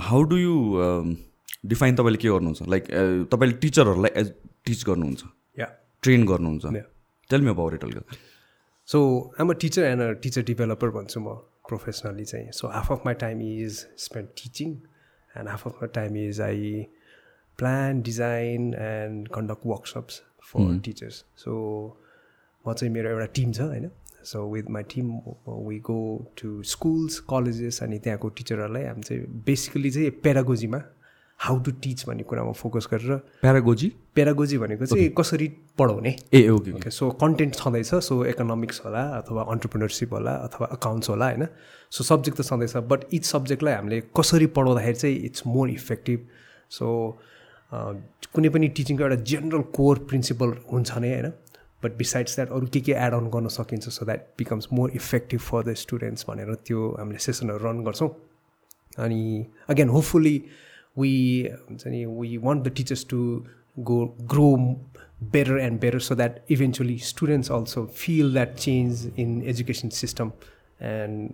How do you define तपाईँले के गर्नुहुन्छ? लाइक तपाईँले टिचरहरूलाई एज टिच गर्नुहुन्छ? या ट्रेन गर्नुहुन्छ. टेल मी अबाउट इट अलिक so um a teacher and a teacher developer भन्छु म प्रोफेसनली चाहिँ. So half of my time is spend teaching and half of my time is I plan design and conduct workshops for teachers so म चाहिँ मेरो एउटा team छ होइन? So with my team we go to schools colleges अनि त्यहाँको टिचरहरूलाई हामी चाहिँ बेसिकली चाहिँ पेरागोजीमा हाउ टु टिच भन्ने कुरामा फोकस गरेर प्यारागोजी पेरागोजी भनेको चाहिँ कसरी पढाउने। Ah okay okay so content छँदैछ सो इकोनोमिक्स होला अथवा अन्टरप्रिनरसिप होला अथवा अकाउन्ट्स होला होइन? सो सब्जेक्ट त छँदैछ बट इच सब्जेक्टलाई हामीले कसरी पढाउँदाखेरि चाहिँ इट्स मोर इफेक्टिभ सो कुनै पनि टिचिङको एउटा जेनरल कोर प्रिन्सिपल हुन्छ नै होइन? बट बिसाइड्स द्याट अरू के के एड अन गर्न सकिन्छ so that becomes more effective for the students भनेर त्यो हामीले सेसनहरू रन गर्छौँ। अनि अगेन होपफुल्ली वी हुन्छ नि we want the teachers to go grow better and better so that eventually students also feel that change in education system and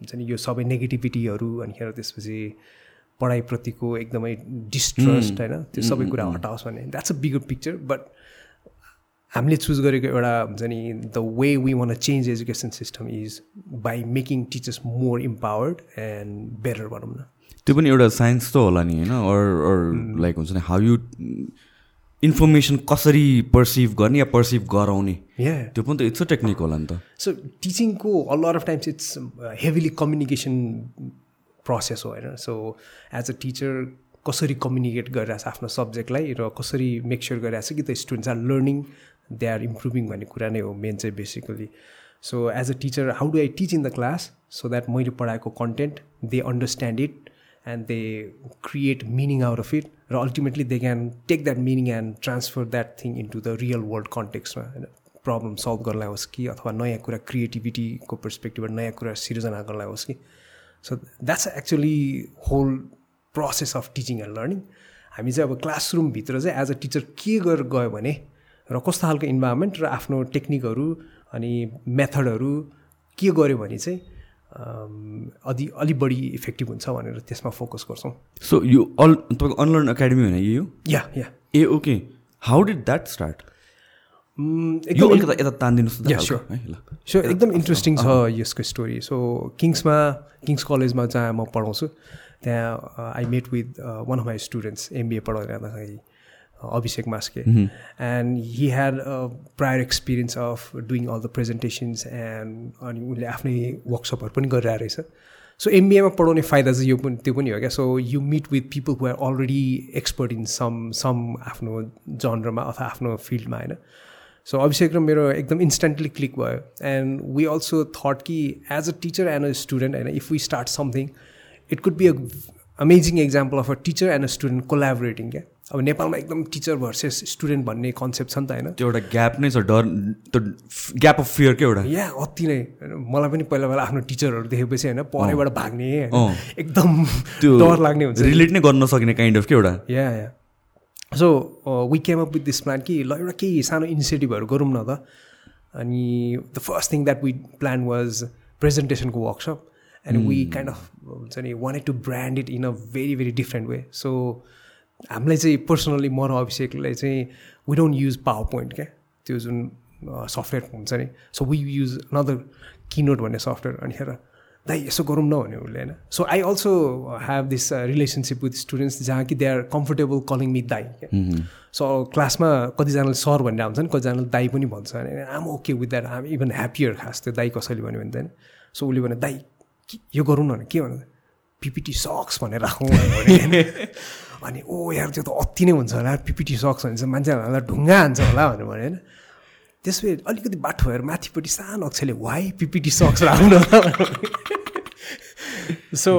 हुन्छ नि यो सबै नेगेटिभिटीहरू अनिखेर त्यसपछि पढाइप्रतिको एकदमै डिस्ट्रस्ट होइन त्यो सबै कुरा हटाओस् भने that's a bigger picture but हामीले चुज गरेको एउटा हुन्छ नि the way we want change education system is by making teachers more empowered and better भनौँ न त्यो पनि एउटा साइन्स त होला नि होइन? अर अर लाइक हुन्छ नि हाउ यु इन्फर्मेसन कसरी पर्सिभ गर्ने या पर्सिभ गराउने? त्यो पनि त इट्स अ टेक्निक होला नि त। So टिचिङको a lot of times it's heavily communication process हो होइन? सो एज अ टिचर कसरी कम्युनिकेट गरिरहेछ आफ्नो सब्जेक्टलाई र कसरी मेक स्योर गरिरहेछ कि the students are learning they are improving भन्ने कुरा नै हो मेन चाहिँ basically so as a teacher how do I teach in the class so that मैले पढाएको content they understand it and they create meaning out of it र ultimately they can take that meaning and transfer that thing into the real world कन्टेक्समा होइन? Problem solve गर्नलाई होस् कि? अथवा नयाँ कुरा क्रिएटिभिटीको पर्सपेक्टिभबाट नयाँ कुरा सिर्जना गर्नलाई होस् कि? So that's actually whole process of teaching and learning हामी चाहिँ अब क्लासरुमभित्र चाहिँ एज अ टिचर के गरेर गयो भने र कस्तो खालको इन्भाइरोमेन्ट र आफ्नो टेक्निकहरू अनि मेथडहरू के गर्यो भने चाहिँ अलि अलिक बढी इफेक्टिभ हुन्छ भनेर त्यसमा फोकस गर्छौँ। सो यो अल तपाईँको अनलर्न एकाडेमी होइन यो? Yeah yeah ah okay how did that start यता तानिदिनुहोस् सो एकदम इन्ट्रेस्टिङ छ यसको स्टोरी सो किङ्समा किङ्स कलेजमा जहाँ म पढाउँछु त्यहाँ I met with one of my students MBA Abhishek Maske and he had prior experience of doing all the presentations and अनि उसले आफ्नै वर्कसपहरू पनि गरिरहेको रहेछ। सो एमबिएमा पढाउने फाइदा चाहिँ यो पनि त्यो पनि हो क्या? So you meet with people who are already expert in some some आफ्नो जनरमा अथवा आफ्नो फिल्डमा होइन? सो अभिषेक र मेरो एकदम इन्स्टेन्टली क्लिक भयो। एन्ड वी अल्सो थट कि as a teacher and a student होइन if we start something it could be a amazing example of a teacher and a student collaborating क्या अब नेपालमा एकदम टिचर भर्सेस स्टुडेन्ट भन्ने concept छ नि त होइन। त्यो एउटा ग्याप नै छ डर त्यो ग्याप अफ फियर के एउटा। या अति नै। मलाई पनि पहिला पहिला आफ्नो टिचरहरू देखेपछि होइन पढाइबाट भाग्ने। होइन। एकदम त्यो डर लाग्ने हुन्छ। रिलेट नै गर्न नसकिने काइन्ड अफ के एउटा? Yeah yeah. So we came up with this plan कि ल एउटा केही सानो इनिसिएटिभहरू गरौँ न त। अनि the first thing that we plan was प्रेजेन्टेसनको workshop and we kind of हुन्छ नि wanted to brand it in a very very different way so हामीलाई चाहिँ पर्सनली म र अभिषेकलाई चाहिँ we don't use power point क्या? त्यो जुन सफ्टवेयर हुन्छ नि। So we use another keynote भन्ने सफ्टवेयर अनिखेर दाइ यसो गरौँ न भने उसले होइन? So I also have this relationship with students जहाँ कि they are comfortable calling me दाई क्या? सो क्लासमा कतिजनाले सर भनेर हुन्छ नि कतिजनाले दाई पनि भन्छ होइन आम okay with that um even happier खास त्यो दाई कसैले भन्यो भने त होइन? सो उसले भने दाई के- यो गरौँ न भने के भन्नु पिपिटी सक्स भनेर राखौँ अनि ओ यार त्यो त अति नै हुन्छ होला पिपिटी सक्स भने चाहिँ मान्छेहरूलाई ढुङ्गा हान्छ होला भनेर भने होइन? त्यसपछि अलिकति बाटो भएर माथिपट्टि सानो अक्षरले वाइ पिपिटी सक्स राखौँ न so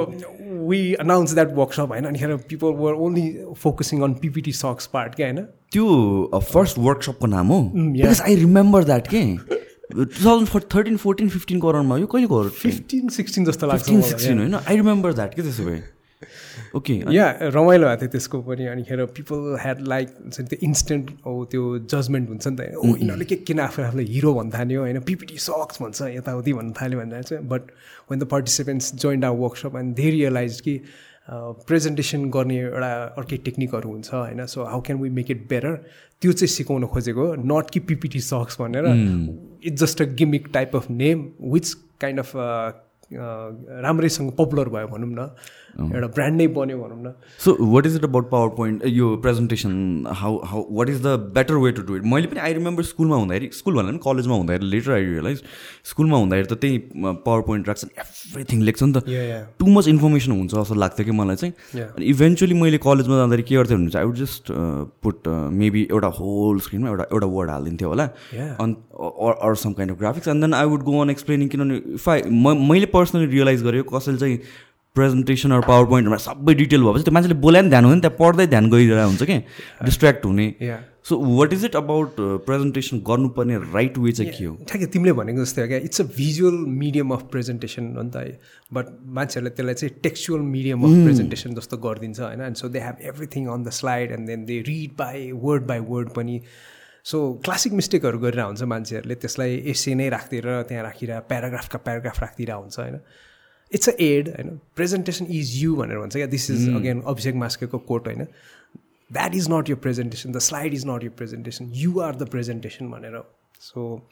we announce that workshop होइन? अनिखेर people were only focusing on PPT sucks part क्या होइन? त्यो फर्स्ट वर्कसपको नाम हो? आई रिमेम्बर द्याट के? टु थाउजन्ड थर्टिन फोर्टिन फिफ्टिनको अराउन्डमा यो कहिलेको फिफ्टिन सिक्सटिन जस्तो लाग्छ सिक्सटिन होइन? आई रिमेम्बर द्याट के त्यसो भए? ओके या रमाइलो भएको थियो त्यसको पनि अनिखेर पिपल ह्याड लाइक हुन्छ नि त्यो इन्स्टेन्ट ओ त्यो जजमेन्ट हुन्छ नि त। ओ यिनीहरूले के किन आफू आफूलाई हिरो भन्न थाल्यो होइन? पिपिटी सक्स भन्छ यताउति भन्न थाल्यो भनेर चाहिँ। But when the participants joint our workshop and they realize कि प्रेजेन्टेसन गर्ने एउटा अर्कै टेक्निकहरू हुन्छ होइन? So how can we make it better त्यो चाहिँ सिकाउन खोजेको नट कि पिपिटी सक्स भनेर। It's just a gimmick type of name which kind of राम्रैसँग पपुलर भयो भनौँ न। एउटा ब्रान्ड नै बन्यो भनौँ न। So what is it about power point यो presentation how how what is the better way to do it मैले पनि आई रिमेम्बर स्कुलमा हुँदाखेरि स्कुल भन्दा पनि कलेजमा हुँदाखेरि लेटर आई रियलाइज स्कुलमा हुँदाखेरि त त्यही पावर पोइन्ट राख्छ एभ्रिथिङ लेख्छ नि त। टु मच इन्फर्मेसन हुन्छ जस्तो लाग्थ्यो कि मलाई चाहिँ। अनि इभेन्चुली मैले कलेजमा जाँदाखेरि के गर्थेँ भने चाहिँ I would just put maybe एउटा होल स्क्रिनमा एउटा एउटा वर्ड हालिदिन्थ्यो होला। On or some kind of graphics and then I would go on explaining किनभने इफ आई मैले पर्सनली रियलाइज गरेँ कसैले चाहिँ प्रेजेन्टेसन अरू पावर पोइन्टहरूमा सबै डिटेल भएपछि त्यो मान्छेले बोलाइ पनि ध्यान हुने त्यहाँ पढ्दै ध्यान गइरहेको हुन्छ कि? डिस्ट्र्याक्ट हुने। So what is it about presentation गर्नुपर्ने राइट वे चाहिँ के हो? ठ्याक्कै तिमीले भनेको जस्तै हो क्या it's a visual medium of presentation हो नि त बट मान्छेहरूले त्यसलाई चाहिँ टेक्चुअल मिडियम अफ प्रेजेन्टेसन जस्तो गरिदिन्छ होइन? And so they have everything on the slide and then they read by word by word पनि। सो क्लासिक मिस्टेकहरू गरिरहेको हुन्छ मान्छेहरूले त्यसलाई एसे नै राखिदिएर त्यहाँ राखिरह प्याराग्राफका प्याराग्राफ राखिदिरहेको हुन्छ होइन? इट्स अ एड होइन प्रेजेन्टेसन इज यु भनेर भन्छ क्या दिस इज अगेन अभिषेक मास्केको कोट होइन that is not your presentation the slide is not your presentation you are the presentation भनेर so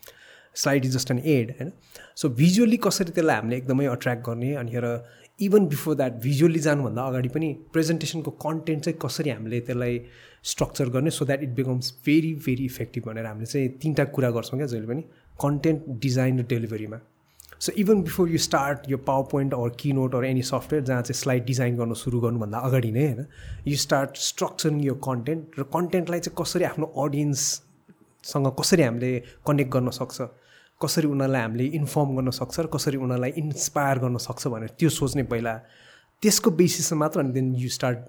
slide is just an aid होइन so visually कसरी त्यसलाई हामीले एकदमै अट्र्याक्ट गर्ने अनि र इभन बिफोर द्याट भिजुअली जानुभन्दा अगाडि पनि प्रेजेन्टेसनको कन्टेन्ट चाहिँ कसरी हामीले त्यसलाई स्ट्रक्चर गर्ने so that it becomes very very effective भनेर हामीले चाहिँ तिनवटा कुरा गर्छौँ क्या जहिले पनि। कन्टेन्ट डिजाइन र डेलिभरीमा so even before you start यो power point or keynote or any software जहाँ चाहिँ स्लाइड डिजाइन गर्न सुरु गर्नुभन्दा अगाडि नै होइन यु स्टार्ट स्ट्रक्चरिङ यो कन्टेन्ट र कन्टेन्टलाई चाहिँ कसरी आफ्नो अडियन्ससँग कसरी हामीले कनेक्ट गर्न सक्छ? कसरी उनीहरूलाई हामीले इन्फर्म गर्न सक्छ र कसरी उनीहरूलाई इन्सपायर गर्न सक्छ भनेर त्यो सोच्ने पहिला त्यसको बेसिसमा मात्र अनि देन यु स्टार्ट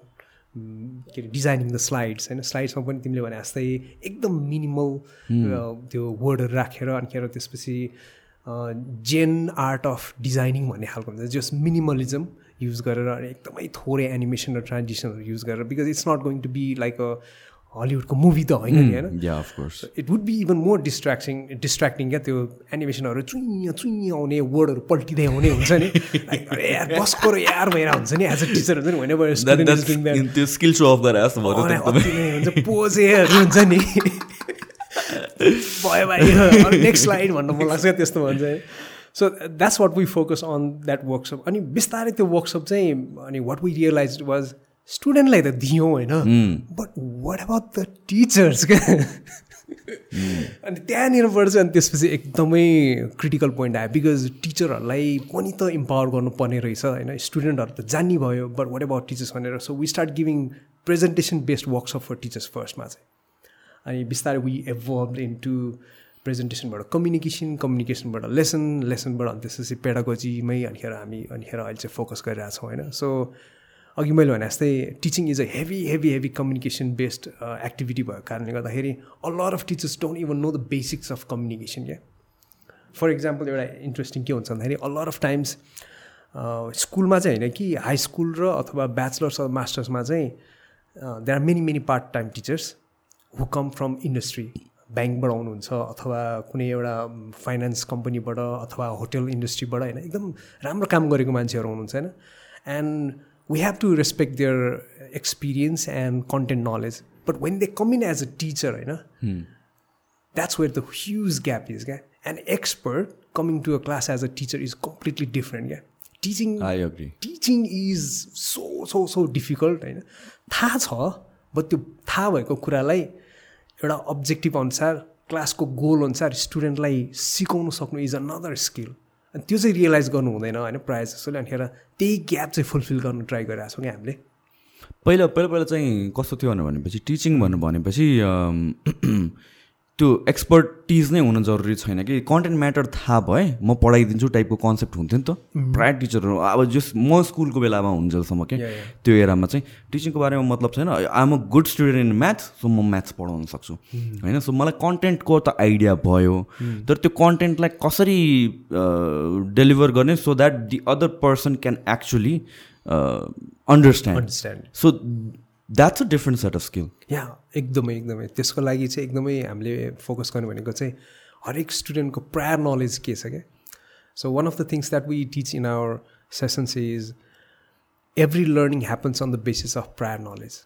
के अरे डिजाइनिङ द स्लाइड्स होइन। स्लाइड्समा पनि तिमीले भने जस्तै एकदम मिनिमल त्यो वर्डहरू राखेर अनि त्यसपछि जेन आर्ट अफ डिजाइनिङ भन्ने खालको हुन्छ जस मिनिमलिजम युज गरेर एकदमै थोरै एनिमेसन र ट्रान्जिसनहरू युज गरेर because it's not going to be like a हलिउडको movie त होइन नि होइन? It would be even more distracting distracting क्या त्यो एनिमेसनहरू चुइँ चुइँ आउने वर्डहरू पल्टिँदै आउने हुन्छ नि। यार कसको र यार भएर हुन्छ नि एज अ टिचर हुन्छ नि स्किल सो अफ गरेर पोजेहरू हुन्छ नि। भयो भाइ नेक्स्ट लाइन भन्नु मन लाग्छ त्यस्तो भन्छ so that's what we focus on that workshop अनि बिस्तारै त्यो वर्कसप चाहिँ अनि वाट वी रियलाइज वाज स्टुडेन्टलाई त दियौँ होइन। But what about the teachers क्या अनि त्यहाँनिरबाट चाहिँ अनि त्यसपछि एकदमै क्रिटिकल पोइन्ट आयो बिकज टिचरहरूलाई पनि त इम्पावर गर्नुपर्ने रहेछ होइन। स्टुडेन्टहरू त जान्ने भयो बट वाट एबाउट टिचर्स भनेर। So we start giving presentation based workshop for teachers फर्स्टमा चाहिँ। अनि बिस्तारै वी इन्भल्भ इन टु प्रेजेन्टेसनबाट कम्युनिकेसन कम्युनिकेसनबाट लेसन लेसनबाट अनि त्यसपछि पेडागोजीमै अनिखेर हामी अनिखेर अहिले चाहिँ फोकस गरिरहेछौँ होइन? सो अघि मैले भने जस्तै teaching is a heavy heavy heavy communication based activity भएको कारणले गर्दाखेरि a lot of teachers don't even know the basics of communication क्या फर इक्जाम्पल एउटा इन्ट्रेस्टिङ के हुन्छ भन्दाखेरि अ लर अफ टाइम्स स्कुलमा चाहिँ होइन कि हाई स्कुल र अथवा ब्याचलर्स मास्टर्समा चाहिँ there are many many part time teachers who come from industry ब्याङ्कबाट आउनुहुन्छ अथवा कुनै एउटा फाइनेन्स कम्पनीबाट अथवा होटेल इन्डस्ट्रीबाट होइन एकदम राम्रो काम गरेको मान्छेहरू हुनुहुन्छ होइन। And we have to respect their experience and content knowledge but when they come in as a teacher होइन that's where the huge gap is क्या and expert coming to a class as a teacher is completely different क्या teaching teaching is so so so difficult होइन थाहा छ but त्यो थाहा भएको कुरालाई एउटा अब्जेक्टिभ अनुसार क्लासको गोल अनुसार स्टुडेन्टलाई सिकाउनु सक्नु इज अनदर स्किल अनि त्यो चाहिँ रियलाइज गर्नु हुँदैन होइन प्रायः जस्तोले अनिखेर त्यही ग्याप चाहिँ फुलफिल गर्नु ट्राई गरिरहेको छौँ क्या हामीले। पहिला पहिला पहिला चाहिँ कस्तो थियो भनेपछि टिचिङ भन्नु भनेपछि त्यो एक्सपर्टिज नै हुन जरुरी छैन कि। कन्टेन्ट म्याटर थाहा भए म पढाइदिन्छु टाइपको कन्सेप्ट हुन्थ्यो नि त। प्रायः टिचरहरू अब जस म स्कुलको बेलामा हुन्जेलसम्म क्या त्यो एरामा चाहिँ टिचिङको बारेमा मतलब छैन। आम a good student in maths so म म्याथ्स पढाउन सक्छु। होइन? सो मलाई कन्टेन्टको त आइडिया भयो। तर त्यो कन्टेन्टलाई कसरी डेलिभर गर्ने? So that the other person can actually understand so that's a different set of skill या एकदमै एकदमै. त्यसको लागि चाहिँ एकदमै हामीले फोकस गर्ने भनेको चाहिँ हरेक स्टुडेन्टको प्रायर नलेज के छ क्या? So one of the things that we teach in our sessions is every learning happens on the basis of prior knowledge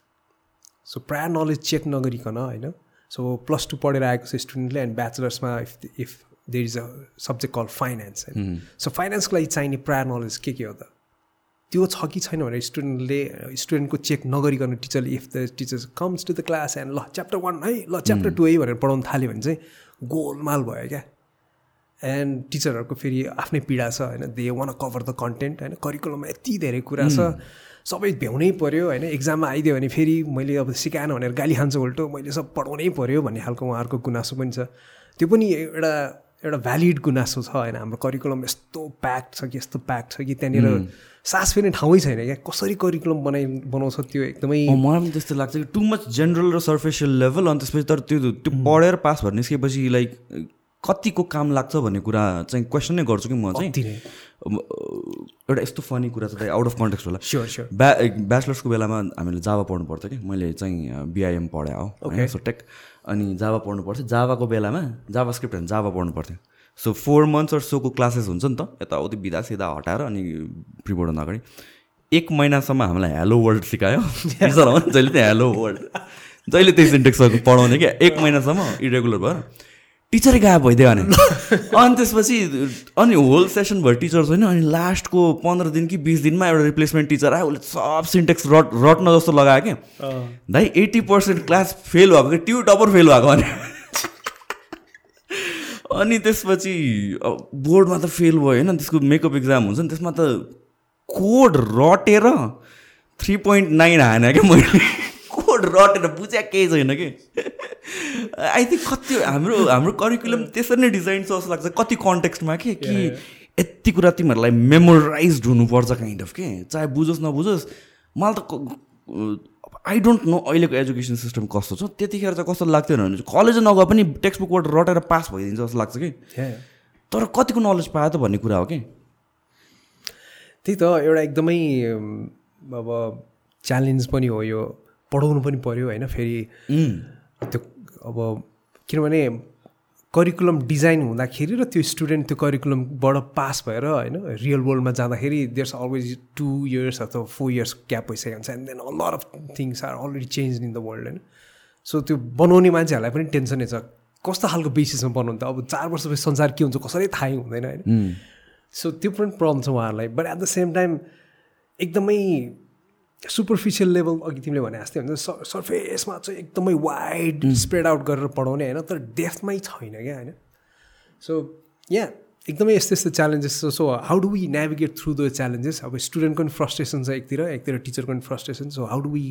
so prior knowledge check नगरिकन होइन? सो प्लस टू पढेर आएको छ स्टुडेन्टले and ब्याचलर्समा if if there is a subject call finance होइन? So फाइनेन्सको लागि चाहिने प्रायर नलेज के के हो त? त्यो छ कि छैन भने स्टुडेन्टले स्टुडेन्टको चेक नगरिकन टिचरले if the teachers comes to the class and ल च्याप्टर वान है ल च्याप्टर टू है भनेर पढाउनु थाल्यो भने चाहिँ गोलमाल भयो क्या। एन्ड टिचरहरूको फेरि आफ्नै पीडा छ होइन। They want cover the content होइन। करिकुलममा यति धेरै कुरा छ। सबै भ्याउनै पऱ्यो होइन। इक्जाममा आइदियो भने फेरि मैले अब सिकाएन भनेर गाली खान्छु उल्टो मैले सब पढाउनै पऱ्यो भन्ने खालको उहाँहरूको गुनासो पनि छ। त्यो पनि एउटा एउटा भ्यालिड गुनासो छ होइन हाम्रो करिकुलम यस्तो प्याक्ड छ कि यस्तो प्याक्ड छ कि त्यहाँनिर सास फेर्ने ठाउँै छैन क्या। कसरी करिकुलम बनाइ बनाउँछ त्यो एकदमै मलाई पनि त्यस्तो लाग्छ कि टु मच जेनरल र सर्फेसियल लेभल अनि त्यसपछि तर त्यो त्यो पढेर पास भएर निस्केपछि लाइक कतिको काम लाग्छ भन्ने कुरा चाहिँ क्वेसन नै गर्छु कि म चाहिँ। एउटा यस्तो फनी कुरा छ आउट अफ कन्टेक्स्ट होला। स्योर स्योर ब्या ब्याचलर्सको बेलामा हामीले जावा पढ्नु पर्थ्यो कि। मैले चाहिँ बिआइएम पढाएँ हो। सो टेक अनि जावा पढ्नु पर्थ्यो। जावाको बेलामा जावा स्क्रिप्ट होइन जावा पढ्नु पर्थ्यो। सो फोर मन्थ्स अर सोको क्लासेस हुन्छ नि त। यताउति बिदा सिधा हटाएर अनि प्रिपोर्ट हुँदा अगाडि। एक महिनासम्म हामीलाई हेलो वर्ड सिकायो। जहिले त्यहाँ हेलो वर्ड जहिले त्यही सिन्टेक्सहरू पढाउने क्या। एक महिनासम्म इरेगुलर भएर टिचरै गायब भइदियो भने अनि त्यसपछि अनि होल सेसन भयो टिचर छैन अनि लास्टको पन्ध्र दिन कि बिस दिनमा एउटा रिप्लेसमेन्ट टिचर आयो उसले सब सिन्टेक्स रट रट्न जस्तो लगायो क्या। दाइ एट्टी पर्सेन्ट क्लास फेल भएको कि ट्यु टपर फेल भएको भने अनि त्यसपछि बोर्डमा त फेल भयो होइन त्यसको मेकअप इक्जाम हुन्छ नि त्यसमा त कोड रटेर थ्री पोइन्ट नाइन हाने क्या मैले। कोड रटेर बुझ्या केही छैन कि? आई थिङ्क कति हाम्रो हाम्रो करिकुलम त्यसरी नै डिजाइन छ जस्तो लाग्छ। कति कन्टेक्स्टमा के कि यति कुरा तिमीहरूलाई मेमोराइज हुनुपर्छ काइन्ड अफ के? चाहे बुझोस् नबुझोस् मलाई त आई डोन्ट नो अहिलेको एजुकेसन सिस्टम कस्तो छ। त्यतिखेर चाहिँ कस्तो लाग्थ्यो भने कलेज नगए पनि टेक्स्ट बुकबाट रटेर पास भइदिन्छ जस्तो लाग्छ कि? तर कतिको नलेज पायो त भन्ने कुरा हो कि? त्यही त एउटा एकदमै अब च्यालेन्ज पनि हो यो। पढाउनु पनि पऱ्यो होइन फेरि त्यो अब किनभने करिकुलम डिजाइन हुँदाखेरि र त्यो स्टुडेन्ट त्यो करिकुलमबाट पास भएर होइन रियल वर्ल्डमा जाँदाखेरि देयर्स अलवेज टु इयर्स अथवा फोर इयर्स ग्याप भइसकेको हुन्छ and then all of things are already change in the world होइन। सो त्यो बनाउने मान्छेहरूलाई पनि टेन्सनै छ। कस्तो खालको बेसिसमा बनाउनु त? अब चार वर्षपछि संसार के हुन्छ कसरी थाहै हुँदैन होइन। सो त्यो पनि प्रब्लम छ उहाँहरूलाई। But at the same time एकदमै सुपरफिसियल लेभल अघि तिमीले भने जस्तै हुन्छ सर्फेसमा चाहिँ एकदमै वाइड स्प्रेड आउट गरेर पढाउने होइन तर डेफ्थमै छैन क्या होइन। सो या एकदमै यस्तो यस्तो च्यालेन्जेस छ। So how do we navigate through the challenges अब स्टुडेन्टको पनि फ्रस्ट्रेसन छ एकतिर एकतिर टिचरको पनि frustration so how do we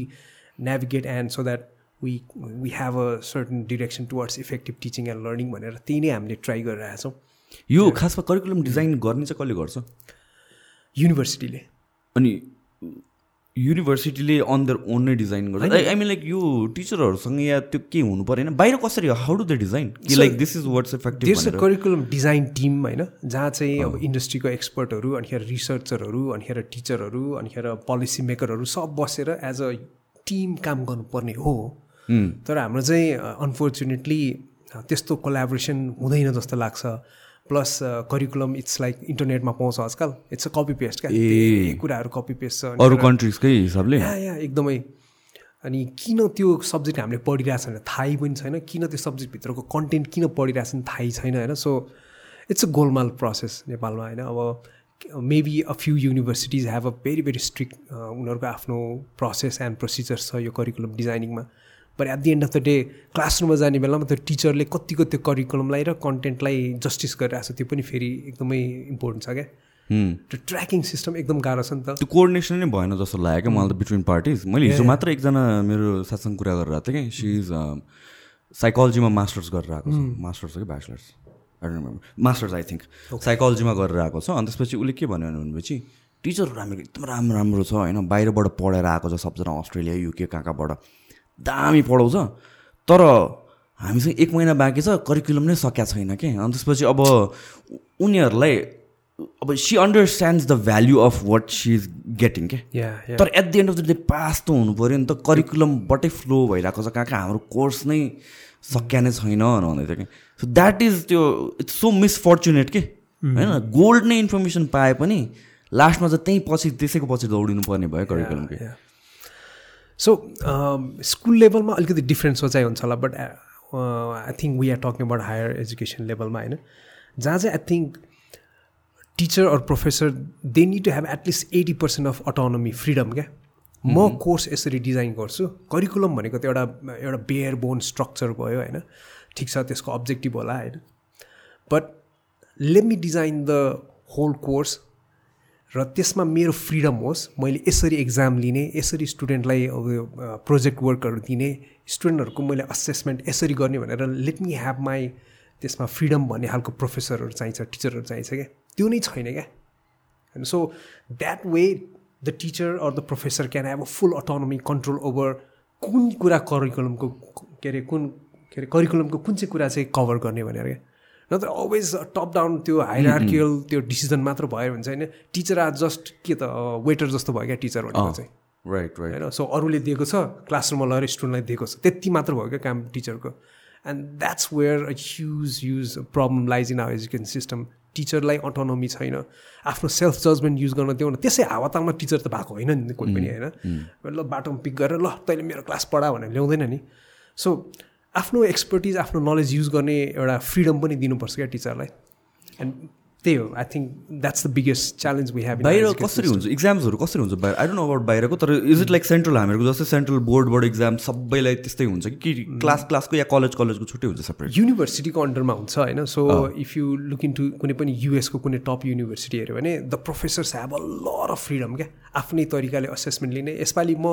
navigate and so that we we have a certain direction towards effective teaching and learning भनेर त्यही नै हामीले ट्राई गरिरहेको छौँ। यो खासमा करिकुलम डिजाइन गर्ने चाहिँ कसले गर्छ? युनिभर्सिटीले अनि युनिभर्सिटीले अन देयर ओन नै डिजाइन गर्छ आई मिन लाइक यो टिचरहरूसँग या त्यो के हुनु परेन बाहिर कसरी हाउ डु द डिजाइन कि like this is what's effective देश करिकुलम डिजाइन टिम होइन जहाँ चाहिँ अब इन्डस्ट्रीको एक्सपर्टहरू अनिखेर रिसर्चरहरू अनिखेर टिचरहरू अनिखेर पोलिसी मेकरहरू सब बसेर एज अ टिम काम गर्नुपर्ने हो। तर हाम्रो चाहिँ अनफोर्चुनेटली त्यस्तो कोलाबोरेसन हुँदैन जस्तो लाग्छ। प्लस करिकुलम इट्स लाइक इन्टरनेटमा पाउँछ आजकल। इट्स अ कपी पेस्ट क्या? कुराहरू कपी पेस्ट छ। अरू कन्ट्रिजकै हिसाबले? या या एकदमै। अनि किन त्यो सब्जेक्ट हामीले पढिरहेको छैन? थाहै पनि छैन। किन त्यो सब्जेक्टभित्रको कन्टेन्ट किन पढिरहेको छैन थाहै छैन होइन? सो इट्स अ गोलमाल प्रोसेस नेपालमा होइन? अब maybe a few universities have a very very strict उनीहरूको आफ्नो प्रोसेस एन्ड प्रोसिजर्स छ यो curriculum डिजाइनिङमा but at the end of the day क्लासरुममा जाने बेलामा त्यो टिचरले कतिको त्यो करिकुलमलाई र कन्टेन्टलाई जस्टिस गरिरहेको छ त्यो पनि फेरि एकदमै इम्पोर्टेन्ट छ क्या त्यो ट्र्याकिङ सिस्टम एकदम गाह्रो छ नि त। त्यो कोअर्डिनेसन नै भएन जस्तो लाग्यो क्या मलाई त बिट्विन पार्टिज मैले हिजो मात्र एकजना मेरो साथसँग कुरा गरिरहेको थिएँ कि सी इज साइकोलोजीमा मास्टर्स गरेर आएको छ। मास्टर्स हो कि ब्याचलर्स मास्टर्स आई थिङ्क साइकोलोजीमा गरेर आएको छ। अनि त्यसपछि उसले के भन्यो भनेपछि टिचरहरू हामीहरू एकदम राम्रो राम्रो छ होइन? बाहिरबाट पढेर आएको छ सबजना अस्ट्रेलिया युके कहाँ कहाँबाट दामी पढाउँछ। तर हामीसँग एक महिना बाँकी छ करिकुलम नै सकिया छैन कि? अनि त्यसपछि अब उनीहरूलाई अब she understands the value of what she is getting के? तर at the end of the day pass त हुनु पऱ्यो नि त। करिकुलमबाटै फ्लो भइरहेको छ। कहाँ कहाँ हाम्रो कोर्स नै सक्या नै छैन भन्दै थियो कि? सो द्याट इज त्यो इट्स सो मिसफर्चुनेट के? होइन? गोल्ड नै इन्फर्मेसन पाए पनि लास्टमा चाहिँ त्यहीँ पछि त्यसैको पछि दौडिनु पर्ने भयो करिकुलम के? सो स्कुल लेभलमा अलिकति डिफ्रेन्स सोचाइ हुन्छ होला but I think we are talking about higher education लेभलमा होइन? जहाँ चाहिँ I think teacher or professor they need to have at least eighty percent of autonomy freedom क्या? म कोर्स यसरी डिजाइन गर्छु। करिकुलम भनेको त एउटा एउटा बेयर बोन स्ट्रक्चर भयो होइन? ठिक छ त्यसको अब्जेक्टिभ होला होइन? But let me design the whole course र त्यसमा मेरो फ्रिडम होस् मैले यसरी एक्जाम लिने यसरी स्टुडेन्टलाई अब प्रोजेक्ट वर्कहरू दिने स्टुडेन्टहरूको मैले असेसमेन्ट यसरी गर्ने भनेर लेट मी ह्याभ माई त्यसमा फ्रिडम भन्ने खालको प्रोफेसरहरू चाहिन्छ टिचरहरू चाहिन्छ क्या। त्यो नै छैन क्या। होइन so that way the teacher or the professor can have a full autonomy control over कुन कुरा करिकुलमको के अरे कुन के अरे करिकुलमको कुन चाहिँ कुरा चाहिँ कभर गर्ने भनेर क्या। नत्र अलवेज टप डाउन त्यो हाइरार्कियल त्यो डिसिजन मात्र भयो भने चाहिँ होइन टिचर आर जस्ट के त वेटर जस्तो भयो क्या टिचर भनेको चाहिँ। राइट राइट होइन सो अरूले दिएको छ क्लासरुममा लगेर स्टुडेन्टलाई दिएको छ त्यति मात्र भयो क्या काम टिचरको and that's where a huge huge problem lies in our education system टिचरलाई autonomy छैन। आफ्नो सेल्फ जजमेन्ट युज गर्न दिउँ न। त्यसै हावातालमा टिचर त भएको होइन नि कोही पनि होइन। ल बाटोमा पिक गरेर ल तैँले मेरो क्लास पढा भनेर ल्याउँदैन नि। सो आफ्नो एक्सपर्टिज आफ्नो नलेज युज गर्ने एउटा फ्रिडम पनि दिनुपर्छ क्या टिचरलाई एन्ड त्यही हो I think that's the biggest challenge we have बाहिर कसरी हुन्छ? इक्जाम्सहरू कसरी हुन्छ बाहिर? आई डोन्ट नो अबाउट बाहिरको तर इज इट लाइक सेन्ट्रल हामीहरूको? जस्तै सेन्ट्रल बोर्डबाट इक्जाम सबैलाई त्यस्तै हुन्छ कि? क्लास क्लासको या कलेज कलेजको छुट्टै हुन्छ सेपरेट युनिभर्सिटीको अन्डरमा हुन्छ होइन? So if you look into कुनै पनि युएसको कुनै टप युनिभर्सिटी हेऱ्यो भने the professors have a lot of freedom क्या? आफ्नै तरिकाले असेसमेन्ट लिने। यसपालि म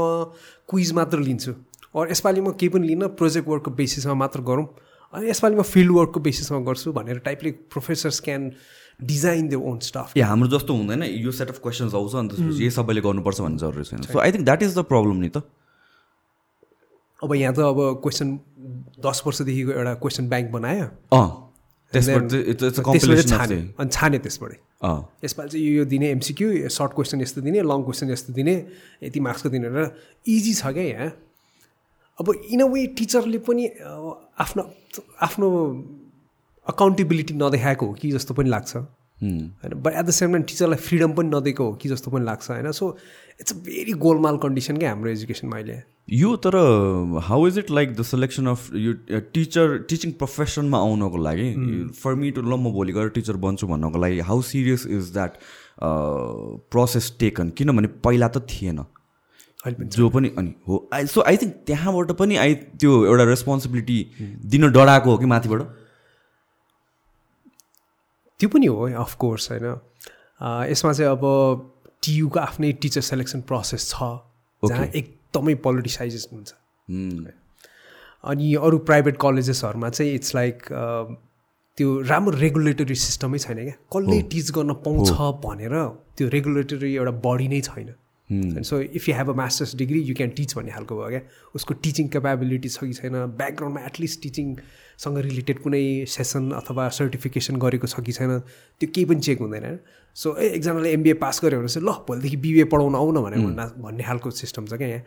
क्विज मात्र लिन्छु। अरू यसपालि म केही पनि लिनँ प्रोजेक्ट वर्कको बेसिसमा मात्र गरौँ। अनि यसपालि म फिल्ड वर्कको बेसिसमा गर्छु भनेर टाइपले professors can design the own stuff ए हाम्रो जस्तो हुँदैन। यो सेट अफ क्वेसन्स आउँछ अनि त्यसपछि यही सबैले गर्नुपर्छ भन्ने जरुरी छैन। So I think that is the problem नि त। अब यहाँ त अब क्वेसन दस वर्षदेखिको एउटा क्वेसन ब्याङ्क बनायो। अनि छाने त्यसबाटै। यसपालि चाहिँ यो यो दिने एमसिक्यू सर्ट क्वेसन यस्तो दिने लङ क्वेसन यस्तो दिने यति मार्क्सको दिने। र इजी छ क्या यहाँ? अब इन अ वे टिचरले पनि आफ्नो आफ्नो अकाउन्टेबिलिटी नदेखाएको हो कि जस्तो पनि लाग्छ। होइन but at the same time टिचरलाई freedom पनि नदिएको हो कि जस्तो पनि लाग्छ। होइन सो इट्स अ भेरी गोलमाल कन्डिसन क्या हाम्रो एजुकेसनमा अहिले। यो तर how is it like the selection of यो टिचर टिचिङ प्रोफेसनमा आउनको लागि? फर मी टु ल म भोलि गएर टिचर बन्छु भन्नको लागि how serious is that process taken किनभने पहिला त थिएन। जो पनि अनि हो आई सो आई थिङ्क त्यहाँबाट पनि आई त्यो एउटा रेस्पोन्सिबिलिटी दिन डराएको हो कि माथिबाट? त्यो पनि हो अफकोर्स होइन। यसमा चाहिँ अब टियुको आफ्नै टिचर सेलेक्सन प्रोसेस छ जहाँ एकदमै पोलिटिसाइजेसन हुन्छ। अनि अरू प्राइभेट कलेजेसहरूमा चाहिँ इट्स लाइक त्यो राम्रो रेगुलेटरी सिस्टमै छैन क्या। कसले टिच गर्न पाउँछ भनेर त्यो रेगुलेटरी एउटा बडी नै छैन। So if you have a masters degree you can teach भन्ने खालको भयो क्या? उसको टिचिङ क्यापेबिलिटी छ कि छैन? ब्याकग्राउन्डमा एटलिस्ट टिचिङसँग रिलेटेड कुनै सेसन अथवा सर्टिफिकेसन गरेको छ कि छैन त्यो केही पनि चेक हुँदैन। होइन सो ए एकजनाले एमबिए पास गर्यो भने चाहिँ ल भोलिदेखि बिबिए पढाउन आउन भनेर भन्दा भन्ने खालको सिस्टम छ क्या यहाँ।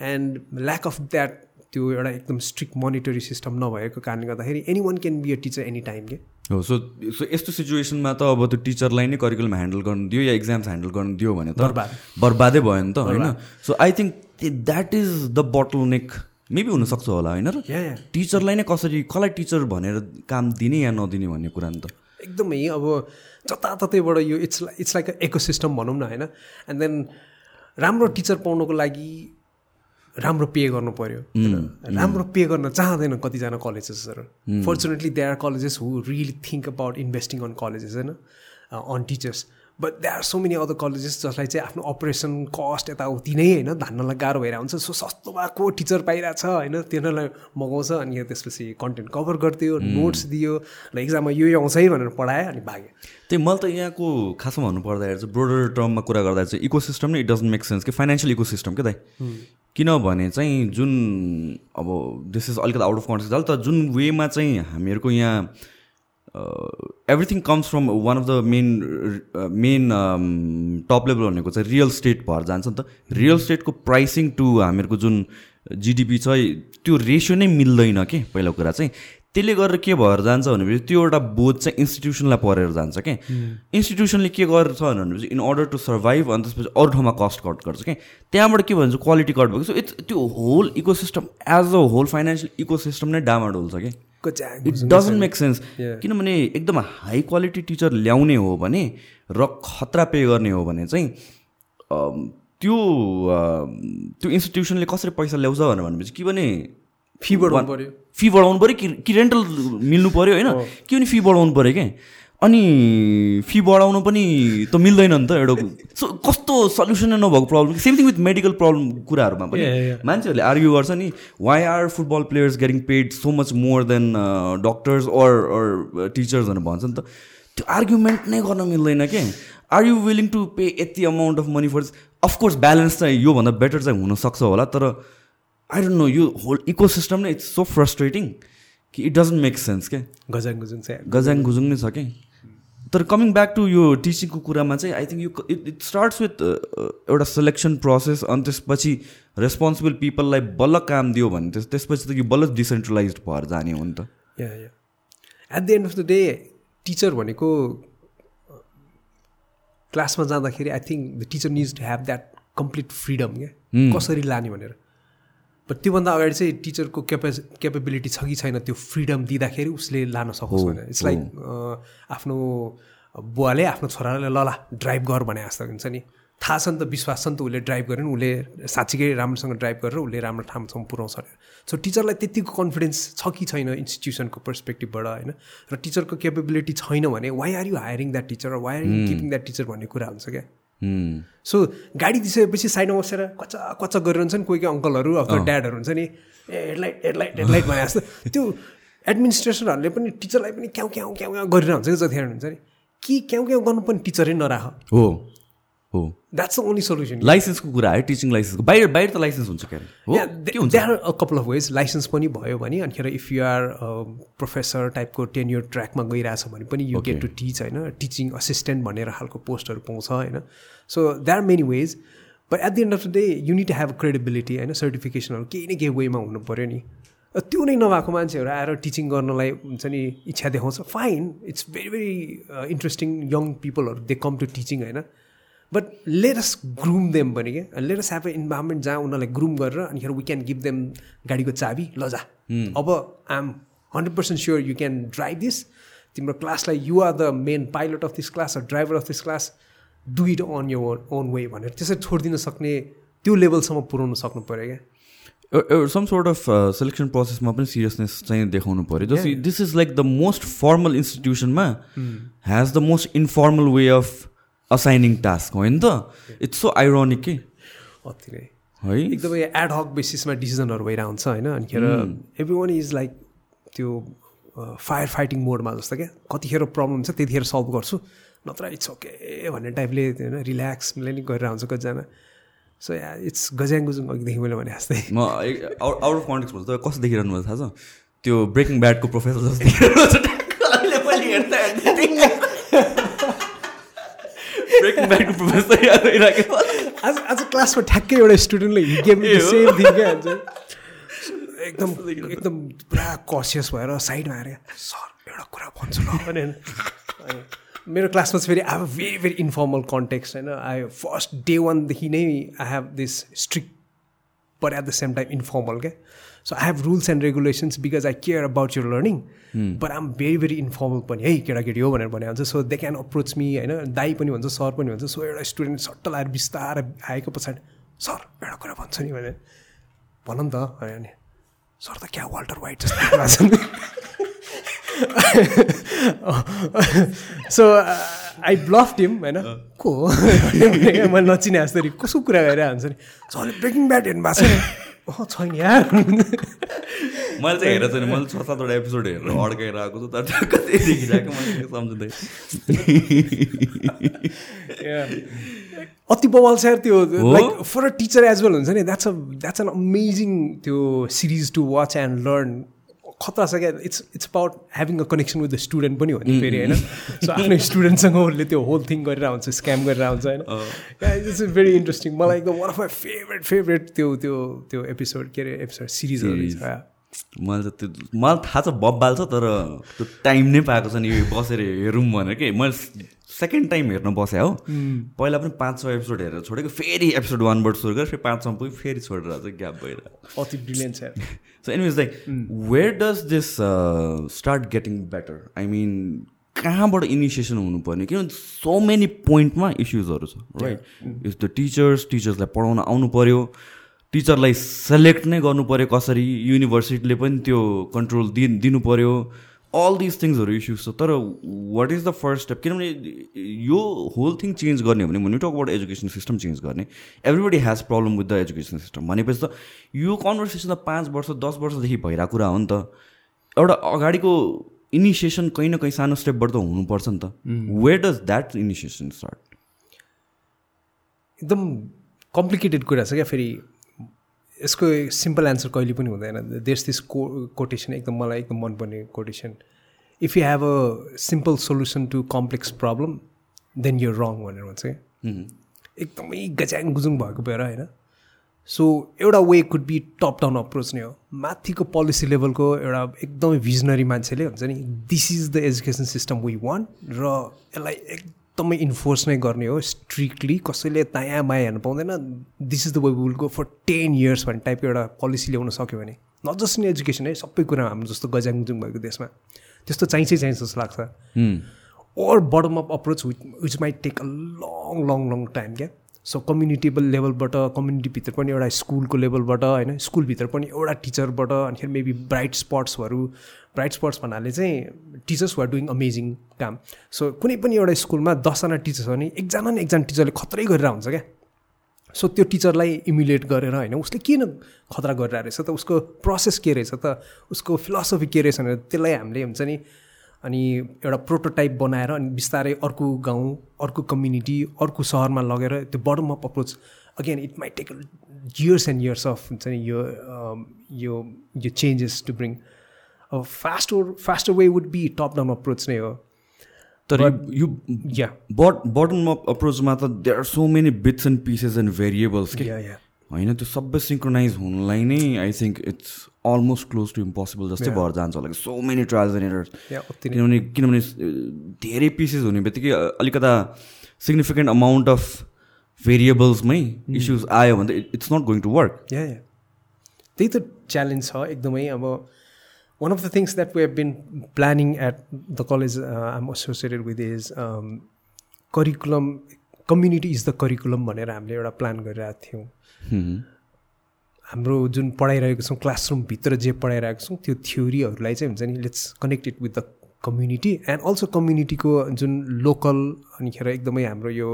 एन्ड ल्याक अफ द्याट त्यो एउटा एकदम स्ट्रिक्ट मोनिटरी सिस्टम नभएको कारणले गर्दाखेरि any one can be a teacher any time के हो सो सो यस्तो सिचुएसनमा त अब त्यो टिचरलाई नै करिकुलम ह्यान्डल गर्नु दियो या इक्जाम्स ह्यान्डल गर्नु दियो भने त बर्बादै। भयो नि त होइन? So I think that is the bottleneck maybe हुनसक्छ होला होइन र? टिचरलाई नै कसरी कसलाई टिचर भनेर काम दिने या नदिने भन्ने कुरा नि त। एकदमै अब जताततैबाट यो it's it's like a ecosystem भनौँ न होइन? एन्ड देन राम्रो टिचर पाउनुको लागि राम्रो पे गर्नु पऱ्यो राम्रो पे गर्न चाहँदैन कतिजना कलेजेसहरू fortunately they are colleges who really think about investing on colleges होइन? On teachers but they are so many other colleges जसलाई चाहिँ आफ्नो अपरेसन कस्ट यताउति नै होइन धान्नलाई गाह्रो भइरहेको हुन्छ। सो सस्तो भएको टिचर पाइरहेको छ होइन? तिनीहरूलाई मगाउँछ अनि त्यसपछि कन्टेन्ट कभर गरिदियो नोट्स दियो ल इक्जाममा यो आउँछ है भनेर पढायो अनि भाग्यो। त्यही मैले त यहाँको खासमा भन्नु पर्दाखेरि चाहिँ ब्रोडर टर्ममा कुरा गर्दा चाहिँ इको सिस्टम नै इट डजन्ट मेक सेन्स कि? फाइनेन्सियल इको सिस्टम क्या दाइ किनभने चाहिँ जुन अब दिस इज अलिकति आउट अफ कन्टेक्स तर जुन वेमा चाहिँ हामीहरूको यहाँ everything comes from one of the main main top level भनेको चाहिँ रियल स्टेट भएर जान्छ नि त। रियल स्टेटको प्राइसिङ टु हामीहरूको जुन जिडिपी छ त्यो रेसियो नै मिल्दैन कि? पहिला कुरा चाहिँ। त्यसले गरेर के भएर जान्छ भनेपछि त्यो एउटा बोझ चाहिँ इन्स्टिट्युसनलाई परेर जान्छ क्या इन्स्टिट्युसनले के गर्छ भनेपछि इन अर्डर टु सर्भाइभ अनि त्यसपछि अरू ठाउँमा कस्ट कट गर्छ क्या त्यहाँबाट के भन्छ? क्वालिटी कट भएको सो इट्स त्यो whole ecosystem as a whole financial ecosystem नै डामाडोल छ कि? इट डजन्ट मेक सेन्स किनभने एकदम हाई क्वालिटी टिचर ल्याउने हो भने र खतरा पे गर्ने हो भने चाहिँ त्यो त्यो इन्स्टिट्युसनले कसरी पैसा ल्याउँछ भनेपछि कि भने फी बढाउनु पऱ्यो फी बढाउनु पऱ्यो कि कि रेन्टल मिल्नु पऱ्यो होइन? के भने फी बढाउनु पऱ्यो क्या अनि फी बढाउनु पनि त मिल्दैन नि त एउटा सो कस्तो सल्युसनै नभएको problem same thing with medical problem कुराहरूमा पनि. मान्छेहरूले आर्ग्यु गर्छ नि why are football players getting paid so much more than doctors or or teachers भनेर भन्छ नि त? त्यो आर्ग्युमेन्ट नै गर्न मिल्दैन के? Are you willing to pay यति amount of money for of course balance चाहिँ योभन्दा बेटर चाहिँ हुनसक्छ होला तर आई डोन्ट नो यो होल इको सिस्टम नै इट्स सो फ्रस्ट्रेटिङ कि इट डजन्ट मेक सेन्स क्या गजाङ गुजुङ चाहिँ गजाङ गुजुङ नै छ कि? तर कमिङ ब्याक टु यो टिचिङको कुरामा चाहिँ आई थिङ्क यो इट इट स्टार्ट्स विथ एउटा सेलेक्सन प्रोसेस अनि त्यसपछि रेस्पोन्सिबल पिपललाई बल्ल काम दियो भने त्यस त्यसपछि त यो बल्ल डिसेन्ट्रलाइज भएर जाने हो नि त। At the end of the day teacher भनेको क्लासमा जाँदाखेरि I think the teacher needs to have that complete freedom क्या कसरी लाने भनेर। बट त्योभन्दा अगाडि चाहिँ टिचरको क्यापा क्यापेबिलिटी छ कि छैन त्यो फ्रिडम दिँदाखेरि उसले लान सकोस् भनेर। इट्स लाइक आफ्नो बुवाले आफ्नो छोरालाई लला ड्राइभ गर भने जस्तो हुन्छ नि। थाहा छ नि त विश्वास छ नि त उसले ड्राइभ गर्यो नि उसले साँच्चीकै राम्रोसँग ड्राइभ गरेर उसले राम्रो ठाउँसम्म पुऱ्याउँछ अरे सो टिचरलाई त्यतिको कन्फिडेन्स छ कि छैन इन्स्टिट्युसनको पर्सपेक्टिभबाट होइन? र टिचरको क्यापेबिलिटी छैन भने why are you hiring that teacher why are you keeping that teacher भन्ने कुरा हुन्छ क्या? सो गाडी दिइसकेपछि साइडमा बसेर कच्चा कच्चा गरिरहन्छ नि कोही कोही अङ्कलहरू अथवा ड्याडहरू हुन्छ नि ए हेडलाइट हेडलाइट हेडलाइट भने जस्तो। त्यो एडमिनिस्ट्रेसनहरूले पनि टिचरलाई पनि क्याउ क्याउ क्याउ क्याउ गरिरहन्छ कि जतिखेर हुन्छ नि। कि क्याउ क्याउ गर्नु पनि टिचरै नराख। हो। हो। द्याट्स द ओन्ली सोल्युसन लाइसेन्सको कुरा है टिचिङ लाइसेन्सको बाहिर बाहिर त लाइसेन्स हुन्छ क्या that a couple of ways licence पनि भयो भने अनिखेर इफ यु आर प्रोफेसर टाइपको टेन इयर ट्र्याकमा गइरहेछ भने पनि यु गेट टु टिच होइन? टिचिङ असिस्टेन्ट भनेर खालको पोस्टहरू पाउँछ होइन? So that are many ways but at the end of the day you need have credibility होइन? सर्टिफिकेसनहरू केही न केही वेमा हुनु पऱ्यो नि। त्यो नै नभएको मान्छेहरू आएर टिचिङ गर्नलाई हुन्छ नि इच्छा देखाउँछ। Fine it's very very interesting young पिपलहरू they come to teaching होइन? बट लेटस ग्रुम देम पनि क्या? लेटस ह्याभ अ इन्भाइरोमेन्ट जहाँ उनीहरूलाई ग्रुम गरेर अनिखेर वी क्यान गिभ देम गाडीको चाबी लजा अब I am hundred percent sure you can drive this तिम्रो क्लासलाई you are the main pilot of this class driver of this class do it on your own way भनेर। त्यसरी छोडिदिन सक्ने त्यो लेभलसम्म पुऱ्याउनु सक्नु पऱ्यो क्या? सम सोर्ट अफ सेलेक्सन प्रोसेसमा पनि सिरियसनेस चाहिँ देखाउनु पऱ्यो जस्तै this is like the most formal इन्स्टिट्युसनमा has the most informal way of assigning task हो नि त? इट्स सो आइरोनिक कि अति नै है? एकदमै एड हक बेसिसमा डिसिजनहरू भइरहेको हुन्छ होइन? अनिखेर एभ्री वान इज लाइक त्यो फायर फाइटिङ मोडमा जस्तो क्या? कतिखेर प्रब्लम छ त्यतिखेर सल्भ गर्छु। नत्र इट्स ओके भन्ने टाइपले होइन रिल्याक्सले नि गरेर हुन्छ कतिजना। सो या इट्स गज्याङ गुजुङ अघिदेखि मैले भने जस्तै। म आउट अफ कन्टेक्स भन्छु तपाईँ कस्तो देखिरहनु भएको थाहा छ? त्यो ब्रेकिङ ब्याडको प्रोफेसर जस्तो देखिरहनु याद भइरहेको आज आज क्लासमा ठ्याक्कै एउटा स्टुडेन्टले सेम थिङ क्या हुन्छ। एकदम एकदम पुरा कसियस भएर साइडमा आएर सर एउटा कुरा भन्छु ल। भने मेरो क्लासमा चाहिँ फेरि I have very very informal context होइन आई फर्स्ट डे वानदेखि नै I have this strict but at the same time informal क्या। So I have rules and regulations because I care about your learning but am very very informal पनि है केटाकेटी हो भनेर भने हुन्छ so they can approach me होइन दाई पनि भन्छ सर पनि भन्छ सो एउटा स्टुडेन्ट सट्ट लाएर बिस्तारै आएको पछाडि सर एउटा कुरा भन्छु नि भने भन नि त अनि सर त क्या वाल्टर वाइट जस्तो सो आई ब्लफ टिम होइन? को? हो मैले नचिने जस्तो कसको कुरा गरेर हुन्छ नि? सरले ब्रेकिङ ब्याट हेर्नु भएको छ नि। अँ छैन यार। मैले चाहिँ हेरेको छैन। मैले छ सातवटा एपिसोड हेरेर अड्काएर आएको छु तर कतै देखिरहेको मैले सम्झँदै? अति बवाल छ त्यो like for a teacher as well हुन्छ नि। That's a that's an amazing त्यो series to watch and learn खतरा छ क्या? It's it's about having a connection with the student पनि हो नि फेरि होइन? सो आफ्नो स्टुडेन्टसँग उसले त्यो होल थिङ गरेर हुन्छ स्क्याम गरेर हुन्छ होइन? इट्स भेरी इन्ट्रेस्टिङ मलाई एकदम one of my favourite favourite त्यो त्यो त्यो एपिसोड के अरे? एपिसोड सिरिजहरू छ मलाई त त्यो मलाई थाहा छ बब्बाल छ तर त्यो टाइम नै पाएको छ नि बसेर हेरौँ भनेर कि? मैले सेकेन्ड टाइम हेर्न बसेँ हो। पहिला पनि पाँच छ एपिसोड हेरेर छोडेको फेरि एपिसोड वानबाट सुरु गरेर फेरि पाँचसम्म पुग्यो फेरि छोडेर चाहिँ ग्याप भएर अति ब्रिलियन्ट छ। So anyways like where does this start getting better I mean कहाँबाट इनिसिएसन हुनुपर्ने? किनभने सो मेनी पोइन्टमा इस्युजहरू छ राइट इज द टिचर्स टिचर्सलाई पढाउन आउनु पऱ्यो टिचरलाई सेलेक्ट नै गर्नु पऱ्यो कसरी युनिभर्सिटीले पनि त्यो कन्ट्रोल दि दिनु पऱ्यो अल दिस थिङ्सहरू इस्युज छ। तर what is the first step किनभने यो होल थिङ चेन्ज गर्ने हो भने मुनि talk about education system change गर्ने everybody has problem with the education system भनेपछि त यो कन्भर्सेसन त पाँच वर्ष दस वर्षदेखि भइरहेको कुरा हो नि त। एउटा अगाडिको इनिसिएसन कहीँ न कहीँ सानो स्टेपबाट त हुनुपर्छ नि त। Where does that initiation start एकदम कम्प्लिकेटेड कुरा छ क्या फेरि। यसको सिम्पल एन्सर कहिले पनि हुँदैन। देश दिस को कोटेसन एकदम मलाई एकदम मनपर्ने quotation if you have a simple solution to complex problem then you wrong भनेर भन्छ क्या एकदमै गज्याङ गुजुङ भएको भएर होइन। सो एउटा way could be top down approach नै हो। माथिको पोलिसी लेभलको एउटा एकदमै भिजनरी मान्छेले हुन्छ नि this is the education system we want र यसलाई एक एकदमै इन्फोर्स नै गर्ने हो स्ट्रिक्टली कसैले दायाँ बायाँ हेर्नु पाउँदैन। This is the way will go for ten years भन्ने टाइपको एउटा पोलिसी ल्याउन सक्यो भने। नट जस्ट इन एजुकेसन है सबै कुरा हाम्रो जस्तो गजाङजुङ भएको देशमा। त्यस्तो चाहिन्छ चाहिन्छ जस्तो लाग्छ। Or bottom up approach which which take a long long long time क्या? सो कम्युनिटेबल लेभलबाट कम्युनिटीभित्र पनि एउटा स्कुलको लेभलबाट होइन स्कुलभित्र पनि एउटा टिचरबाट अनिखेरि मेबी ब्राइट स्पट्सहरू ब्राइट स्पट्स भन्नाले चाहिँ टिचर्स आर डुइङ अमेजिङ काम। सो कुनै पनि एउटा स्कुलमा दसजना टिचर्स हो भने एकजना न एकजना टिचरले खत्रै गरेर हुन्छ क्या। सो त्यो टिचरलाई इमुलेट गरेर होइन उसले किन खतरा गरिरहेको रहेछ त उसको प्रोसेस के रहेछ त उसको फिलोसफी के रहेछ भनेर त्यसलाई हामीले हुन्छ नि अनि एउटा प्रोटोटाइप बनाएर अनि बिस्तारै अर्को गाउँ अर्को कम्युनिटी अर्को सहरमा लगेर त्यो bottom up approach again it might take years and years of हुन्छ नि यो यो यो चेन्जेस टु ब्रिङ अब faster faster way would be top down approach नै हो. तर यो या बट बटम अप अप्रोचमा त there are so many bits and pieces and variables के। होइन त्यो सबै सिङ्क्रोनाइज हुनलाई नै I think it's almost close to impossible जस्तै भएर जान्छ। होला so many trials and errors किनभने किनभने धेरै पिसेस हुने बित्तिकै अलिकता सिग्निफिकेन्ट अमाउन्ट अफ भेरिएबल्समै इस्युज आयो भने त it's not going to work त्यही त च्यालेन्ज छ एकदमै। अब one of the things that we have been planning at the college uh, I'm associated with is um, curriculum community is the curriculum भनेर हामीले एउटा प्लान गरिरहेको थियौँ। हाम्रो जुन पढाइरहेको छौँ क्लासरुमभित्र जे पढाइरहेको छौँ त्यो थ्योरीहरूलाई चाहिँ हुन्छ नि let's connected with the community and also कम्युनिटीको जुन लोकल अनिखेर एकदमै हाम्रो यो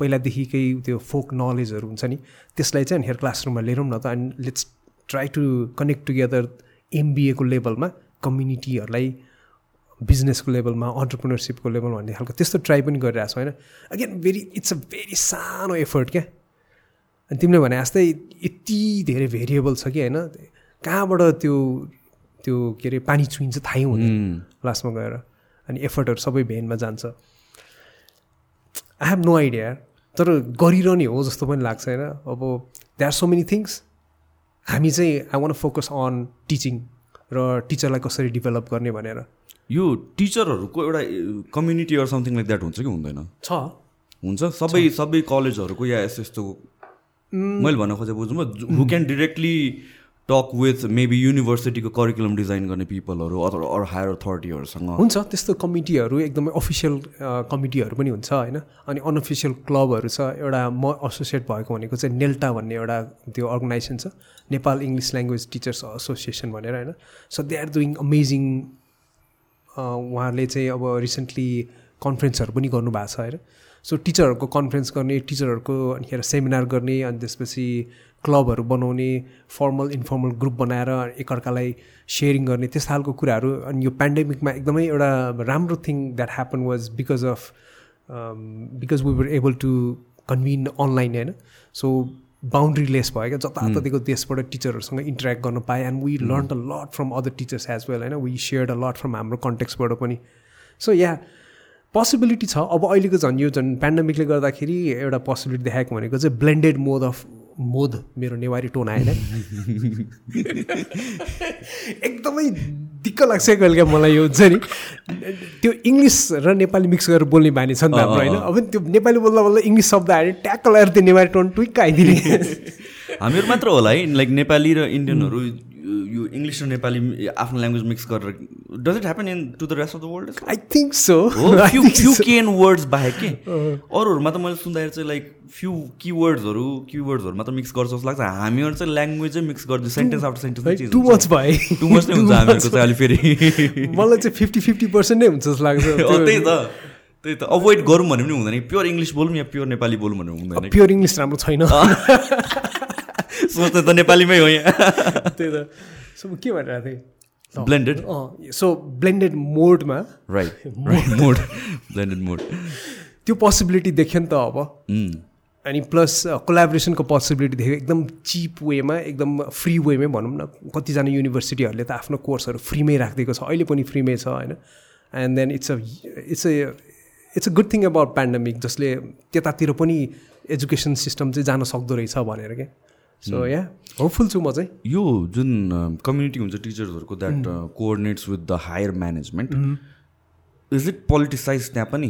पहिलादेखिकै त्यो फोक नलेजहरू हुन्छ नि त्यसलाई चाहिँ अनिखेर क्लासरुममा लिएर न त and let's try to connect together एमबिएको लेभलमा कम्युनिटीहरूलाई बिजनेसको लेभलमा अन्टरप्रिनरसिपको लेभलमा भन्ने खालको त्यस्तो ट्राई पनि गरिरहेको छ होइन? Again very it's a very सानो एफर्ट क्या। अनि तिमीले भने जस्तै यति धेरै भेरिएबल छ कि होइन कहाँबाट त्यो त्यो के अरे पानी छुइन्छ थाहै हुँदैन लास्टमा गएर। अनि एफर्टहरू सबै भेनमा जान्छ। आई हेभ नो आइडिया तर गरिरहने हो जस्तो पनि लाग्छ होइन। अब they are so many things हामी चाहिँ I want focus on teaching र टिचरलाई कसरी डेभलप गर्ने भनेर। यो टिचरहरूको एउटा community or something like that हुन्छ कि हुँदैन? छ। हुन्छ। सबै सबै कलेजहरूको या यस्तो यस्तो मैले भन्न खोजेँ बुझ्नु who can directly talk with maybe युनिभर्सिटीको curriculum design गर्ने पिपलहरू अथवा अरू हायर अथोरिटीहरूसँग हुन्छ त्यस्तो कमिटीहरू एकदमै अफिसियल कमिटीहरू पनि हुन्छ होइन? अनि अनअफिसियल क्लबहरू छ एउटा म एसोसिएट भएको भनेको चाहिँ नेल्टा भन्ने एउटा त्यो अर्गनाइजेसन छ Nepal English language teachers association भनेर होइन? So they are doing amazing उहाँहरूले चाहिँ अब रिसेन्टली कन्फरेन्सहरू पनि गर्नुभएको छ होइन? सो टिचरहरूको कन्फरेन्स गर्ने टिचरहरूको अनिखेर सेमिनार गर्ने अनि त्यसपछि क्लबहरू बनाउने फर्मल इन्फर्मल ग्रुप बनाएर एकअर्कालाई सेयरिङ गर्ने त्यस्तो खालको कुराहरू अनि यो पेन्डेमिकमा एकदमै एउटा राम्रो thing that happen was because of because we were able to convene online होइन? सो बााउन्ड्री लेस भयो क्या? जताततिको देशबाट टिचरहरूसँग इन्टरेक्ट गर्न पाएँ and we learn a lot from other teachers as well होइन? We share a lot from हाम्रो कन्टेक्सबाट पनि. सो या पोसिबिलिटी छ। अब अहिलेको झन् यो झन् पेन्डेमिकले गर्दाखेरि एउटा पोसिबिलिटी देखाएको भनेको चाहिँ ब्लेन्डेड मोड अफ मोद मेरो नेवारी टोन आएन एकदमै दिक्क लाग्छ कहिले क्या मलाई यो हुन्छ नि। त्यो इङ्ग्लिस र नेपाली मिक्स गरेर बोल्ने बानी छ नि त हाम्रो होइन? अब त्यो नेपाली बोल्दा बोल्दा इङ्ग्लिस शब्द आयो ट्याक्क लगाएर त्यो नेवारी टोन ट्विक्क आइदिने। हामीहरू मात्र होला है लाइक नेपाली र इन्डियनहरू यो इङ्ग्लिस र नेपाली आफ्नो ल्याङ्ग्वेज मिक्स गरेर does it happen in to the rest of the world I think so few few can words बाहेक के? अरूहरूमा त मैले सुन्दाखेरि चाहिँ लाइक फ्यु किवर्ड्सहरू किवर्ड्सहरू मात्र मिक्स गर्छ जस्तो लाग्छ। हामीहरू चाहिँ ल्याङ्ग्वेजै मिक्स गर्छ sentence after sentence too much भयो टु मच नै हुन्छ हामीहरूको चाहिँ अहिले फेरि मलाई चाहिँ फिफ्टी फिफ्टी पर्सेन्ट नै हुन्छ जस्तो लाग्छ। त्यही त। त्यही त। अभोइड गरौँ भने पनि हुँदैन। प्योर इङ्ग्लिस बोलौँ या प्योर नेपाली बोलौँ भने हुँदैन? प्योर इङ्ग्लिस राम्रो छैन। सोच्दा त नेपालीमै हो यहाँ। त्यही त। सो के भनिरहेको थिएँ? ब्लेन्डेड सो ब्लेन्डेड मोडमा। Right mode. Blended mode. त्यो पोसिबिलिटी देख्यो नि त अब। अनि प्लस कोलाबोरेसनको पोसिबिलिटी देख्यो। एकदम चिप वेमा एकदम फ्री वेमै भनौँ न। कतिजना युनिभर्सिटीहरूले त आफ्नो कोर्सहरू फ्रीमै राखिदिएको छ। अहिले पनि फ्रीमै छ होइन? And then it's a it's a it's a good thing about pandemic जसले त्यतातिर पनि एजुकेसन सिस्टम चाहिँ जान सक्दो रहेछ भनेर क्या सो या होपफुल छु म चाहिँ यो जुन कम्युनिटी हुन्छ टिचर्सहरूको that coordinates with the higher management is it politicise त्यहाँ पनि?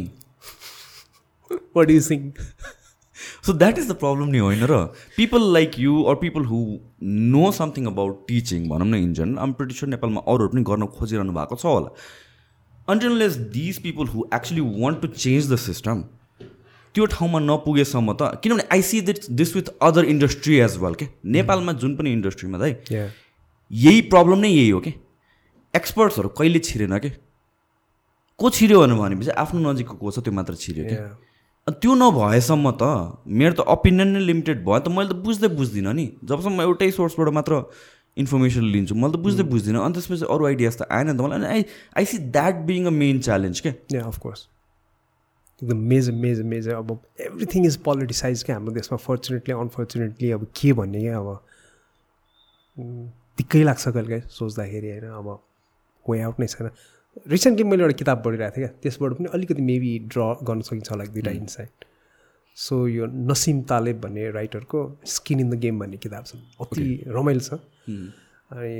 What you so that is the problem नि होइन र people like you or people who know something about teaching भनौँ न इन जनरल आम प्रिटिसर नेपालमा अरूहरू पनि गर्न खोजिरहनु भएको छ होला। Until unless these people who actually want to change the system त्यो ठाउँमा नपुगेसम्म त किनभने I see that this with other industry as well के नेपालमा जुन पनि इन्डस्ट्रीमा है यही प्रब्लम नै यही हो कि एक्सपर्ट्सहरू कहिले छिरेन कि को छिर्यो भनेपछि आफ्नो नजिकको को छ त्यो मात्र छिर्यो कि त्यो नभएसम्म त मेरो त ओपिनियन नै लिमिटेड भयो। त मैले त बुझ्दै बुझ्दिनँ नि। जबसम्म एउटै सोर्सबाट मात्र इन्फर्मेसन लिन्छु मैले त बुझ्दै बुझ्दिनँ। अनि त्यसपछि अरू आइडियाज त आएन नि त मलाई। I I see that being a main challenge क्या अफकोर्स एकदम मेजर मेजर मेजर अब एभ्रिथिङ इज पोलिटिसाइज क्या? हाम्रो देशमा फर्चुनेटली अनफर्चुनेटली अब के भन्ने क्या अब? दिक्कै लाग्छ कहिले सोच्दाखेरि होइन अब वे आउट नै छैन रिसेन्टली मैले एउटा किताब पढिरहेको थिएँ क्या? त्यसबाट पनि अलिकति मेबी ड्र गर्न सकिन्छ होला दुइटा इन्साइट सो यो नसिम तालेब भन्ने राइटरको स्किन इन द गेम भन्ने किताब छ अति रमाइलो छ अनि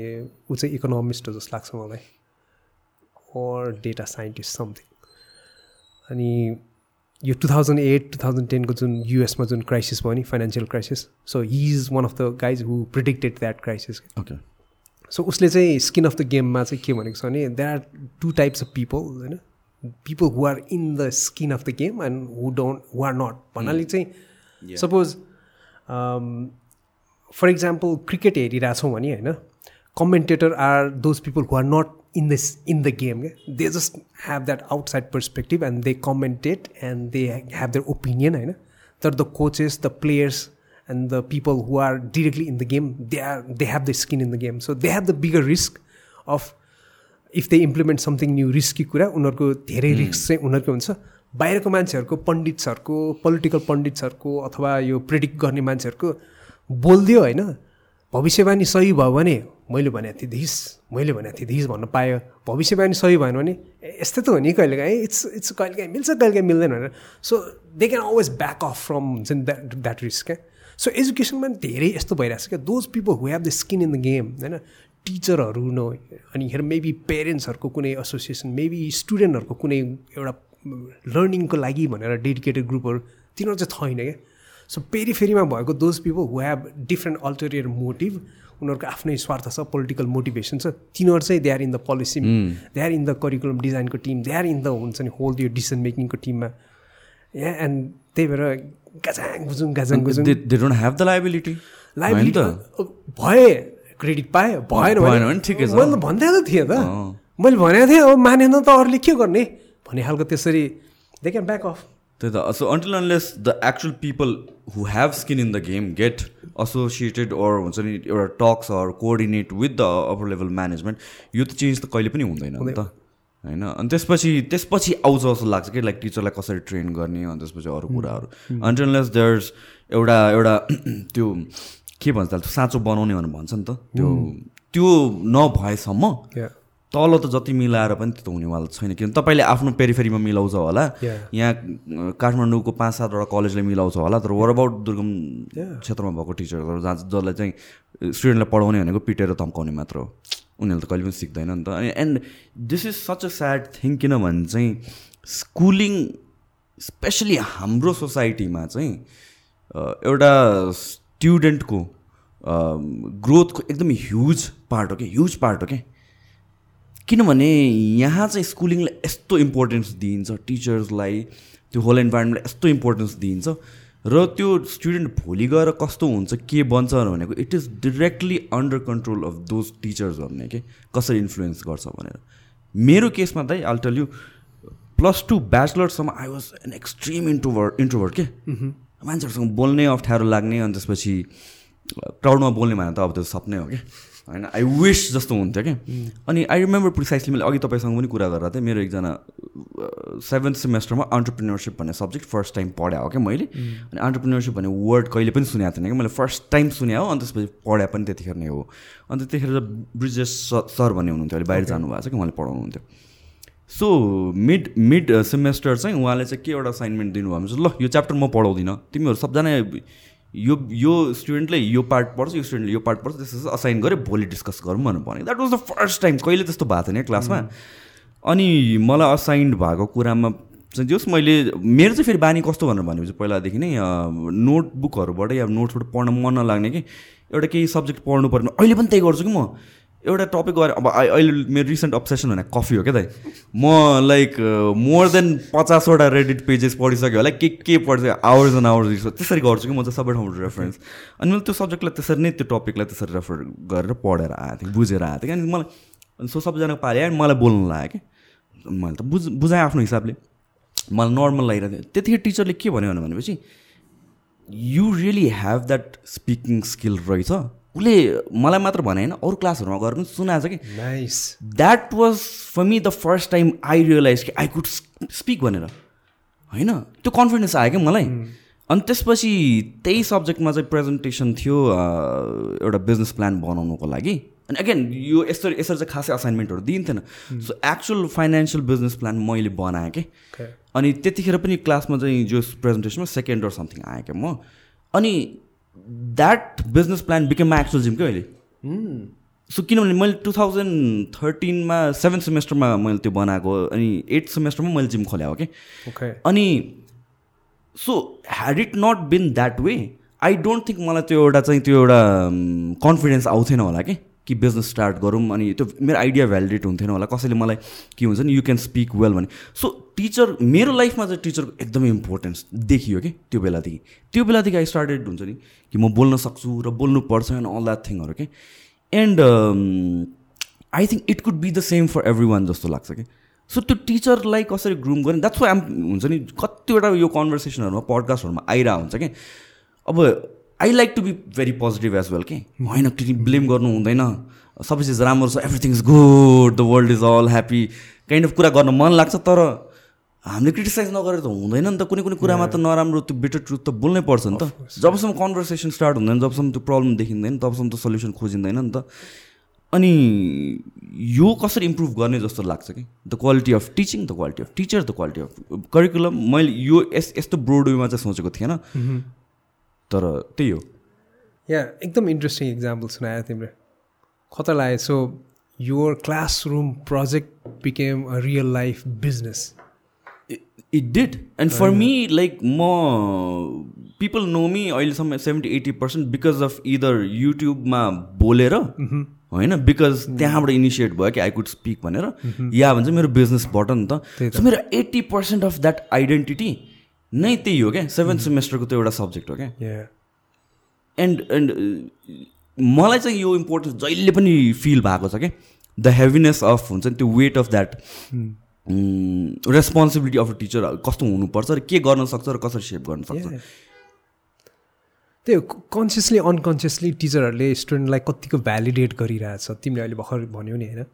ऊ चाहिँ इकोनोमिस्ट हो जस्तो लाग्छ मलाई अर डेटा साइन्टिस्ट समथिङ अनि यो two thousand eight two thousand टेनको जुन युएसमा जुन क्राइसिस भयो नि financial crisis so he is one of the guys who predicted that crisis okay so उसले चाहिँ स्किन अफ द गेममा चाहिँ के भनेको छ भने there are two types of people होइन? People who are in the skin of the game and who don't who are not भन्नाले चाहिँ सपोज फर इक्जाम्पल क्रिकेट हेरिरहेछौँ भने होइन? Commentator are those people who are not in this in the game they just have that outside perspective and they commentate and they have their opinion होइन तर the coaches the players and the people who are directly in the game they are they have the skin in the game so they have the bigger risk of if they implement something new risky कुरा उनीहरूको धेरै risk चाहिँ उनीहरूको हुन्छ बाहिरको मान्छेहरूको पण्डित्सहरूको political पण्डित्सहरूको अथवा यो प्रिडिक्ट गर्ने मान्छेहरूको बोलिदियो होइन भविष्यवाणी सही भयो भने मैले भनेको थिएँ धिस मैले भनेको थिएँ धिस भन्न पायो। भविष्यवाणी सही भएन भने यस्तै त हो नि कहिलेकाहीँ इट्स इट्स कहिलेकाहीँ मिल्छ कहिलेकाहीँ मिल्दैन भनेर। So they can always back off from हुन्छ नि द्याट द्याट रिस्क क्या? सो एजुकेसनमा पनि धेरै यस्तो भइरहेको छ क्या? Those people who have the skin in the game होइन? टिचरहरू न अनि हेर मेबी पेरेन्ट्सहरूको कुनै एसोसिएसन मेबी स्टुडेन्टहरूको कुनै एउटा लर्निङको लागि भनेर डेडिकेटेड ग्रुपहरू तिनीहरू चाहिँ छैन क्या? सो पेरिफेरीमा भएको those people who have different ulterior motive उनीहरूको आफ्नै स्वार्थ छ पोलिटिकल मोटिभेसन छ। तिनीहरू चाहिँ they are in the policy they are in the curriculum डिजाइनको team they are in the हुन्छ नि होल यो डिसिसन मेकिङको टिममा यहाँ एन्ड त्यही भएर गाजाङ गुजुङ गाजाङ गुजुङ। They don't have the liability liability भए क्रेडिट पाएँ भएन भने ठिकै छ। मैले भन्दै त थिएँ त। मैले भनेको थिएँ अब मानेन त अरूले के गर्ने? भन्ने खालको त्यसरी दे क्यान ब्याक अफ त्यही त। So until unless the actual people who have skin in the game get associated or हुन्छ नि एउटा talks or coordinate with the upper level management यो त चेन्ज त कहिले पनि हुँदैन नि त होइन? अनि त्यसपछि त्यसपछि आउँछ जस्तो लाग्छ कि लाइक टिचरलाई कसरी ट्रेन गर्ने अनि त्यसपछि अरू कुराहरू। अन्टनलेस देयर्स एउटा एउटा त्यो के भन्छ साँचो बनाउने भनेर भन्छ नि त त्यो त्यो नभएसम्म. तल त जति मिलाएर पनि त्यो त हुनेवाला छैन। किन तपाईँले आफ्नो पेरिफेरीमा मिलाउँछ होला. यहाँ काठमाडौँको पाँच सातवटा कलेजले मिलाउँछ होला। तर वर अबाउट दुर्गम. क्षेत्रमा भएको टिचरहरू? जहाँ जसलाई चाहिँ स्टुडेन्टलाई पढाउने भनेको पिटेर धम्काउने मात्र हो। उनीहरूले त कहिले पनि सिक्दैन नि त। अनि and this is such a sad thing किनभने चाहिँ स्कुलिङ स्पेसली हाम्रो सोसाइटीमा चाहिँ एउटा स्टुडेन्टको ग्रोथको एकदम ह्युज पार्ट हो कि ह्युज पार्ट हो कि किनभने यहाँ चाहिँ स्कुलिङलाई यस्तो इम्पोर्टेन्स दिइन्छ टिचर्सलाई त्यो होल इन्भाइरोमेन्टलाई यस्तो इम्पोर्टेन्स दिइन्छ र त्यो स्टुडेन्ट भोलि गएर कस्तो हुन्छ के बन्छ भनेको it is directly under control of those teachers भन्ने के? कसरी इन्फ्लुएन्स गर्छ भनेर। मेरो केसमा त I'll tell you plus two ब्याचलरसम्म I was an extreme introvert introvert के? मान्छेहरूसँग बोल्नै अप्ठ्यारो लाग्ने अनि त्यसपछि क्राउडमा बोल्ने भने त अब त्यो सपनै हो कि? होइन आई विस जस्तो हुन्थ्यो कि अनि आई रिमेम्बर प्रिसाइसली मैले अघि तपाईँसँग पनि कुरा गरेर थिएँ मेरो एकजना सेभेन्थ सेमेस्टरमा अन्टरप्रिनरसिप भन्ने सब्जेक्ट फर्स्ट टाइम पढाएको हो क्या मैले। अनि अन्टरप्रिनरसिप भन्ने वर्ड कहिले पनि सुनेको थिएन कि मैले फर्स्ट टाइम सुने हो अनि त्यसपछि पढाए पनि त्यतिखेर नै हो। अन्त त्यतिखेर ब्रिजेस सर भन्ने हुनुहुन्थ्यो अहिले बाहिर जानुभएको छ कि उहाँले पढाउनुहुन्थ्यो। सो मिड मिड सेमेस्टर चाहिँ उहाँले चाहिँ के एउटा असाइनमेन्ट दिनुभयो भने चाहिँ ल यो च्याप्टर म पढाउँदिनँ। तिमीहरू सबजना यो यो स्टुडेन्टले यो पार्ट पढ्छ यो स्टुडेन्टले यो पार्ट पढ्छ त्यसपछि असाइन गऱ्यो भोलि डिस्कस गरौँ भनेर भने that was the first time कहिले त्यस्तो भएको थिएन क्लासमा अनि मलाई असाइन्ड भएको कुरामा चाहिँ जस मैले मेरो चाहिँ फेरि बानी कस्तो भनेर भनेपछि पहिलादेखि नै नोटबुकहरूबाट या नोट्सबाट पढ्न मन नलाग्ने कि एउटा केही सब्जेक्ट पढ्नु पर्ने अहिले पनि त्यही गर्छु कि म? एउटा टपिक गएर अब अहि- अहिले मेरो रिसेन्ट अब्सेसन भने कफी हो क्या दाइ। म लाइक मोर देन पचासवटा रेडिट पेजेस पढिसक्यो होला के के पढ्छ आवर्स एन्ड आवर्स त्यसरी गर्छु कि म चाहिँ सबै ठाउँबाट रेफरेन्स अनि मैले त्यो सब्जेक्टलाई त्यसरी नै त्यो टपिकलाई त्यसरी रेफर गरेर पढेर आएको थिएँ बुझेर आएको थिएँ। कि अनि मलाई अनि सो सबैजना पाएँ अनि मलाई बोल्नु लाग्यो कि। मैले त बुझ बुझाएँ आफ्नो हिसाबले। मलाई नर्मल लागिरहेको थियो। त्यतिखेर टिचरले के भन्यो भनेपछि you really have that speaking skill रहेछ उसले मलाई मात्र भने होइन अरू क्लासहरूमा गएर पनि सुनाएको छ कि। Nice that was for me the first time I realise कि आई कुड स्पिक भनेर। होइन? त्यो कन्फिडेन्स आयो क्या मलाई। अनि त्यसपछि त्यही सब्जेक्टमा चाहिँ प्रेजेन्टेसन थियो एउटा बिजनेस प्लान बनाउनुको लागि। अनि अगेन यो यसरी यसरी चाहिँ खासै असाइनमेन्टहरू दिइन्थेन। So actual financial business plan मैले बनाएँ कि. अनि त्यतिखेर पनि क्लासमा चाहिँ जो प्रेजेन्टेसनमा सेकेन्ड अर समथिङ आएँ क्या म। अनि that business plan became my actual gym क्या अहिले सो किनभने मैले टु थाउजन्ड थर्टिनमा सेभेन्थ सेमेस्टरमा मैले त्यो बनाएको अनि एट सेमेस्टरमा मैले जिम खोल्या हो कि अनि so had it not been that way I don't think मलाई त्यो एउटा चाहिँ त्यो एउटा कन्फिडेन्स आउँथेन होला कि कि बिजनेस स्टार्ट गरौँ अनि त्यो मेरो आइडिया भ्यालिडेट हुन्थेन होला। कसैले मलाई के हुन्छ नि यु क्यान स्पिक वेल भने। सो टिचर मेरो लाइफमा चाहिँ टिचरको एकदमै इम्पोर्टेन्स देखियो कि त्यो बेलादेखि। त्यो बेलादेखि आई स्टार्टेड हुन्छ नि कि म बोल्न सक्छु र बोल्नुपर्छ एन्ड अल द्याट थिङहरू कि and I think it could be the same for every one जस्तो लाग्छ कि सो त्यो टिचरलाई कसरी ग्रुम गर्ने? द्याट्स वाइ आम हुन्छ नि कतिवटा यो कन्भर्सेसनहरूमा पडकास्टहरूमा आइरहेको हुन्छ कि अब I like to be very positive as well कि होइन ब्लेम गर्नु हुँदैन. सबै चिज राम्रो छ everything is good the world is all happy kind of कुरा गर्न मन लाग्छ तर हामीले क्रिटिसाइज नगरेर त हुँदैन नि त। कुनै कुनै कुरामा त नराम्रो त्यो बेटर ट्रुथ त बोल्नै पर्छ नि त। जबसम्म कन्भर्सेसन स्टार्ट हुँदैन जबसम्म त्यो प्रब्लम देखिँदैन तबसम्म त सल्युसन खोजिँदैन नि त। अनि यो कसरी इम्प्रुभ गर्ने जस्तो लाग्छ कि the quality of teaching the quality of teacher the quality of curriculum मैले यो यस यस्तो ब्रोड वेमा चाहिँ सोचेको थिएन। तर त्यही हो। या एकदम इन्ट्रेस्टिङ इक्जाम्पल सुनायो तिमीले कता लाग्यो? So your classroom project became a real life business it did and for me like म पिपल नो मी अहिलेसम्म seventy eighty percent because of either युट्युबमा बोलेर होइन बिकज त्यहाँबाट इनिसिएट भयो कि आई कुड स्पिक भनेर। या भन्छ मेरो बिजनेसबाट नि त्यही त। सो मेरो eighty percent of that identity नै त्यही हो क्या? सेभेन्थ सेमेस्टरको त्यो एउटा सब्जेक्ट हो क्या? एन्ड एन्ड मलाई चाहिँ यो इम्पोर्टेन्स जहिले पनि फिल भएको छ क्या? द हेभिनेस अफ हुन्छ नि त्यो weight of that responsibility of teacher कस्तो हुनुपर्छ र के गर्न सक्छ र कसरी सेप गर्न सक्छ? त्यही कन्सियसली अनकन्सियसली टिचरहरूले स्टुडेन्टलाई कतिको भ्यालिडेट गरिरहेछ। तिमीले अहिले भर्खर भन्यौ नि होइन?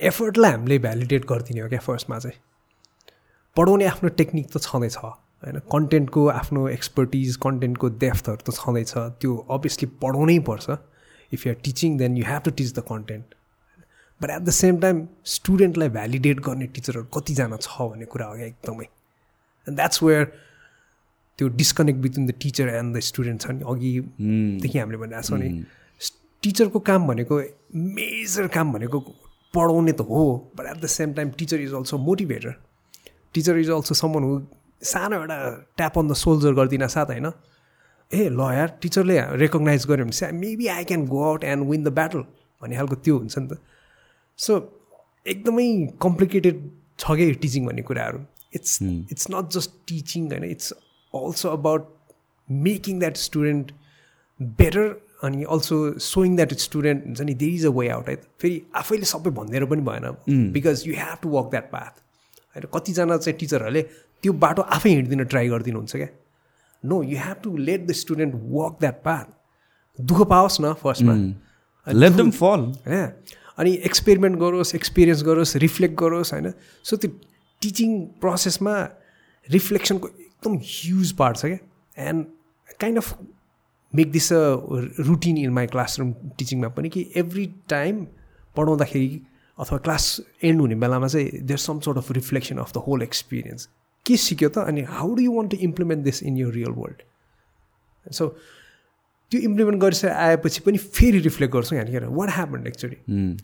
एफर्टलाई हामीले भ्यालिडेट गरिदिने हो क्या फर्स्टमा चाहिँ। पढाउने आफ्नो टेक्निक त छँदैछ। होइन कन्टेन्टको आफ्नो एक्सपर्टिज कन्टेन्टको डेफ्थहरू त छँदैछ। त्यो अभियसली पढाउनै पर्छ। If you're teaching then you have to teach the content but at the same time स्टुडेन्टलाई validate गर्ने टिचरहरू कतिजना छ भन्ने कुरा हो क्या एकदमै। एन्ड द्याट्स वेयर त्यो disconnect between the teacher and the student छ नि। अघिदेखि हामीले भनिरहेको छौँ नि। टिचरको काम भनेको मेजर काम भनेको पढाउने त हो। But at the same time teacher is also motivator teacher is also someone हो सानो एउटा ट्याप अन द सोल्जर गरिदिन साथ होइन? ए ल यार टिचरले रेकगनाइज गर्यो भने maybe I can go out and win the battle भन्ने खालको त्यो हुन्छ नि त। सो एकदमै कम्प्लिकेटेड छ कि टिचिङ भन्ने कुराहरू। It's it's not just teaching होइन it's also about making that student better अनि अल्सो सोइङ द्याट स्टुडेन्ट हुन्छ नि there is a way out है फेरि आफैले सबै भनिदिएर पनि भएन। Because you have to walk that path होइन कतिजना चाहिँ टिचरहरूले त्यो बाटो आफै हिँडिदिन ट्राई गरिदिनुहुन्छ क्या? No you have to let the student walk that path दुःख पाओस् न फर्स्टमा लेट देम फल होइन अनि एक्सपेरिमेन्ट गरोस् एक्सपिरियन्स गरोस् रिफ्लेक्ट गरोस् होइन? सो त्यो टिचिङ प्रोसेसमा रिफ्लेक्सनको एकदम ह्युज पार्ट छ क्या? And kind of make this a routine in my classroom टिचिङमा पनि कि एभ्री टाइम पढाउँदाखेरि अथवा क्लास एन्ड हुने बेलामा चाहिँ there some sort of reflection of the whole experience के सिक्यो त? अनि how do you want to implement this in your real world so त्यो इम्प्लिमेन्ट गरिसके आएपछि पनि फेरि रिफ्लेक्ट गर्छौँ यहाँनिर वाट ह्यापन एक्चुली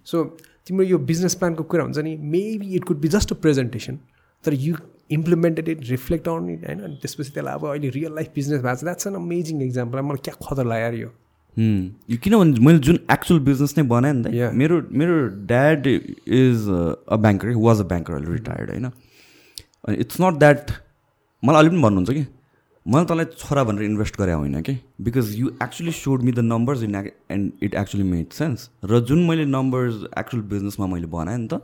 सो तिम्रो यो बिजनेस प्लानको कुरा हुन्छ नि maybe it could be just a presentation तर you implemented it reflect on it होइन? अनि त्यसपछि त्यसलाई अब अहिले रियल लाइफ बिजनेस भएको छ। द्याट्स एन अमेजिङ इक्जाम्पल मलाई क्या खतर लाग्यो यो। यो किनभने मैले जुन एक्चुअल बिजनेस नै बनाएँ नि त मेरो मेरो dad is a banker was a banker अहिले रिटायर्ड होइन? अनि इट्स नट द्याट मलाई अलिक पनि भन्नुहुन्छ कि मैले तँलाई छोरा भनेर इन्भेस्ट गरे होइन कि? Because you actually showed me the numbers in and it actually made sense र जुन मैले नम्बर्स एक्चुअल बिजनेसमा मैले बनाएँ नि त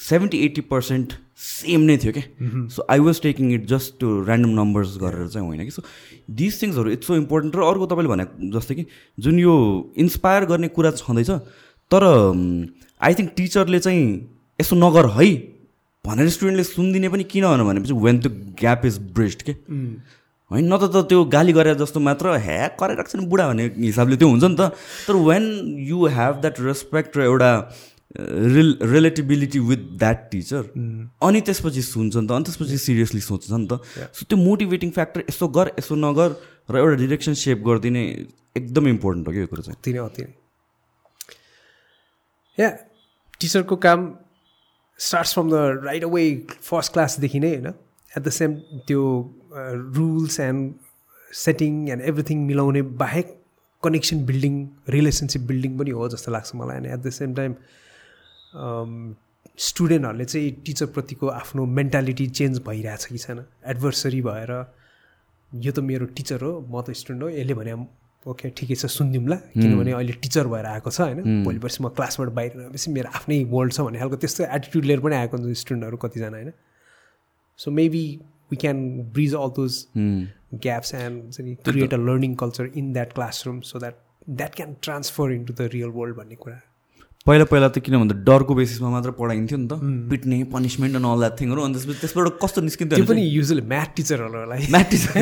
सेभेन्टी एट्टी पर्सेन्ट सेम नै थियो क्या so I was taking it just to random numbers गरेर चाहिँ होइन कि। सो दिस थिङ्सहरू इट्स सो इम्पोर्टेन्ट र अर्को तपाईँले भने जस्तै कि जुन यो इन्सपायर गर्ने कुरा छँदैछ तर आई थिङ्क टिचरले चाहिँ यसो नगर है। भनेर स्टुडेन्टले सुनिदिने पनि किन भनेपछि when the gap is bridged के? होइन न त त्यो गाली गरेर जस्तो मात्र ह्या छ नि बुढा भन्ने हिसाबले त्यो हुन्छ नि त। तर when you have that respect र एउटा रिल रिलेटिबिलिटी विथ द्याट टिचर अनि त्यसपछि सुन्छ नि त अनि त्यसपछि सिरियसली सोच्छ नि त। सो त्यो मोटिभेटिङ फ्याक्टर यसो गर यसो नगर र एउटा डिरेक्सन सेप गरिदिने एकदम इम्पोर्टेन्ट हो कि यो कुरो चाहिँ। या टिचरको काम starts from the right away first क्लासदेखि नै होइन एट द सेम त्यो rules and setting and everything मिलाउने बाहेक कनेक्सन बिल्डिङ रिलेसनसिप बिल्डिङ पनि हो जस्तो लाग्छ मलाई. अनि एट द सेम टाइम स्टुडेन्टहरूले चाहिँ टिचरप्रतिको आफ्नो मेन्टालिटी चेन्ज भइरहेछ कि छैन? एडभर्सरी भएर यो त मेरो टिचर हो म त स्टुडेन्ट हो यसले भने ओके ठिकै छ सुनिदिउँला। किनभने अहिले टिचर भएर आएको छ होइन। भोलि पर्सि म क्लासबाट बाहिर गएपछि मेरो आफ्नै वर्ल्ड छ भन्ने खालको त्यस्तो एटिट्युड लिएर पनि आएको हुन्छ स्टुडेन्टहरू कतिजना होइन। So maybe we can bridge all those gaps and create a learning culture in that classroom so that that can transfer into the real world भन्ने कुरा। पहिला पहिला त किन भन्दा डरको बेसिसमा मात्र पढाइन्थ्यो नि त। पिट्ने पनिसमेन्ट एन्ड अल द्याट थिङहरू अनि त्यसपछि त्यसबाट कस्तो निस्किन्थ्यो पनि युजली म्याथ टिचरहरूलाई म्याथ टिचर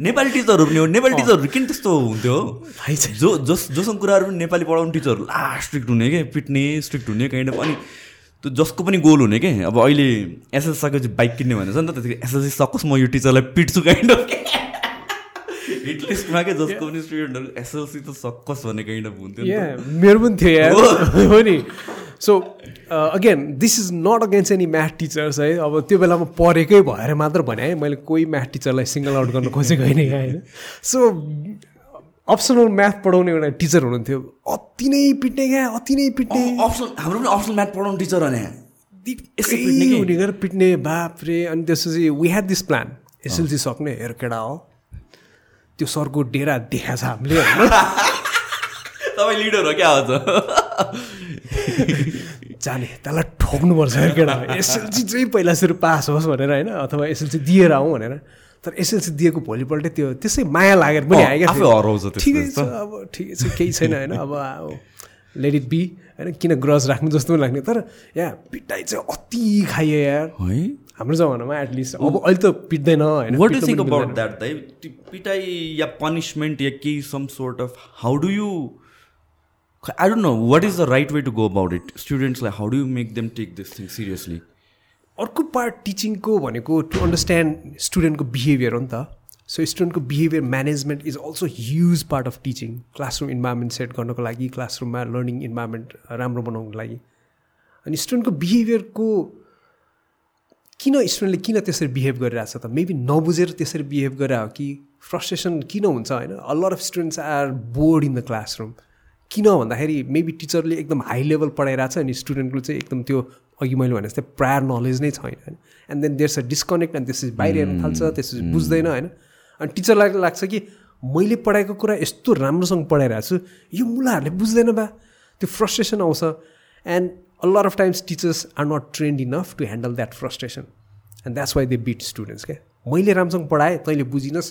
नेपाली टिचरहरू पनि हो। नेपाली टिचरहरू किन त्यस्तो हुन्थ्यो? जो जस जोसँग कुराहरू पनि नेपाली पढाउने टिचरहरू ला स्ट्रिक्ट हुने क्या पिट्ने स्ट्रिक्ट हुने काइन्ड अफ। अनि त्यो जसको पनि गोल हुने क्या अब अहिले एसएलसी सकेपछि बाइक किन्ने भनेको छ नि त त्यतिखेर एसएलसी सकोस् म यो टिचरलाई पिट्छु काइन्ड अफ। हिटलिस्टमा क्या जसको पनि स्टुडेन्टहरू एसएलसी त सक्कस भन्ने काइन्ड अफ हुन्थ्यो मेरो पनि थियो हो नि। So again this is not against any math teachers है अब त्यो बेलामा पढेकै भएर मात्र भने है मैले कोही म्याथ टिचरलाई सिङ्गल आउट गर्न खोजेको होइन होइन? सो अप्सनल म्याथ पढाउने एउटा टिचर हुनुहुन्थ्यो। अति नै पिट्ने क्या अति नै पिट्ने। अप्सनल हाम्रो पनि अप्सनल म्याथ पढाउने टिचर भने हुने गरेर पिट्ने बाफ्रे अनि त्यसपछि we had this plan SLC सक्ने हेर केडा हो। त्यो सरको डेरा देखाएको छ हामीले। होइन तपाईँ लिडर हो क्या जाने त्यसलाई ठोक्नुपर्छ केटा। एसएलसी चाहिँ पहिला सुरु पास होस् भनेर होइन अथवा एसएलसी दिएर आउँ भनेर। तर एसएलसी दिएको भोलिपल्ट त्यो त्यसै माया लागेर पनि आयो क्या हराउँछ ठिकै छ अब ठिकै छ केही छैन होइन अब लेट इट बी होइन किन ग्रज राख्नु जस्तो पनि लाग्ने। तर यहाँ पिटाइ चाहिँ अति खाइयो यार। है? हाम्रो जमानामा एटलिस्ट अब अहिले त पिट्दैन होइन वाट इज पिट्नु थिङ्क पनि अबाउट द्याट दाइ पिटाइ या पनिसमेन्ट या केही some sort of how do you I don't know what is the right way to go about it स्टुडेन्ट्सलाई how do make them take this thing seriously अर्को part टिचिङको भनेको to understand स्टुडेन्टको behaviour हो नि त। So स्टुडेन्टको behaviour management is also huge part of teaching classroom environment set गर्नको लागि क्लासरुममा learning environment राम्रो बनाउनको लागि। अनि स्टुडेन्टको बिहेभियरको किन स्टुडेन्टले किन त्यसरी बिहेभ गरिरहेछ त? मेबी नबुझेर त्यसरी बिहेभ गरेर हो कि फ्रस्ट्रेसन किन हुन्छ होइन? A lot of students are bored in the classroom किन भन्दाखेरि मेबी टिचरले एकदम हाई लेभल पढाइरहेको छ अनि स्टुडेन्टको चाहिँ एकदम त्यो अघि मैले भने जस्तै प्रायर नलेज नै छैन होइन। And then there's a disconnect and त्यसपछि बाहिर हेर्न थाल्छ त्यसपछि बुझ्दैन होइन। अनि टिचरलाई लाग्छ कि मैले पढाएको कुरा यस्तो राम्रोसँग पढाइरहेको छु यो मुलाहरूले बुझ्दैन बा। त्यो फ्रस्ट्रेसन आउँछ। And lot of times teachers are not trained enough to handle that frustration. And that's why they beat students क्या मैले राम्रोसँग पढाएँ तैँले बुझिनस्।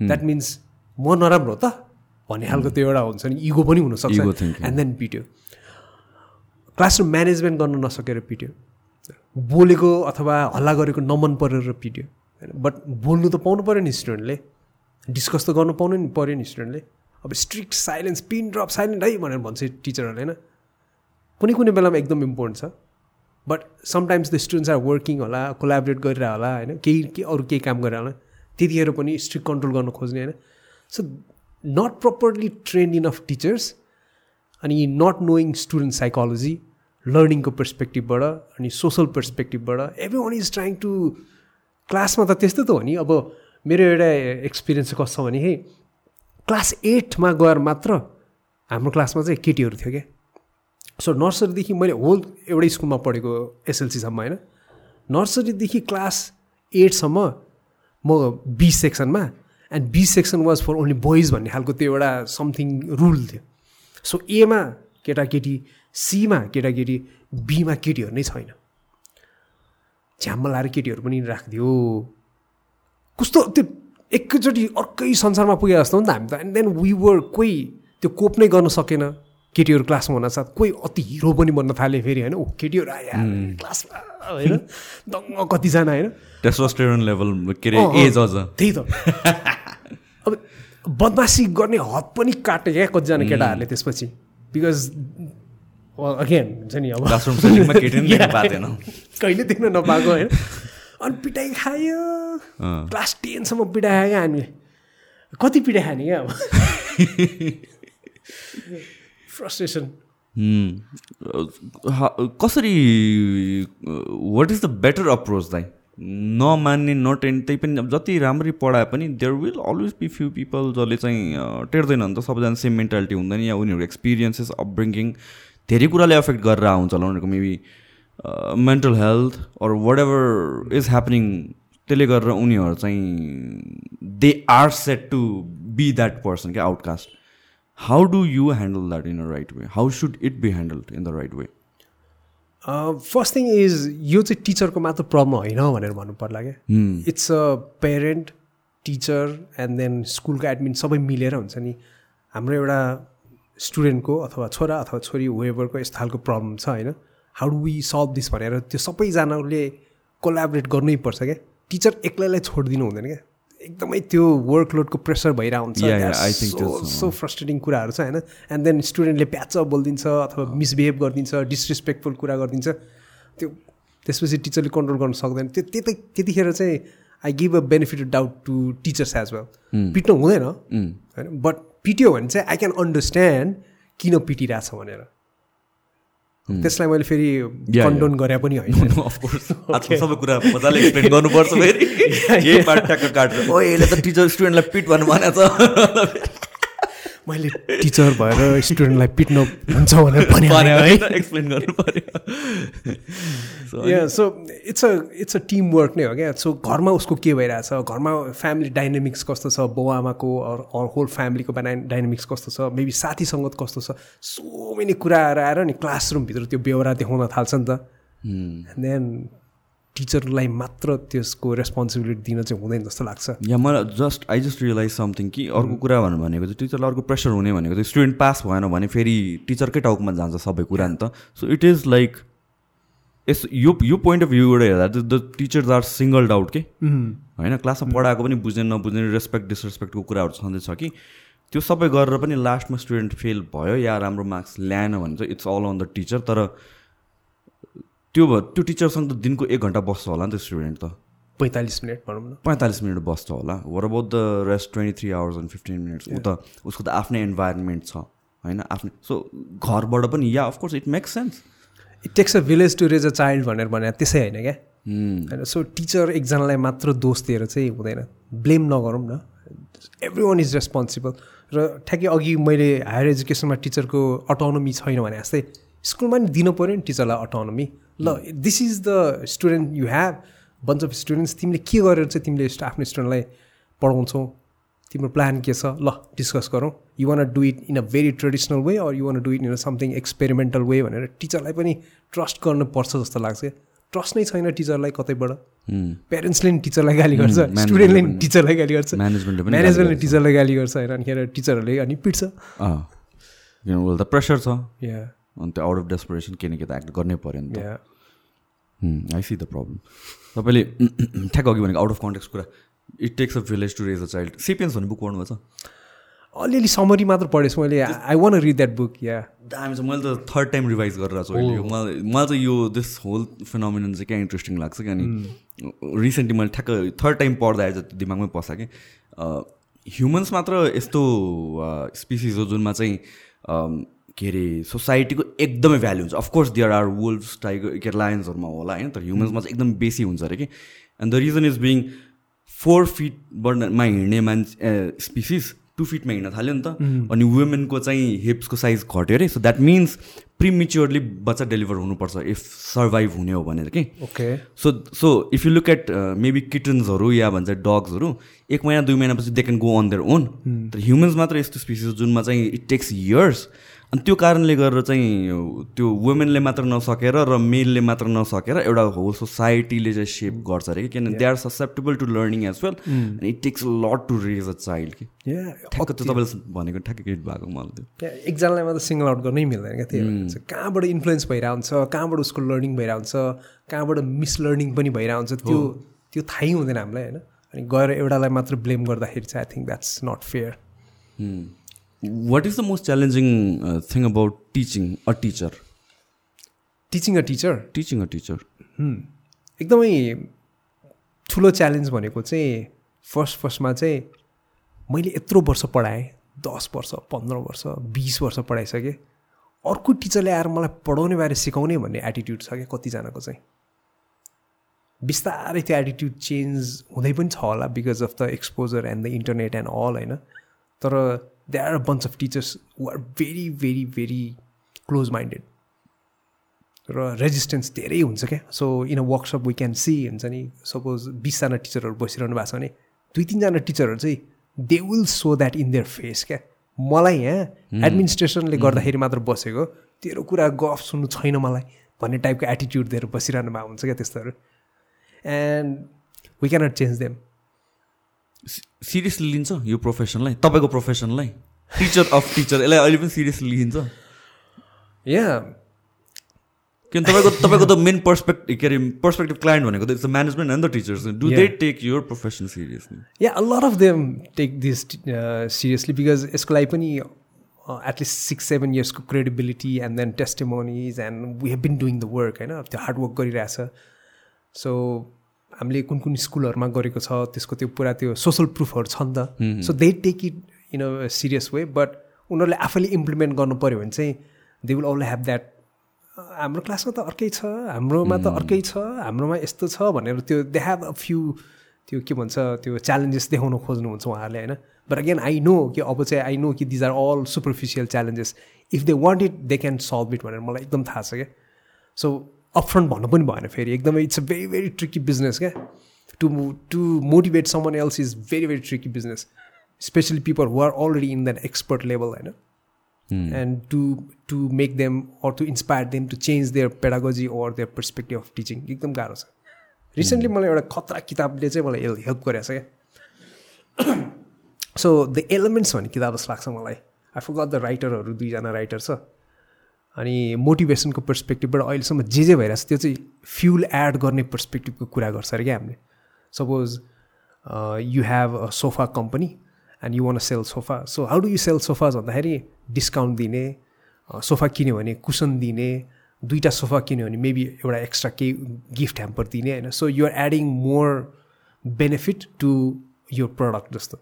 द्याट मिन्स म नराम्रो हो त। भन्ने खालको त्यो एउटा हुन्छ नि इगो पनि हुनसक्छ. एन्ड देन पिट्यो। क्लासरुम म्यानेजमेन्ट गर्न नसकेर पिट्यो। बोलेको अथवा हल्ला गरेको नमन परेर पिट्यो। होइन बट बोल्नु त पाउनु पऱ्यो नि स्टुडेन्टले डिस्कस त गर्नु पाउनु नि पऱ्यो नि स्टुडेन्टले अब strict silence pin drop silent है भनेर भन्छ टिचरहरूले होइन। कुनै कुनै बेलामा एकदम इम्पोर्टेन्ट छ। But sometimes the students are working होला कोलाबरेट गरिरह होला होइन। केही के अरू केही काम गरेर होला। त्यतिखेर पनि स्ट्रिक्ट कन्ट्रोल गर्न खोज्ने होइन। So not properly trained in of teachers अनि नट नोइङ स्टुडेन्ट साइकोलोजी लर्निङको पर्सपेक्टिभबाट अनि social पर्सपेक्टिभबाट every one is trying to क्लासमा त त्यस्तो त हो नि अब मेरो एउटा एक्सपिरियन्स चाहिँ कस्तो भने क्लास एटमा गएर मात्र हाम्रो क्लासमा चाहिँ केटीहरू थियो क्या सो नर्सरीदेखि मैले होल एउटै स्कुलमा पढेको एसएलसीसम्म होइन नर्सरीदेखि क्लास एटसम्म म B सेक्सनमा and B section was for only boys भन्ने खालको त्यो एउटा समथिङ रुल थियो. सो एमा केटाकेटी सीमा केटाकेटी बीमा केटीहरू नै छैन. झ्याम्म लाएर केटीहरू पनि राखिदियो। कस्तो त्यो एकैचोटि अर्कै संसारमा पुगे जस्तो नि त हामी त। एन्ड देन वी वर कोही त्यो कोप नै गर्न सकेन केटीहरू क्लासमा हुनासाथ कोही अति हिरो पनि बन्न थाले फेरि होइन? ऊ केटीहरू आयो क्लासमा होइन? दङ्ग कतिजना होइन? टेस्टोस्टेरोन लेभल के अरे एज अझ। त्यही त। अब बदमासी गर्ने हद पनि काटे क्या कतिजना केटाहरूले त्यसपछि। बिकज अगेन हुन्छ नि अब। कहिले देख्न नपाएको होइन। अनि पिटाइ खायो। क्लास टेनसम्म पिटाइ खायो क्या हामीले कति पिटाइ खाने क्या अब? फ्रस्ट्रेसन कसरी what is the better approach दाइ नमान्ने त्यही पनि अब जति राम्ररी पढाए पनि there will always be few people जसले चाहिँ टेर्दैन नि त सबैजना सेम मेन्टालिटी हुँदैन या उनीहरूको एक्सपिरियन्सेस अपब्रिङ्गिङ धेरै कुराले एफेक्ट गरेर आउँछ होला उनीहरूको maybe mental health or whatever is happening त्यसले गरेर उनीहरू चाहिँ they are set to be that person क्या outcast how do you handle that in a right way how should it be handled in the right way first thing is यो चाहिँ टिचरको मात्र problem होइन भनेर भन्नु पर्ला क्या। It's a parent teacher and then स्कुलको एडमिन सबै मिलेर हुन्छ नि। हाम्रो एउटा स्टुडेन्टको अथवा छोरा अथवा छोरी वेभरको यस्तो खालको प्रब्लम छ होइन। How do we solve this भनेर त्यो सबैजनाले कोलाबरेट गर्नै पर्छ क्या। टिचर एक्लैलाई छोडिदिनु हुँदैन क्या। एकदमै त्यो वर्कलोडको प्रेसर भइरहेको हुन्छ सो फ्रस्ट्रेटिङ कुराहरू छ होइन? एन्ड देन स्टुडेन्टले प्याच बोलिदिन्छ अथवा मिसबिहेभ गरिदिन्छ डिसरेस्पेक्टफुल कुरा गरिदिन्छ। त्यो त्यसपछि टिचरले कन्ट्रोल गर्न सक्दैन। त्यो त्यतै त्यतिखेर चाहिँ I give a benefit doubt to teachers as well पिट्नु हुँदैन। होइन? बट पिट्यो भने चाहिँ आई क्यान अन्डरस्ट्यान्ड किन पिटिरहेछ भनेर। त्यसलाई मैले फेरि. कन्डोन गरे पनि होइन। अफकोर्स आजकल सबै कुरा मजाले एक्सप्लेन गर्नुपर्छ फेरि। यही पार्ट ट्याक्क काटेर ओ यसले त टिचर स्टुडेन्टलाई पिट भन्नु भनेको छ मैले टिचर भएर स्टुडेन्टलाई पिट्न हुन्छ भनेर भने है। एक्सप्लेन गर्नु पऱ्यो या so it's a it's a team work नै हो क्या। सो घरमा उसको के भइरहेछ? घरमा फ्यामिली डाइनामिक्स कस्तो छ? बाउ आमाको अर होल फ्यामिलीको डाइनामिक्स कस्तो छ? मेबी साथी सङ्गत कस्तो छ? सो मेनी कुराहरू आएर नि क्लासरुमभित्र त्यो बेहोरा देखाउन थाल्छ नि त। देन टिचरलाई मात्र त्यसको रेस्पोन्सिबिलिटी दिन चाहिँ हुँदैन जस्तो लाग्छ। या मलाई just I just realise something कि अर्को कुरा भन्नु भनेको चाहिँ टिचरलाई अर्को प्रेसर हुने भनेको चाहिँ स्टुडेन्ट पास भएन भने फेरि टिचरकै टाउकोमा जान्छ सबै कुरा नि त। सो इट इज लाइक यस यो यो पोइन्ट अफ भ्यूबाट हेर्दा the teachers are single doubt के? होइन क्लासमा पढाएको पनि बुझ्ने नबुझ्ने रेस्पेक्ट डिसरेस्पेक्टको कुराहरू छँदैछ कि? त्यो सबै गरेर पनि लास्टमा स्टुडेन्ट फेल भयो या राम्रो मार्क्स ल्याएन भने चाहिँ it's all on the teacher तर त्यो भयो त्यो टिचरसँग त दिनको एक घन्टा बस्छ होला नि त स्टुडेन्ट त। पैँतालिस मिनट भनौँ न। पैँतालिस मिनट बस्छ होला। Worry about the rest twenty three hours and fifteen minutes ऊ त उसको त आफ्नै इन्भाइरोमेन्ट छ होइन? आफ्नै सो घरबाट पनि या of course it makes sense it takes a village to raise a child भनेर भने त्यसै होइन क्या? होइन सो टिचर एकजनालाई मात्र दोष दिएर चाहिँ हुँदैन। ब्लेम नगरौँ न। एभ्री वान इज रेस्पोन्सिबल र ठ्याक्कै अघि मैले हायर एजुकेसनमा टिचरको अटोनोमी छैन भने जस्तै स्कुलमा नि दिनु पऱ्यो नि टिचरलाई अटोनोमी ल this is the student you have bunch of students तिमीले के गरेर चाहिँ तिमीले आफ्नो स्टुडेन्टलाई पढाउँछौ? तिम्रो प्लान के छ? ल डिस्कस गरौँ। You want do it in a very traditional way or you want do it in a something experimental way भनेर टिचरलाई पनि ट्रस्ट गर्नुपर्छ जस्तो लाग्छ ट्रस्ट नै छैन टिचरलाई कतैबाट। प्यारेन्ट्सले नि टिचरलाई गाली गर्छ स्टुडेन्टले नि टिचरलाई गाली गर्छ। म्यानेजमेन्टले पनि म्यानेजमेन्टले टिचरलाई गाली गर्छ होइन अनिखेर टिचरहरूले अनि पिट्छ। प्रेसर छ। या अनि त्यो आउट अफ डेस्परेसन के न के त एक्ट गर्नै पऱ्यो नि त। आई सी द प्रब्लम तपाईँले ठ्याक्क अघि भनेको आउट अफ कन्टेक्स्ट कुरा it takes a village to raise a child Sapiens भन्ने बुक पढ्नुभएको छ? अलिअलि समरी मात्र पढेछु मैले। I want read that book या दामी छ मैले त थर्ड टाइम रिभाइज गरेर छु अहिले यो। मलाई मलाई चाहिँ यो दिस होल फिनोमिनन चाहिँ क्या इन्ट्रेस्टिङ लाग्छ कि अनि रिसेन्टली मैले ठ्याक्क थर्ड टाइम पढ्दा चाहिँ दिमागमै पस्छ कि ह्युमन्स मात्र यस्तो स्पिसिज हो जुनमा चाहिँ के अरे सोसाइटीको एकदमै भ्याल्यु हुन्छ। Of course there are wolves tiger के लायन्सहरूमा होला होइन? तर ह्युमन्समा चाहिँ एकदम बेसी हुन्छ अरे कि? And the reason is being four फिटमा हिँड्ने मान्छे स्पिसिस टु फिटमा हिँड्न थाल्यो नि त। अनि वुमेनको चाहिँ हिप्सको साइज घट्यो अरे। सो द्याट मिन्स प्रिमिच्योरली बच्चा डेलिभर हुनुपर्छ इफ सर्भाइभ हुने हो भनेर कि। Okay so so if you look at maybe किटन्सहरू या भन्छ डग्सहरू एक महिना दुई महिनापछि they can go on their own तर ह्युमन्स मात्र यस्तो स्पिसिस जुनमा चाहिँ इट टेक्स इयर्स अनि त्यो कारणले गर्दा चाहिँ त्यो वुमेनले मात्र नसकेर र मेलले मात्र नसकेर एउटा होल सोसाइटीले चाहिँ सेप गर्छ अरे कि? किनभने they are susceptible to learning as well अनि it takes lot to raise a child कि? ठ्याक्क त्यो तपाईँले भनेको ठ्याक्कै क्रिएट भएको मलाई त्यो। एकजनालाई मात्र सिङ्गल आउट गर्नै मिल्दैन क्या त्यही भएर चाहिँ कहाँबाट इन्फ्लुएन्स भइरहेको हुन्छ कहाँबाट उसको लर्निङ भइरहेको हुन्छ कहाँबाट मिसलर्निङ पनि भइरहेको हुन्छ त्यो त्यो थाहै हुँदैन हामीलाई होइन? अनि गएर एउटालाई मात्र ब्लेम गर्दाखेरि चाहिँ I think that's not fair what is the most challenging thing about teaching a teacher teaching a teacher teaching a teacher एकदमै ठुलो च्यालेन्ज भनेको चाहिँ फर्स्ट फर्स्टमा चाहिँ मैले यत्रो वर्ष पढाएँ दस वर्ष पन्ध्र वर्ष बिस वर्ष पढाइसकेँ। अर्को टिचरले आएर मलाई पढाउने बारे सिकाउने भन्ने एटिट्युड छ क्या कतिजनाको चाहिँ। बिस्तारै त्यो एटिट्युड चेन्ज हुँदै पनि छ होला because of the exposure and the internet and all होइन? तर they are bunch of teachers who are very very very close minded र रेजिस्टेन्स धेरै हुन्छ क्या? So in a workshop we can see हुन्छ नि सपोज बिसजना टिचरहरू बसिरहनु भएको छ भने दुई तिनजना टिचरहरू चाहिँ they will show that in their face क्या? मलाई यहाँ एडमिनिस्ट्रेसनले गर्दाखेरि मात्र बसेको तेरो कुरा गफ सुन्नु छैन मलाई भन्ने टाइपको एटिट्युड दिएर बसिरहनु भएको हुन्छ क्या त्यस्तोहरू? And we cannot change them seriously लिन्छ यो प्रोफेसनलाई तपाईँको प्रोफेसनलाई। टिचर अफ टिचर यसलाई अहिले पनि सिरियसली लिन्छ। यहाँ किन तपाईँको तपाईँको त मेन पर्सपेक्ट के अरे पर्सपेक्टिभ क्लाइन्ट भनेको त it's management and the teachers do they take your profession seriously yeah a lot of them take this seriously because यसको लागि पनि at least six seven इयर्सको credibility and then testimonies and we have been doing the work होइन त्यो hard work गरिरहेछ। So हामीले कुन कुन स्कुलहरूमा गरेको छ त्यसको त्यो पुरा त्यो सोसल प्रुफहरू छ नि त so they take it in a serious way but उनीहरूले आफैले इम्प्लिमेन्ट गर्नु पऱ्यो भने चाहिँ they will all have that हाम्रो क्लासमा त अर्कै छ हाम्रोमा त अर्कै छ हाम्रोमा यस्तो छ भनेर त्यो दे हेभ अ फ्यु त्यो के भन्छ त्यो च्यालेन्जेस देखाउन खोज्नुहुन्छ उहाँहरूले होइन। बट अगेन आई नो कि अब चाहिँ आई नो कि these are all superficial challenges if they want it they can solve it भनेर मलाई एकदम थाहा छ क्या। सो अपफ्रन्ट भन्नु पनि भएन फेरि. एकदमै it's a very very tricky business क्या? To to motivate someone else is very very tricky business especially people who are already in that expert level होइन and to to make them or to inspire them to change their pedagogy or their perspective of teaching एकदम गाह्रो छ। Recently मलाई एउटा खतरा किताबले चाहिँ मलाई हेल्प गरेको छ क्या? सो द एलिमेन्ट्स भन्ने किताब जस्तो लाग्छ मलाई। आई फुगट द राइटरहरू दुईजना राइटर छ अनि मोटिभेसनको पर्सपेक्टिभबाट अहिलेसम्म जे जे भइरहेछ त्यो चाहिँ फ्युल एड गर्ने पर्सपेक्टिभको कुरा गर्छ अरे क्या हामीले। Suppose you have a sofa company and you want sell sofa so how do you sell sofas भन्दाखेरि डिस्काउन्ट दिने सोफा किन्यो भने कुसन दिने दुईवटा सोफा किन्यो भने मेबी एउटा एक्स्ट्रा केही गिफ्ट ह्याम्पर दिने होइन? So you're adding more benefit to यो प्रडक्ट जस्तो।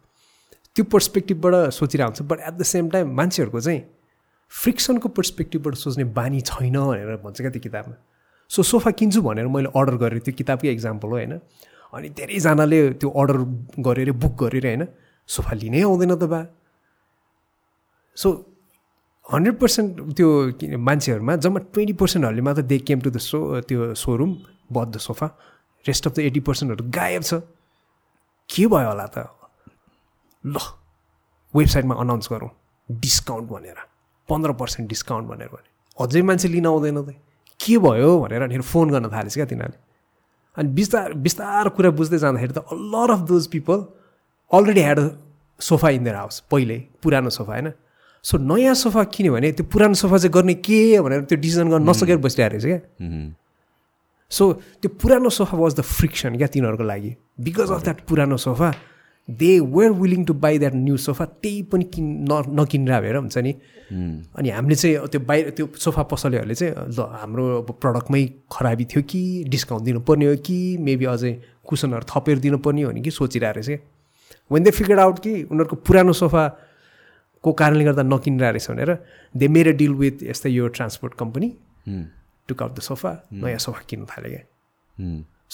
त्यो पर्सपेक्टिभबाट सोचिरहेको हुन्छ but at the same time मान्छेहरूको चाहिँ फ्रिक्सनको पर्सपेक्टिभबाट सोच्ने बानी छैन भनेर भन्छ क्या त्यो किताबमा। सो सोफा किन्छु भनेर मैले अर्डर गरेँ त्यो किताबकै इक्जाम्पल हो होइन? अनि धेरैजनाले त्यो अर्डर गरेर बुक गरेर होइन? सोफा लिनै आउँदैन त बा। सो हन्ड्रेड पर्सेन्ट त्यो मान्छेहरूमा जम्मा ट्वेन्टी पर्सेन्टहरूले मात्र they came to the show त्यो showroom bought the sofa rest of the eighty पर्सेन्टहरू गायब छ। के भयो होला त? ल वेबसाइटमा अनाउन्स गरौँ। डिस्काउन्ट भनेर। पन्ध्र पर्सेन्ट डिस्काउन्ट भनेर भने। अझै मान्छे लिन आउँदैन त। के भयो भनेर अनि फोन गर्न थालेछ क्या तिनीहरूले। अनि बिस्तार बिस्तार कुरा बुझ्दै जाँदाखेरि त a lot of those people already had a sofa in their house पहिल्यै पुरानो सोफा होइन? सो नयाँ सोफा किन्यो भने त्यो पुरानो सोफा चाहिँ गर्ने के भनेर त्यो डिसिजन गर्न नसकेर बसिरहेको रहेछ क्या। सो त्यो पुरानो सोफा वाज द फ्रिक्सन क्या तिनीहरूको लागि। बिकज अफ द्याट पुरानो sofa they were willing to buy that new sofa त्यही पनि किन् न नकिनेर भएर हुन्छ नि। अनि हामीले चाहिँ त्यो बाहिर त्यो सोफा पसलेहरूले चाहिँ ल हाम्रो अब प्रडक्टमै खराबी थियो कि डिस्काउन्ट दिनुपर्ने हो कि मेबी अझै कुसनहरू थपेर दिनुपर्ने हो नि कि सोचिरहेको रहेछ। वेन दे फिगर आउट कि उनीहरूको पुरानो सोफाको कारणले गर्दा नकिनेर रहेछ भनेर दे मेर डिल विथ यस्तै यो transport company took out the sofa नयाँ सोफा किन्नु थाल्यो क्या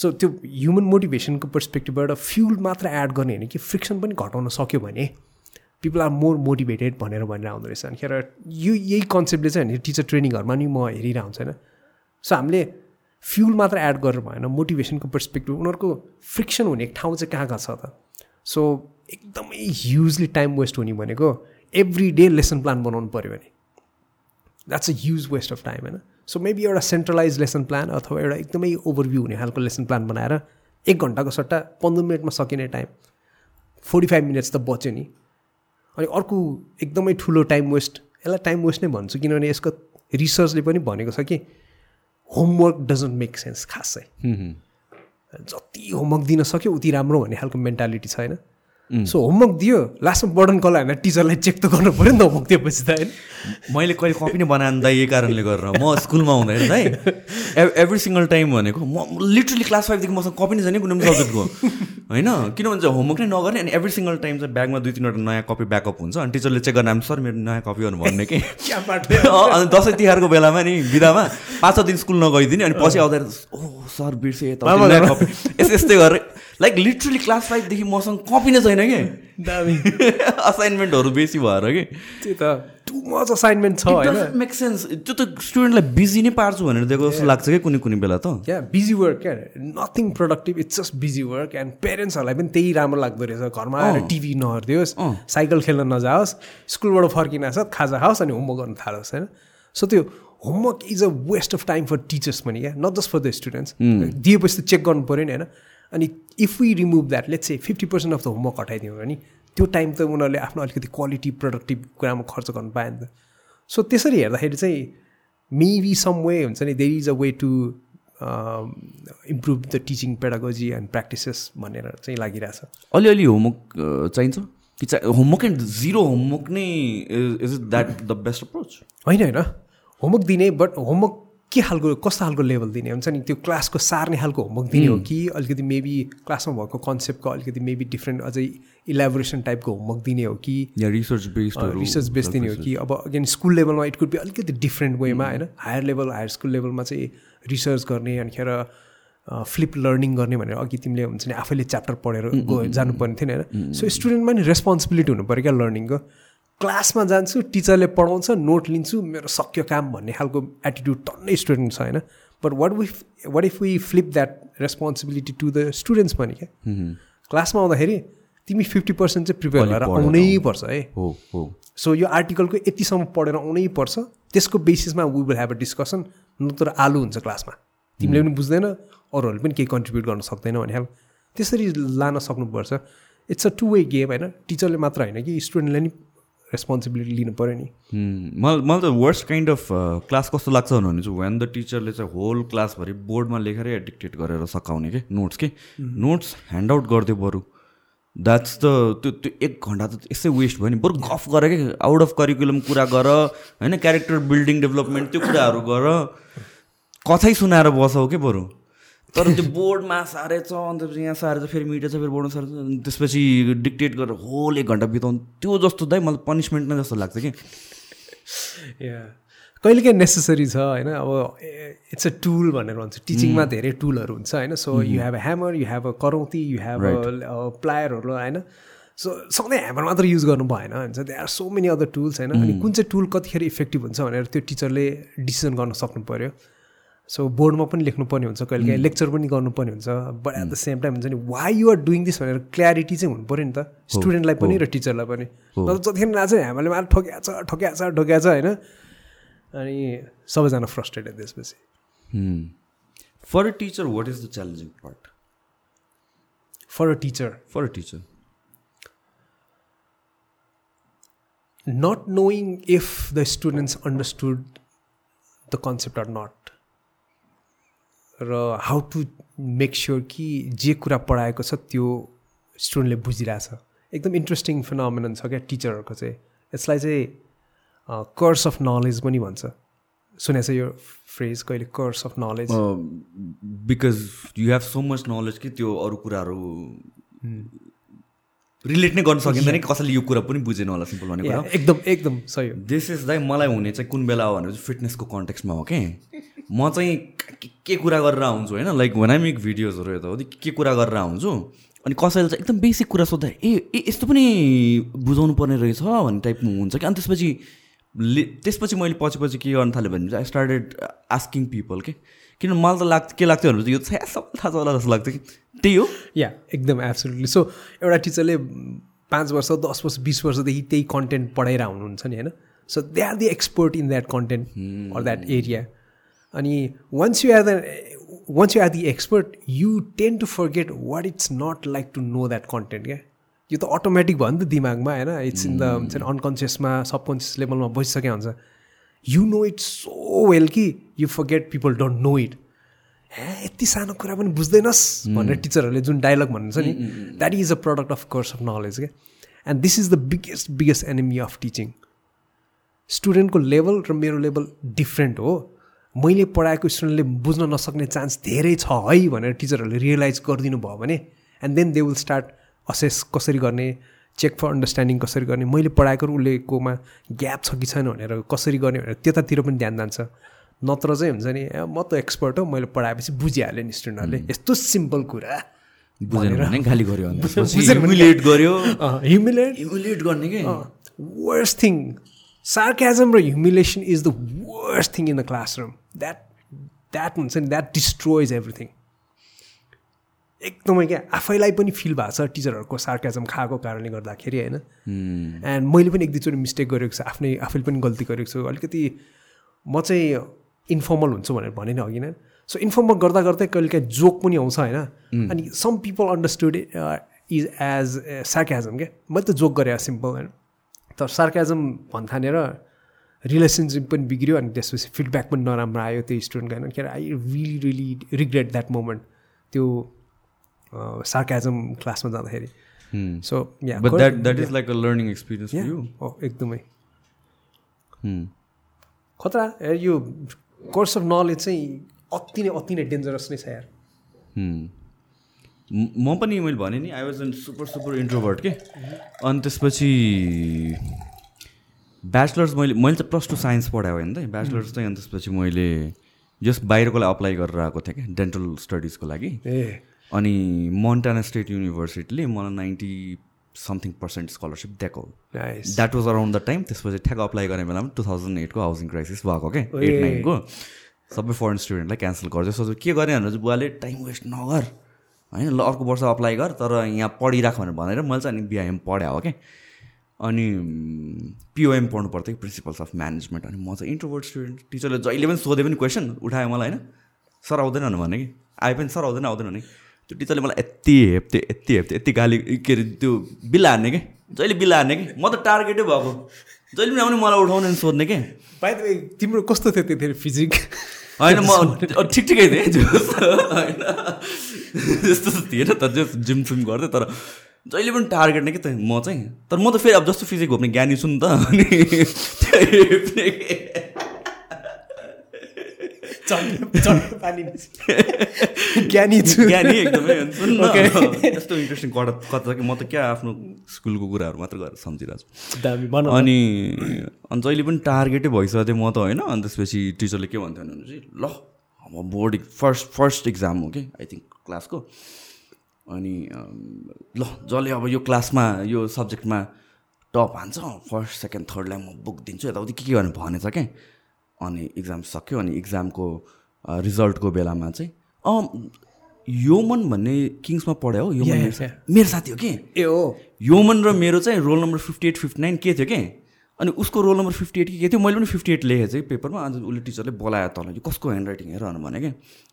सो त्यो ह्युमन मोटिभेसनको पर्सपेक्टिभबाट फ्युल मात्र एड गर्ने होइन कि फ्रिक्सन पनि घटाउन सक्यो भने पिपल आर मोर मोटिभेटेड भनेर भनेर आउँदो रहेछ। अनिखेर यो यही कन्सेप्टले चाहिँ टिचर ट्रेनिङहरूमा नि म हेरिरहेको हुन्छ होइन। सो हामीले फ्युल मात्र एड गरेर भएन मोटिभेसनको पर्सपेक्टिभ उनीहरूको फ्रिक्सन हुने ठाउँ चाहिँ कहाँ कहाँ छ त? सो एकदमै ह्युजली टाइम वेस्ट हुने भनेको एभ्री डे लेसन प्लान बनाउनु पऱ्यो भने। That's a huge waste of time होइन। सो मेबी एउटा सेन्ट्रलाइज लेसन प्लान अथवा एउटा एकदमै ओभरभ्यू हुने खालको लेसन प्लान बनाएर एक घन्टाको सट्टा पन्ध्र मिनटमा सकिने टाइम फोर्टी फाइभ मिनट्स त बच्यो नि। अनि अर्को एकदमै ठुलो टाइम वेस्ट यसलाई टाइम वेस्ट नै भन्छु किनभने यसको रिसर्चले पनि भनेको छ कि होमवर्क डजन्ट मेक सेन्स खास। जति होमवर्क दिन सक्यो उति राम्रो भन्ने खालको मेन्टालिटी छ होइन सो होमवर्क दियो लास्टमा बर्डन कसलाई होइन टिचरलाई चेक त गर्नु पऱ्यो नि त होमवर्क दिएपछि त होइन? मैले कहिले कपी नै बनाएन दाइ यही कारणले गरेर म स्कुलमा हुँदाखेरि दाइ एभ्री सिङ्गल टाइम भनेको म लिटरली क्लास फाइभदेखि मसँग कपी नै छैन कुनै पनि सब्जेक्टको होइन? किनभने चाहिँ होमवर्क नै नगर्ने अनि एभ्री सिङ्गल टाइम चाहिँ ब्यागमा दुई तिनवटा नयाँ कपी ब्याकअप हुन्छ अनि टिचरले चेक गर्न सर मेरो नयाँ कपीहरू भन्ने कि? अनि दसैँ तिहारको बेलामा नि बिदामा पाँच छ दिन स्कुल नगइदिने अनि पछि आउँदा ओ सर बिर्से यस्तै यस्तै गरेर लाइक लिटरली क्लास फाइभदेखि मसँग कपी नै छैन कि? दामी। असाइनमेन्टहरू बेसी भएर कि? त्यही त। टु मच असाइनमेन्ट छ होइन? मेक सेन्स त्यो त स्टुडेन्टलाई बिजी नै पार्छु भनेर दिएको जस्तो लाग्छ कि कुनै कुनै बेला त? क्या बिजी वर्क क्या nothing productive it's just busy work and पेरेन्ट्सहरूलाई पनि त्यही राम्रो लाग्दो रहेछ। घरमा आएर टिभी नहेरिदियोस् साइकल खेल्न नजाओस् स्कुलबाट फर्किन खाजा खाओस् अनि होमवर्क गर्न थालोस् होइन? सो त्यो homework is a waste of time for teachers पनि क्या not just for the students दिएपछि त चेक गर्नु पऱ्यो नि होइन अनि if we remove that let's चाहिँ fifty percent of the homework हटाइदिउँ भने त्यो टाइम त उनीहरूले आफ्नो अलिकति क्वालिटी प्रोडक्टिभ कुरामा खर्च गर्नु पायो नि त। सो त्यसरी हेर्दाखेरि चाहिँ मेबी सम वे हुन्छ नि there is a way to improve the teaching pedagogy and practices भनेर चाहिँ लागिरहेछ। अलिअलि होमवर्क चाहिन्छ? कि चाहिँ होमवर्क एन्ड जिरो होमवर्क नै is is that the best approach होइन होइन। होमवर्क दिने बट होमवर्क के खालको कस्तो खालको लेभल दिने? हुन्छ नि त्यो क्लासको सार्ने खालको होमवर्क दिने हो कि अलिकति मेबी क्लासमा भएको कन्सेप्टको अलिकति मेबी डिफ्रेन्ट अझै इलेबोरेसन टाइपको होमवर्क दिने हो कि रिसर्च बेस्ड रिसर्च बेस दिने हो कि? अब अगेन स्कुल लेभलमा इट कुड बी अलिकति डिफ्रेन्ट वेमा होइन? हायर लेभल हायर स्कुल लेभलमा चाहिँ रिसर्च गर्ने अनिखेर फ्लिप लर्निङ गर्ने भनेर अघि तिमीले हुन्छ नि आफैले च्याप्टर पढेर गयो जानुपर्ने थियो नि होइन? सो स्टुडेन्टमा नि रेस्पोन्सिबिलिटी हुनु पऱ्यो क्या लर्निङको क्लासमा जान्छु टिचरले पढाउँछ नोट लिन्छु मेरो सक्यो काम भन्ने खालको एटिट्युड टन्नै स्टुडेन्ट छ होइन? But what if what if we flip that responsibility to the students पनि क्या? क्लासमा आउँदाखेरि तिमी फिफ्टी पर्सेन्ट चाहिँ प्रिपेयर भएर आउनै पर्छ है? हो हो। सो यो आर्टिकलको यतिसम्म पढेर आउनै पर्छ। त्यसको बेसिसमा we will have a discussion नत्र आलु हुन्छ क्लासमा। तिमीले पनि बुझ्दैन अरूहरूले पनि केही कन्ट्रिब्युट गर्न सक्दैन भने खालको। त्यसरी लान सक्नुपर्छ। It's a two way game होइन? टिचरले मात्र होइन कि स्टुडेन्टले नि रेस्पोन्सिबिलिटी लिनु पऱ्यो नि। मलाई मलाई त वर्स्ट काइन्ड अफ क्लास कस्तो लाग्छ भने चाहिँ वेन द टिचरले चाहिँ होल क्लासभरि बोर्डमा लेखेरै डिक्टेट गरेर सकाउने कि? नोट्स के? नोट्स ह्यान्ड आउट गरिदियो बरु। द्याट्स द त्यो त्यो एक घन्टा त यसै वेस्ट भयो नि। बरु गफ गर कि? आउट अफ करिकुलम कुरा गर। होइन क्यारेक्टर बिल्डिङ डेभलपमेन्ट त्यो कुराहरू गर। कथै सुनाएर बसौ के बरु? तर त्यो बोर्डमा सारेछ अन्त यहाँ सारेछ फेरि मिटेछ फेरि बोर्डमा सारेछ त्यसपछि डिक्टेट गरेर होल एक घन्टा बिताउनु। त्यो जस्तो दाइ मलाई पनिसमेन्ट नै जस्तो लाग्छ कि। कहिलेकाहीँ नेसेसरी छ होइन? अब इट्स अ टुल भनेर भन्छ। टिचिङमा धेरै टुलहरू हुन्छ होइन? So you have a hammer you have a करौती you have a प्लायरहरू होइन? सो सधैँ ह्यामर मात्र युज गर्नु भएन हुन्छ they are so many other tools होइन? अनि कुन चाहिँ टुल कतिखेर इफेक्टिभ हुन्छ भनेर त्यो टिचरले डिसिजन गर्न सक्नु पऱ्यो सो बोर्डमा पनि लेख्नुपर्ने हुन्छ कहिले काहीँ लेक्चर पनि गर्नुपर्ने हुन्छ but at the same time हुन्छ नि वाइ युआर डुइङ दिस भनेर क्ल्यारिटी चाहिँ हुनु पऱ्यो नि त। स्टुडेन्टलाई पनि र टिचरलाई पनि। जतिखेर आज हामीले मात्र ठोक्या छ ठोक्या छ ठोक्या छ होइन? अनि सबैजना फ्रस्ट्रेटेड त्यसपछि। For a teacher what is the challenging part for a teacher for a teacher not knowing if the students understood the concept or not. र हाउ टु मेक स्योर कि जे कुरा पढाएको छ त्यो स्टुडेन्टले बुझिरहेछ। एकदम इन्ट्रेस्टिङ फिनोमिनन छ क्या टिचरहरूको चाहिँ। यसलाई चाहिँ कर्स अफ नलेज पनि भन्छ। सुनेको छ यो फ्रेज कहिले? Curse of knowledge because you have so much knowledge कि त्यो अरू कुराहरू रिलेट नै गर्न सकिँदैन कि कसैले यो कुरा पनि बुझेन होला सिम्पल भने कुरा। एकदम एकदम सही दिस इज दाइ मलाई हुने चाहिँ कुन बेला हो भने चाहिँ फिटनेसको कन्टेक्समा हो कि? म चाहिँ के कुरा गरेर आउँछु होइन? लाइक वान आई मेक भिडियोजहरू यता हो के कुरा गरेर आउँछु अनि कसैले चाहिँ एकदम बेसिक कुरा सोद्धा ए ए यस्तो पनि बुझाउनु पर्ने रहेछ भन्ने टाइपमा हुन्छ कि? अनि त्यसपछि ले त्यसपछि मैले पछि पछि के गर्न थालेँ भने आई स्टार्टेड आस्किङ पिपल के? किन मलाई त लाग्छ के लाग्थ्यो भने यो चाहिँ सबै थाहा छ होला जस्तो लाग्थ्यो कि? त्यही हो। या एकदम एब्सोल्युटली सो एउटा टिचरले पाँच वर्ष दस वर्ष बिस वर्षदेखि त्यही कन्टेन्ट पढाएर हुनुहुन्छ नि होइन? So they are the expert in that content or that area अनि once you are the once you are the expert you tend to forget what it's not like to know that content क्या यो त automatic भयो नि त दिमागमा होइन? It's in the हुन्छ नि अनकन्सियसमा सबकन्सियस लेभलमा बसिसकेको हुन्छ। You know it so well कि you forget people don't know it हे यति सानो कुरा पनि बुझ्दैनस् भनेर टिचरहरूले जुन डायलग भन्नुहुन्छ नि that is a product of curse of knowledge क्या and this is the biggest biggest enemy of teaching स्टुडेन्टको level र मेरो लेभल डिफ्रेन्ट हो। मैले पढाएको स्टुडेन्टले बुझ्न नसक्ने चान्स धेरै छ है भनेर टिचरहरूले रियलाइज गरिदिनु भयो भने and then they will start assess कसरी गर्ने चेक फर अन्डरस्ट्यान्डिङ कसरी गर्ने मैले पढाएको र उसलेकोमा ग्याप छ कि छैन भनेर कसरी गर्ने भनेर त्यतातिर पनि ध्यान जान्छ। नत्र चाहिँ हुन्छ नि म त एक्सपर्ट हो मैले पढाएपछि बुझिहालेँ नि स्टुडेन्टहरूले। यस्तो सिम्पल कुरा गाली ह्युमिलेट गर्ने कि? वर्स्ट थिङ सार्क्याजम र humiliation is the worst thing in the classroom that that हुन्छ नि द्याट डिस्ट्रोइज एभ्रिथिङ एकदमै क्या आफैलाई पनि फिल भएको छ टिचरहरूको सार्क्याजम खाएको कारणले गर्दाखेरि होइन? एन्ड मैले पनि एक दुईचोटि मिस्टेक गरेको छु आफ्नै आफैले पनि गल्ती गरेको छु। अलिकति म चाहिँ इन्फर्मल हुन्छु भनेर भने नि अघि नै। सो इन्फर्मल गर्दा गर्दै कहिले काहीँ जोक पनि आउँछ होइन? अनि some people understood is as sarcasm क्या? मैले त जोक गरेँ सिम्पल होइन? तर सार्क्याजम भन्थानेर रिलेसनसिप पनि बिग्रियो अनि त्यसपछि फिडब्याक पनि नराम्रो आयो त्यो स्टुडेन्टको होइन के अरे I really really regret that moment त्यो सार्क्याजम क्लासमा जाँदाखेरि। So that is like a learning experience एकदमै। खतरा यो कोर्स अफ नलेज चाहिँ अति नै अति नै डेन्जरस नै छ यार। म पनि मैले भने नि I was an super super introvert के? अनि त्यसपछि ब्याचलर्स मैले मैले चाहिँ प्लस टू साइन्स पढाएँ होइन त। ब्याचलर्स चाहिँ अनि त्यसपछि मैले जस्ट बाहिरको लागि अप्लाई गरेर आएको थिएँ क्या डेन्टल स्टडिजको लागि। अनि मोन्टाना स्टेट युनिभर्सिटीले मलाई नाइन्टी समथिङ पर्सेन्ट स्कलरसिप दिएको। That was around the time त्यसपछि ठ्याक्क अप्लाई गर्ने बेलामा टु थाउजन्ड एटको हाउसिङ क्राइसिस भएको क्या एट नाइनको सबै फरेन स्टुडेन्टलाई क्यान्सल गर्छ सोच्छु के गर्ने? भनेर चाहिँ बुवाले टाइम वेस्ट नगर। होइन ल अर्को वर्ष अप्लाई गर तर यहाँ पढिराख भनेर भनेर मैले चाहिँ अनि बिआइएम पढाएँ हो क्या। अनि पिओएम पढ्नु पर्थ्यो प्रिन्सिपल्स अफ म्यानेजमेन्ट अनि म चाहिँ इन्ट्रोभर्ट स्टुडेन्ट टिचरले जहिले पनि सोधे पनि क्वेसन उठायो मलाई होइन? सर आउँदैन भने कि? आए पनि सर आउँदैन आउँदैन भने त्यो टिचरले मलाई यति हेप्थ्यो यति हेप्थ्यो यति गाली के अरे त्यो बिल्ला हान्ने कि? जहिले बिल्ला हान्ने कि? म त टार्गेटै भएको। जहिले पनि आउने मलाई उठाउने सोध्ने कि? वे तिम्रो कस्तो थियो त्यतिखेर फिजिक होइन म ठिक ठिकै थिएँ। होइन। त्यस्तो थिएन तर जो जिम सिम गर्थेँ तर जहिले पनि टार्गेट नै कि त म चाहिँ तर म त फेरि अब जस्तो फिजिक घोप्ने ज्ञानी छु नि त अनि ज्ञानी छु। ज्ञानी एकदमै. यस्तो इन्ट्रेस्टिङ कथा छ कि म त क्या आफ्नो स्कुलको कुराहरू मात्र गरेर सम्झिरहेको छु। अनि अनि जहिले पनि टार्गेटै भइसकेको थियो म त होइन? अनि त्यसपछि टिचरले के भन्थ्यो भने ल अब बोर्ड फर्स्ट फर्स्ट इक्जाम हो कि आई थिङ्क क्लासको अनि ल जसले अब यो क्लासमा यो सब्जेक्टमा टप हान्छ फर्स्ट सेकेन्ड थर्डलाई म बुक दिन्छु। यताउति के के भनेर भनेछ क्या अनि इक्जाम सक्यो अनि इक्जामको रिजल्टको बेलामा चाहिँ अँ योमन भन्ने किङ्समा पढ्यो हो? योमन मेरो साथी हो कि? ए हो। योमन र मेरो चाहिँ roll number fifty eight fifty nine के थियो कि? अनि उसको रोल नम्बर फिफ्टी एट के थियो? मैले पनि फिफ्टी एट लेखेँ चाहिँ पेपरमा। अन्त उसले टिचरले बोलायो तल यो कसको ह्यान्ड राइटिङ हेर भने क्या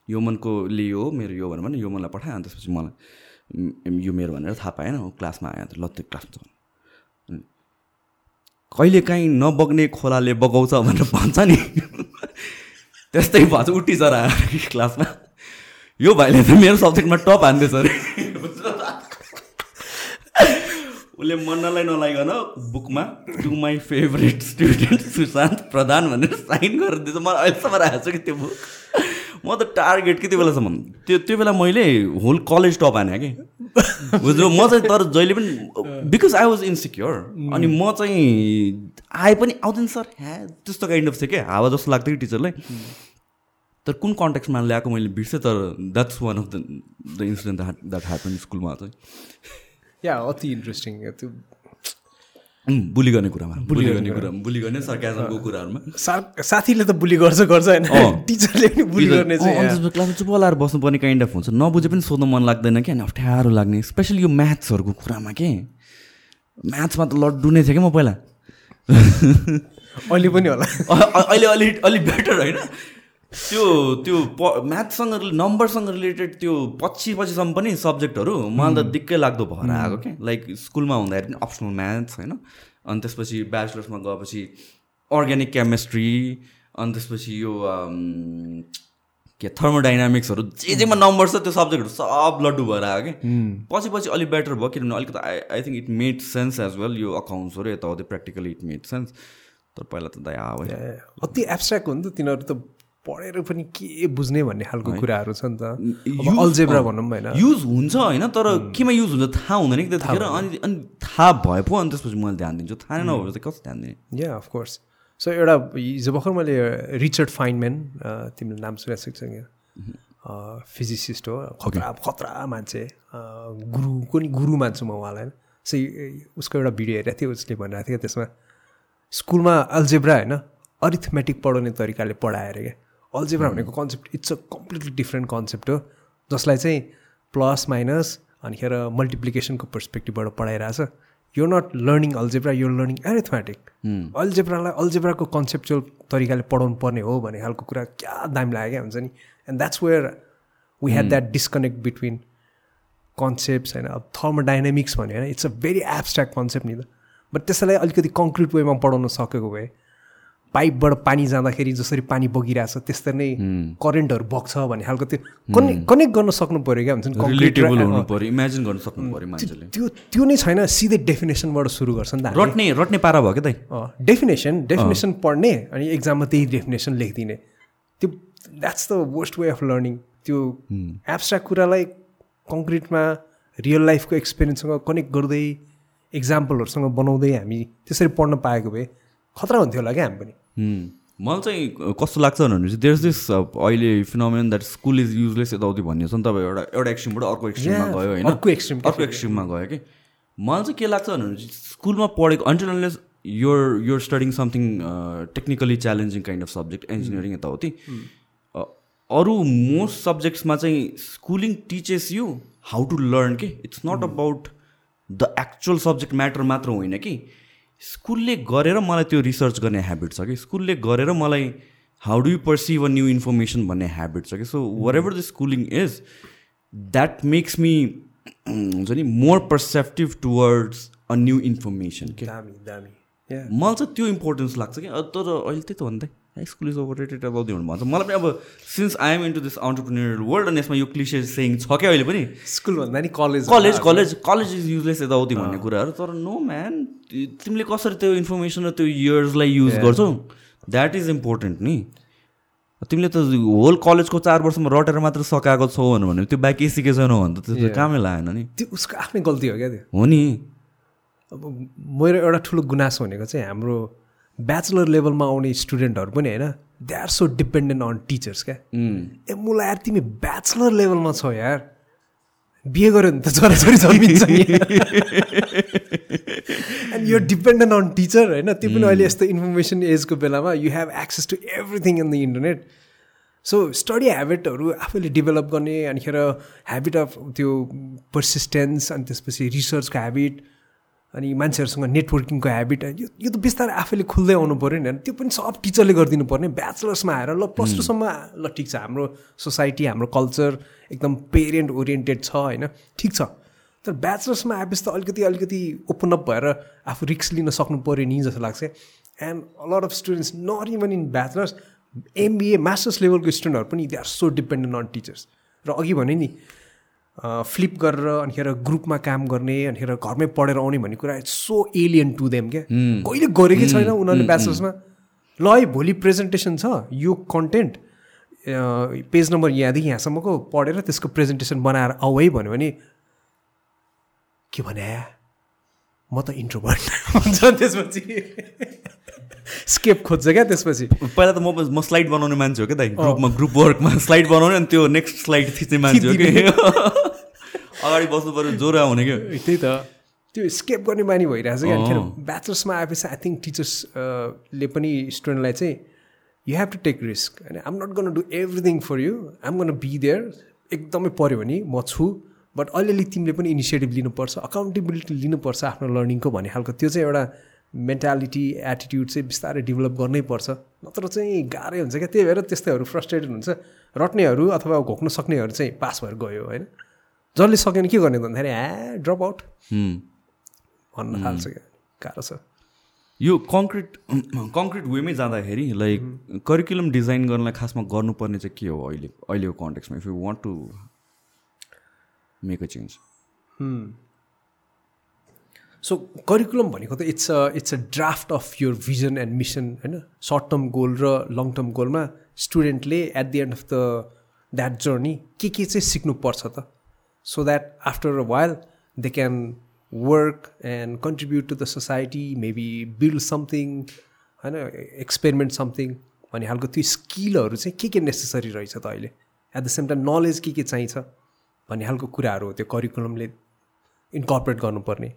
योमनको लियो मेरो यो भनेर भने योमनलाई पठाएँ अनि त्यसपछि मलाई "उम्, यो मेरो भनेर थाहा पाएन ऊ क्लासमा अन्त ल त्यो क्लासमा अनि कहिलेकाहीँ नबग्ने खोलाले बगाउँछ भनेर भन्छ नि। त्यस्तै भन्छ टिचर आयो क्लासमा। यो भाइले त मेरो सब्जेक्टमा टप हान्दैछ अरे। उसले मन्नलाई नलाइकन बुकमा to my favourite student Sushant Pradhan भनेर साइन गरेर दिएछ मलाई अहिलेसम्म आएको छ कि त्यो बुक। म त टार्गेट कि त्यो बेलासम्म? त्यो त्यो बेला मैले होल कलेज टप हाने कि? बुझ्नु म चाहिँ तर जहिले पनि बिकज आई वाज इन्सिक्योर अनि म चाहिँ आए पनि आउँदैन सर ह्या त्यस्तो काइन्ड अफ थियो क्या हावा जस्तो लाग्थ्यो कि टिचरलाई? तर कुन कन्ट्याक्समा ल्याएको मैले बिर्सेँ तर that's one of the the incident that happen स्कुलमा चाहिँ। या अति इन्ट्रेस्टिङ त्यो बुली गर्ने कुरामा। बुली गर्ने कुरामा बुली गर्ने सर्काजमको कुराहरूमा। सा- साथीले त बुली गर्छ गर्छ होइन। टिचरले पनि बुली गर्ने चाहिँ क्लासमा चुप लाएर बस्नुपर्ने काइन्ड अफ हुन्छ। नबुझे पनि सोध्न मन लाग्दैन क्या अनि अप्ठ्यारो लाग्ने। स्पेसली यो म्याथ्सहरूको कुरामा के? म्याथ्समा त लड्डु नै थियो क्या म पहिला। अहिले पनि होला। अहिले अलि अलि बेटर होइन। त्यो त्यो प म्याथसँग नम्बरसँग रिलेटेड त्यो पछि पछिसम्म पनि सब्जेक्टहरू मलाई त दिक्कै लाग्दो भएर आएको क्या लाइक स्कुलमा हुँदाखेरि पनि अप्सनल म्याथ्स होइन? अनि त्यसपछि ब्याचलर्समा गएपछि अर्ग्यानिक केमिस्ट्री अनि त्यसपछि यो अम, के थर्मोडाइनामिक्सहरू जे जेमा नम्बर छ त्यो सब्जेक्टहरू सब लड्डु भएर आयो कि? पछि पछि अलिक बेटर भयो किनभने अलिकति I I think it made sense as well यो अकाउन्ट्सहरू यताउति प्र्याक्टिकली इट मेड सेन्स तर पहिला त दया अति एब्स्ट्राक्ट हो नि त तिनीहरू त पढेर पनि के बुझ्ने भन्ने खालको कुराहरू छ नि त। अल्जेब्रा भनौँ होइन। युज हुन्छ होइन तर केमा युज हुन्छ थाहा हुँदैन कि त्यतिखेर अनि अनि थाहा भए पो अनि त्यसपछि मैले ध्यान दिन्छु। थाहा नै नभए चाहिँ कस्तो ध्यान दिने? या अफकोर्स सो एउटा हिजो भर्खर मैले रिचर्ड फाइनम्यान तिमीले नाम सुनिसक्छ फिजिसिस्ट हो। खतरा खतरा मान्छे। अ, गुरुको नि गुरु मान्छु म उहाँलाई। होइन सो उसको एउटा भिडियो हेरेको थिएँ उसले भनिरहेको थियो त्यसमा स्कुलमा अल्जेब्रा होइन अरिथमेटिक पढाउने तरिकाले पढाएर क्या। अल्जेब्रा भनेको concept it's a completely different concept हो जसलाई चाहिँ प्लस माइनस अनिखेर मल्टिप्लिकेसनको पर्सपेक्टिभबाट पढाइरहेछ। यो नट लर्निङ अल्जेब्रा यो लर्निङ एरिथमेटिक अल्जेब्रालाई अल्जेब्राको कन्सेप्चुअल तरिकाले पढाउनु पर्ने हो भन्ने खालको कुरा क्या दामी लाग्यो क्या हुन्छ नि। And that's where we had that disconnect between concepts होइन अब थर्मोडाइनामिक्स भन्यो होइन? It's a very abstract concept नि त। बट त्यसलाई अलिकति कङ्क्रिट वेमा पढाउन सकेको भए पाइपबाट पानी जाँदाखेरि जसरी पानी बगिरहेछ त्यस्तै नै करेन्टहरू बग्छ भन्ने खालको त्यो कनेक्ट कनेक्ट गर्न सक्नु पऱ्यो क्या हुन्छ नि त्यो त्यो नै छैन सिधै डेफिनेसनबाट सुरु गर्छ नि त। रट्ने रट्ने पारा भयो क्या दाइ। डेफिनेसन डेफिनेसन पढ्ने अनि एक्जाममा त्यही डेफिनेसन लेखिदिने। त्यो that's the worst way of learning त्यो एब्स्ट्राक्ट कुरालाई कङ्क्रिटमा रियल लाइफको एक्सपिरियन्ससँग कनेक्ट गर्दै इक्जाम्पलहरूसँग बनाउँदै हामी त्यसरी पढ्न पाएको भए खतरा हुन्थ्यो होला क्या हामी पनि। मलाई चाहिँ कस्तो लाग्छ भने चाहिँ देयर दिस अहिले phenomenon that school is useless यताउति भन्ने छ नि तपाईँ एउटा एउटा एक्सट्रिमबाट अर्को एक्सट्रिममा गयो होइन। अर्को extreme अर्को एक्सट्रिममा गयो कि। मलाई चाहिँ के लाग्छ भने चाहिँ स्कुलमा पढेको until unless your your studying something technically challenging kind of subject engineering यताउति। अरू मोस्ट सब्जेक्ट्समा चाहिँ schooling teaches you how to learn के। It's not about the actual subject matter मात्र होइन कि। स्कुलले गरेर मलाई त्यो रिसर्च गर्ने ह्याबिट छ कि? स्कुलले गरेर मलाई how do you perceive a new information भन्ने ह्याबिट छ कि? So whatever the schooling is that makes me हुन्छ नि more perceptive towards a new information के. मलाई चाहिँ त्यो इम्पोर्टेन्स लाग्छ कि? तर अहिले त्यही त भन्दै। School is overrated about भन्नु भन्छ मलाई पनि अब since I am into this entrepreneur world अनि यसमा यो क्लिसे सेङ छ क्या अहिले पनि स्कुल भन्दा नि college college college college is useless यताउति भन्ने कुराहरू। तर नो म्यान तिमीले कसरी त्यो इन्फर्मेसन र त्यो इयर्सलाई युज गर्छौ? द्याट इज इम्पोर्टेन्ट नि। तिमीले त होल कलेजको चार वर्षमा रटेर मात्र सकाएको छौ भने त्यो बाँकी केही सिकेको छैनौ भने त त्यो कामै लागेन नि। त्यो उसको आफ्नै गल्ती हो क्या त्यो? हो नि। अब मेरो एउटा ठुलो गुनासो भनेको चाहिँ हाम्रो ब्याचलर लेभलमा आउने स्टुडेन्टहरू पनि होइन they are so dependent on teachers क्या। ए मलाई यार तिमी ब्याचलर लेभलमा छौ यार। बिहे गऱ्यो भने त छोराछोरी जन्मिन्छ एन्ड यो डिपेन्डेन्ट अन टिचर होइन? त्यो पनि अहिले यस्तो इन्फर्मेसन एजको बेलामा you have access to everything in the internet so study ह्याबिटहरू आफैले डेभलप गर्ने अनिखेर ह्याबिट अफ त्यो पर्सिस्टेन्स अनि त्यसपछि रिसर्चको ह्याबिट अनि मान्छेहरूसँग नेटवर्किङको ह्याबिट यो यो त बिस्तारै आफैले खुल्दै आउनु पऱ्यो नि होइन। त्यो पनि सब टिचरले गरिदिनु पर्ने ब्याचलर्समा आएर ल प्लस टूसम्म ल ठिक छ। हाम्रो सोसाइटी हाम्रो कल्चर एकदम पेरेन्ट ओरिएन्टेड छ होइन। ठिक छ। तर ब्याचलर्समा आएपछि त अलिकति अलिकति ओपन अप भएर आफू रिक्स लिन सक्नु पऱ्यो नि जस्तो लाग्छ। And lot of students not even in bachelors MBA masters लेभलको स्टुडेन्टहरू पनि they are so dependent on teachers र अघि भने नि फ्लिप गरेर अनिखेर ग्रुपमा काम गर्ने अनिखेर घरमै पढेर आउने भन्ने कुरा it's so alien to them क्या? कहिले गरेकै छैन उनीहरूले ब्याचलर्समा ल है भोलि प्रेजेन्टेसन छ यो कन्टेन्ट पेज नम्बर यहाँदेखि यहाँसम्मको पढेर त्यसको प्रेजेन्टेसन बनाएर आऊ है भन्यो भने के भने म त इन्ट्रोभर्ट हुन्छ त्यसपछि। स्केप खोज्छ क्या त्यसपछि? पहिला त म म स्लाइड बनाउने मान्छे हो क्या दाइ। ग्रुपमा ग्रुप वर्कमा स्लाइड बनाउने अनि त्यो नेक्स्ट स्लाइड थिच्ने मान्छे हो कि। अगाडि बस्नु पऱ्यो ज्वरो आउने क्या। त्यही त। त्यो स्केप गर्ने बानी भइरहेको छ कि अनिखेर ब्याचलर्समा आएपछि आई थिङ्क टिचर्सले पनि स्टुडेन्टलाई चाहिँ you have to take risk होइन I'm not gonna do everything for you I'm gonna be there एकदमै पऱ्यो भने म छु बट अलिअलि तिमीले पनि इनिसिएटिभ लिनुपर्छ अकाउन्टेबिलिटी लिनुपर्छ आफ्नो लर्निङको भन्ने खालको। त्यो चाहिँ एउटा मेन्टालिटी एटिट्युड चाहिँ बिस्तारै डेभलप गर्नै पर्छ। नत्र चाहिँ गाह्रै हुन्छ क्या। त्यही भएर त्यस्तैहरू फ्रस्ट्रेटेड हुन्छ। रट्नेहरू अथवा घोक्न सक्नेहरू चाहिँ पास भएर गयो होइन? जसले सकेन के गर्ने भन्दाखेरि ह्या ड्रप आउट। भन्न थाल्छ क्या। गाह्रो छ। यो कङ्क्रिट कङ्क्रिट वेमै जाँदाखेरि लाइक करिकुलम डिजाइन गर्नलाई खासमा गर्नुपर्ने चाहिँ के हो अहिले अहिलेको कन्टेक्समा if you want to make a change so curriculum भनेको त it's a it's a draft of your vision and mission होइन? सर्ट टर्म गोल र लङ टर्म गोलमा स्टुडेन्टले at the end of the that journey के के चाहिँ सिक्नुपर्छ त? So that after a while they can work and contribute to the society maybe build something होइन? Experiment something भन्ने खालको त्यो स्किलहरू चाहिँ के के नेसेसरी रहेछ त अहिले? At the same time knowledge के के चाहिन्छ? भन्ने खालको कुराहरू हो त्यो करिकुलमले इन्कर्पोरेट गर्नुपर्ने।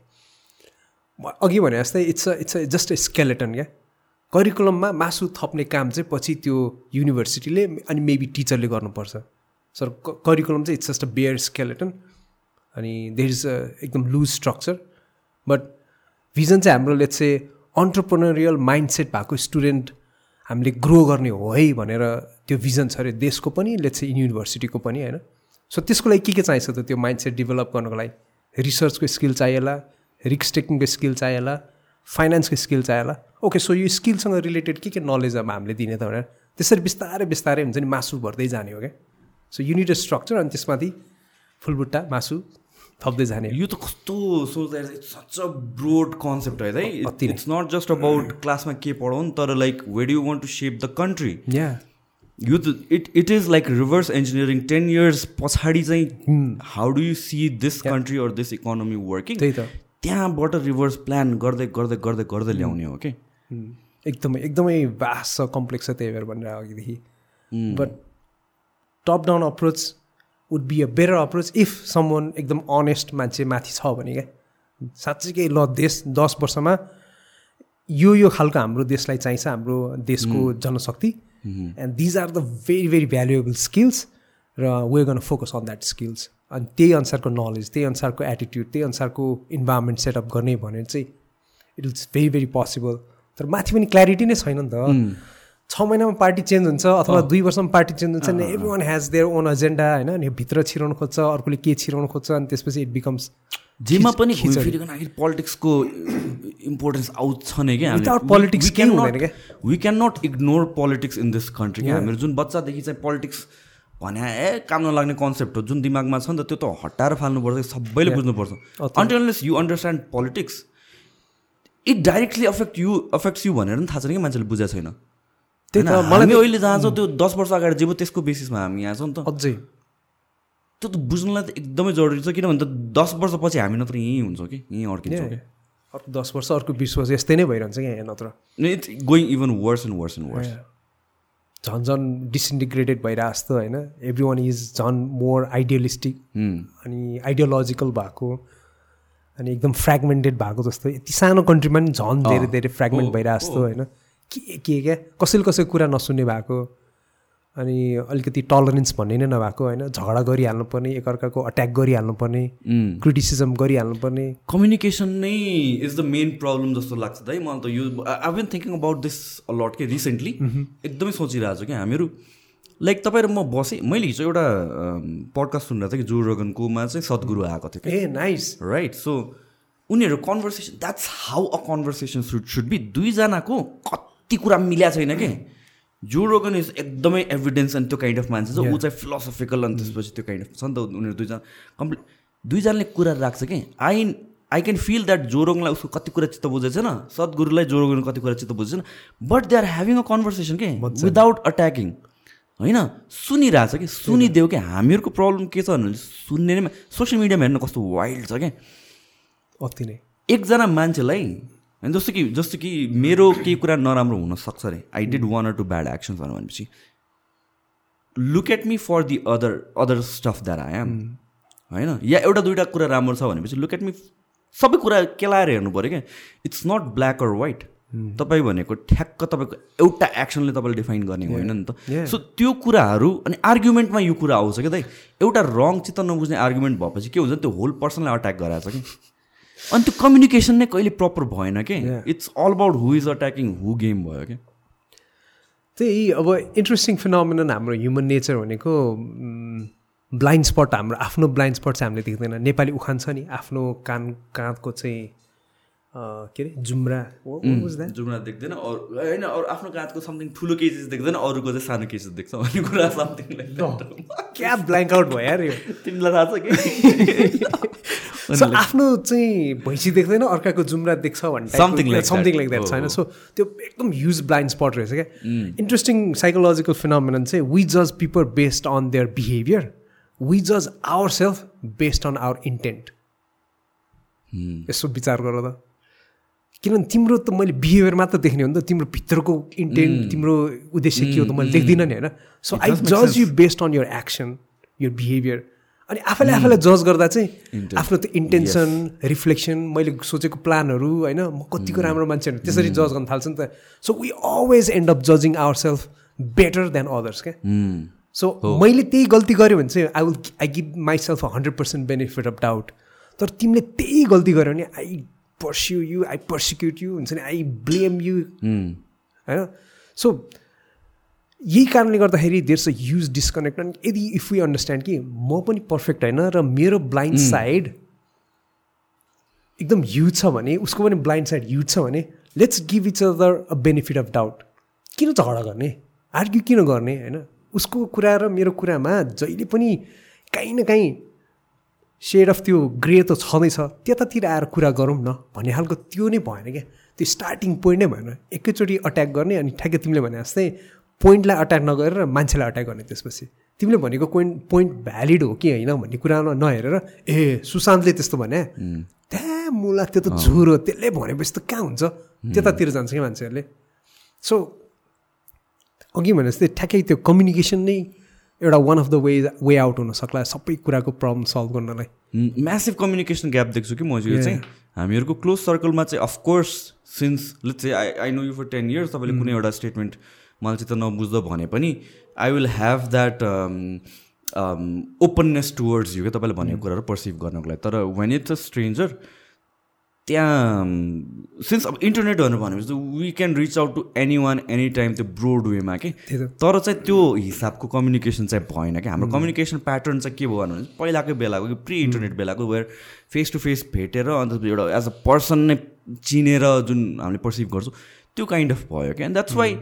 अघि भने जस्तै it's a it's a just a skeleton क्या? करिकुलममा मासु थप्ने काम चाहिँ पछि त्यो युनिभर्सिटीले अनि मेबी टिचरले गर्नुपर्छ। सर करिकुलम चाहिँ it's just a bare skeleton अनि देयर इज अ एकदम लुज स्ट्रक्चर बट भिजन चाहिँ हाम्रो लेट्स चाहिँ अन्टरप्रोनरियल माइन्डसेट भएको स्टुडेन्ट हामीले ग्रो गर्ने हो है भनेर त्यो भिजन छ अरे देशको पनि लेट्स चाहिँ युनिभर्सिटीको पनि होइन? सो त्यसको लागि के के चाहिन्छ त त्यो माइन्डसेट डेभलप गर्नको लागि? रिसर्चको स्किल चाहिएला रिक्स टेकिङको स्किल चाहिएला फाइनेन्सको स्किल चाहिएला। ओके सो यो स्किलसँग रिलेटेड के के नलेज अब हामीले दिने त भनेर त्यसरी बिस्तारै बिस्तारै हुन्छ नि मासु भर्दै जाने हो क्या। सो युनिट स्ट्रक्चर अनि त्यसमाथि फुलबुट्टा मासु थप्दै जाने यो त कस्तो सोच्दा सच अ ब्रोड कन्सेप्ट है। इट्स नट जस्ट अबाउट क्लासमा के पढाउनु तर like what you want to shape the country या यो त it it is like reverse engineering ten years पछाडि चाहिँ how do you see this country or this economy working त्यही त। त्यहाँबाट रिभर्स प्लान गर्दै गर्दै गर्दै गर्दै ल्याउने हो कि। एकदमै एकदमै भास्ट छ कम्प्लेक्स छ त्यही भएर भनेर अघिदेखि। But top down approach would be a better approach if someone एकदम अनेस्ट मान्छे माथि छ भने क्या? साँच्चीकै ल देश दस वर्षमा यो यो खालको हाम्रो देशलाई चाहिन्छ हाम्रो देशको जनशक्ति। And these are the very very valuable skills र we gonna focus on that skills अनि त्यही अनुसारको नलेज त्यही अनुसारको एटिट्युड त्यही अनुसारको इन्भाइरोमेन्ट सेटअप गर्ने भने चाहिँ it is very very possible तर माथि पनि क्ल्यारिटी नै छैन नि त। छ महिनामा पार्टी चेन्ज हुन्छ अथवा दुई वर्षमा पार्टी चेन्ज हुन्छ नि every one has their own agenda होइन? अनि भित्र छिराउनु खोज्छ अर्कोले के छिराउनु खोज्छ अनि त्यसपछि इट बिकम्स जेमा पनि पोलिटिक्सको इम्पोर्टेन्स आउँछ नै क्या। We can not ignore politics in this country क्या। हामीहरू। जुन बच्चादेखि चाहिँ पोलिटिक्स भने ए काम नलाग्ने कन्सेप्ट हो जुन दिमागमा छ नि त त्यो त हटाएर फाल्नुपर्छ सबैले बुझ्नुपर्छ। Until unless you understand politics it directly affect you affects you भनेर पनि थाहा छैन कि मान्छेले बुझेको छैन। त्यही त हामी अहिले जहाँ छौँ त्यो दस वर्ष अगाडि जे भयो त्यसको बेसिसमा हामी यहाँ छौँ नि त। अझै। त्यो त बुझ्नुलाई त एकदमै जरुरी छ किनभने त दस वर्षपछि हामी नत्र यहीँ हुन्छौँ कि यहीँ अड्किन्छौँ कि। अर्को दस वर्ष अर्को बिस वर्ष यस्तै नै भइरहन्छ क्या यहाँ नत्र। It's going even worse and worse and worse झन् झन् डिसइन्टिग्रेटेड भइरहेको जस्तो होइन? एभ्री वान इज झन् मोर आइडियलिस्टिक अनि आइडियोलोजिकल भएको अनि एकदम फ्रेगमेन्टेड भएको जस्तो। यति सानो कन्ट्रीमा पनि झन् धेरै धेरै फ्रेगमेन्ट भइरहेको जस्तो होइन? के के क्या कसैले कसैको कुरा नसुन्ने भएको। अनि अलिकति टलरेन्स भन्ने नै नभएको होइन? झगडा गरिहाल्नु पर्ने एकअर्काको अट्याक गरिहाल्नु पर्ने क्रिटिसिजम गरिहाल्नु पर्ने कम्युनिकेसन नै इज द मेन प्रब्लम जस्तो लाग्छ है मलाई त यो I been thinking about this a lot के रिसेन्टली एकदमै सोचिरहेको छु क्या हामीहरू। लाइक तपाईँ र म बसेँ। मैले हिजो एउटा पडकास्ट सुनिरहेको थिएँ कि जो रोगनकोमा चाहिँ सद्गुरु आएको थियो ए नाइस राइट सो उनीहरू conversation that's how a conversation should should be दुईजनाको कति कुरा मिल्या छैन कि? जो रोगन इज एकदमै एभिडेन्स अनि त्यो काइन्ड अफ मान्छे छ ऊ चाहिँ फिलोसफिकल अनि त्यसपछि त्यो काइन्ड अफ छ नि त उनीहरू दुईजना कम्प्लिट दुईजनाले कुरा राख्छ कि I I can feel that जोरोङलाई उसको कति कुरा चित्त बुझेको छैन सद्गुरुलाई जोरोगन कति कुरा चित्त बुझेको छैन but they are having a conversation के विदाउट अट्याकिङ होइन सुनिरहेछ कि सुनिदेऊ कि हामीहरूको प्रब्लम के छ भने सुन्ने नै सोसियल मिडियामा हेर्नु कस्तो वाइल्ड छ क्या अति नै एकजना मान्छेलाई होइन जस्तो कि जस्तो कि मेरो केही कुरा नराम्रो हुनसक्छ अरे I did one or two bad actions भनेपछि look at me for the other other stuff that I am होइन? या एउटा दुइटा कुरा राम्रो छ भनेपछि लुक एट मी सबै कुरा केलाएर हेर्नु पऱ्यो क्या। It's not black or white तपाईँ भनेको ठ्याक्क तपाईँको एउटा एक्सनले तपाईँले डिफाइन गर्ने होइन नि. त। सो त्यो कुराहरू अनि आर्ग्युमेन्टमा यो कुरा आउँछ क्या दाइ। एउटा रङ चित्त नबुझ्ने आर्ग्युमेन्ट भएपछि के हुन्छ त्यो होल पर्सनलाई अट्याक गराएको छ कि। अनि त्यो कम्युनिकेसन नै कहिले प्रपर भएन कि. It's all about who is attacking who game भयो क्या त्यही अब इन्ट्रेस्टिङ फिनोमिनन हाम्रो ह्युमन नेचर भनेको ब्लाइन्ड स्पट हाम्रो आफ्नो ब्लाइन्ड स्पट चाहिँ हामीले देख्दैन। नेपाली उखान छ नि आफ्नो कान काँधको चाहिँ के अरे जुम्रा? जुम्रा देख्दैन अरू होइन अरू आफ्नो काँधको समथिङ ठुलो केसेस देख्दैन अरूको चाहिँ सानो केसेस देख्छ भन्ने कुरा समथिङ क्या ब्ल्याङ्क आउट भयो यो? तिमीलाई थाहा छ कि? आफ्नो चाहिँ भैँसी देख्दैन अर्काको जुम्रा देख्छ Something like that. Something like that छैन। सो त्यो एकदम ह्युज ब्लाइन्ड स्पट रहेछ क्या। इन्ट्रेस्टिङ साइकोलोजिकल फिनोमिनन चाहिँ वी जज people based on there behaviour we जज our self based on our intent यसो विचार गर त। किनभने तिम्रो त मैले बिहेभियर मात्र देख्ने हो नि त। तिम्रो भित्रको इन्टेन्ट तिम्रो उद्देश्य के हो त मैले देख्दिनँ नि होइन? सो आई जज you based on your action your behaviour अनि आफैले आफैलाई जज गर्दा चाहिँ आफ्नो त्यो इन्टेन्सन रिफ्लेक्सन मैले सोचेको प्लानहरू होइन म कतिको राम्रो मान्छे भनेर त्यसरी जज गर्न थाल्छ नि त। So we always end up जजिङ our self better than others क्या सो मैले त्यही गल्ती गरेँ भने चाहिँ I will I give my self hundred percent benefit of doubt तर तिमीले त्यही गल्ती गर्यो भने I pursue you I persecute you हुन्छ नि आई ब्लेम यु होइन? सो यही कारणले गर्दाखेरि देयर अ ह्युज डिस्कनेक्ट अनि यदि इफ यु अन्डरस्ट्यान्ड कि म पनि पर्फेक्ट होइन र मेरो ब्लाइन्ड साइड एकदम ह्युज छ भने उसको पनि ब्लाइन्ड साइड ह्युज छ भने let's give each other a benefit of doubt किन झगडा गर्ने? आर्ग्यु किन गर्ने होइन? उसको कुरा र मेरो कुरामा जहिले पनि काहीँ न काहीँ सेड अफ त्यो ग्रे त छँदैछ। त्यतातिर आएर कुरा गरौँ न भन्ने खालको त्यो नै भएन क्या। त्यो स्टार्टिङ पोइन्ट नै भएन। एकैचोटि अट्याक गर्ने अनि ठ्याक्कै तिमीले भने जस्तै पोइन्टलाई अट्याक नगरेर मान्छेलाई अट्याक गर्ने त्यसपछि। तिमीले भनेको पोइन्ट पोइन्ट भ्यालिड हो कि होइन भन्ने कुरामा नहेरेर ए सुशान्तले त्यस्तो भने? त्यहाँ मुला त्यो त झुर हो त्यसले भनेपछि त कहाँ हुन्छ? त्यतातिर जान्छ कि मान्छेहरूले। सो अघि भने जस्तै ठ्याक्कै त्यो कम्युनिकेसन नै एउटा one of the way way out हुन सक्ला सबै कुराको प्रब्लम सल्भ गर्नलाई। म्यासिभ कम्युनिकेसन ग्याप देख्छु कि म चाहिँ? हामीहरूको क्लोज सर्कलमा चाहिँ of course since let's I I know you for ten years तपाईँले कुनै एउटा स्टेटमेन्ट मलाई चाहिँ त नबुझ्दो भने पनि I will have that openness towards you क्या तपाईँले भनेको कुराहरू पर्सिभ गर्नको लागि। तर वेन इट्स अ स्ट्रेन्जर त्यहाँ सिन्स अब इन्टरनेट भनेर भनेपछि we can reach out to anyone any time त्यो ब्रोड वेमा कि? तर चाहिँ त्यो हिसाबको कम्युनिकेसन चाहिँ भएन कि हाम्रो कम्युनिकेसन प्याटर्न चाहिँ के भयो भने पहिलाकै बेलाको कि प्रि इन्टरनेट बेलाको वेयर फेस टु फेस भेटेर अन्त एउटा एज अ पर्सन नै चिनेर जुन हामीले पर्सिभ गर्छौँ त्यो काइन्ड अफ भयो क्या? एन्ड द्याट्स वाइ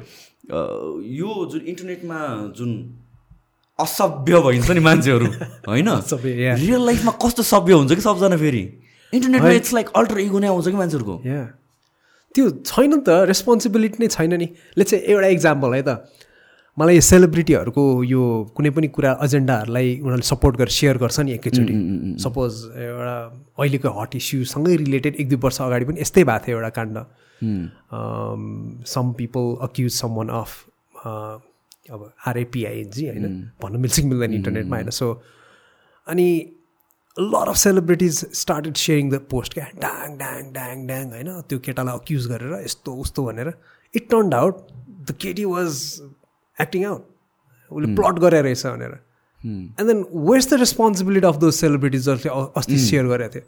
यो जुन इन्टरनेटमा जुन असभ्य भइन्छ नि मान्छेहरू होइन. रियल लाइफमा कस्तो सभ्य हुन्छ कि सबजना फेरि? इन्टरनेटमा इट्स लाइक अल्टर इगो नै आउँछ कि मान्छेहरूको? त्यो छैन नि त रेस्पोन्सिबिलिटी नै छैन नि। लेट्स चाहिँ एउटा इक्जाम्पल है त। मलाई सेलिब्रिटीहरूको यो कुनै पनि कुरा एजेन्डाहरूलाई उनीहरूले सपोर्ट गरेर सेयर गर्छ नि एकैचोटि। सपोज एउटा अहिलेको हट इस्युसँगै रिलेटेड एक दुई वर्ष अगाडि पनि यस्तै भएको थियो एउटा काण्ड। Some people accuse someone of अब R A P I N G होइन भन्न मिल्छ कि मिल्दैन इन्टरनेटमा होइन सो अनि lot of celebrities started sharing the post क्या डाङ डाङ डाङ डाङ होइन त्यो केटालाई अक्युज गरेर यस्तो उस्तो भनेर इट टर्न्ड आउट द केटी वाज एक्टिङ आउट उसले प्लट गरेर रहेछ भनेर and then where's the responsibility of those celebrities जसले अ- अस्ति सेयर गरेको थियो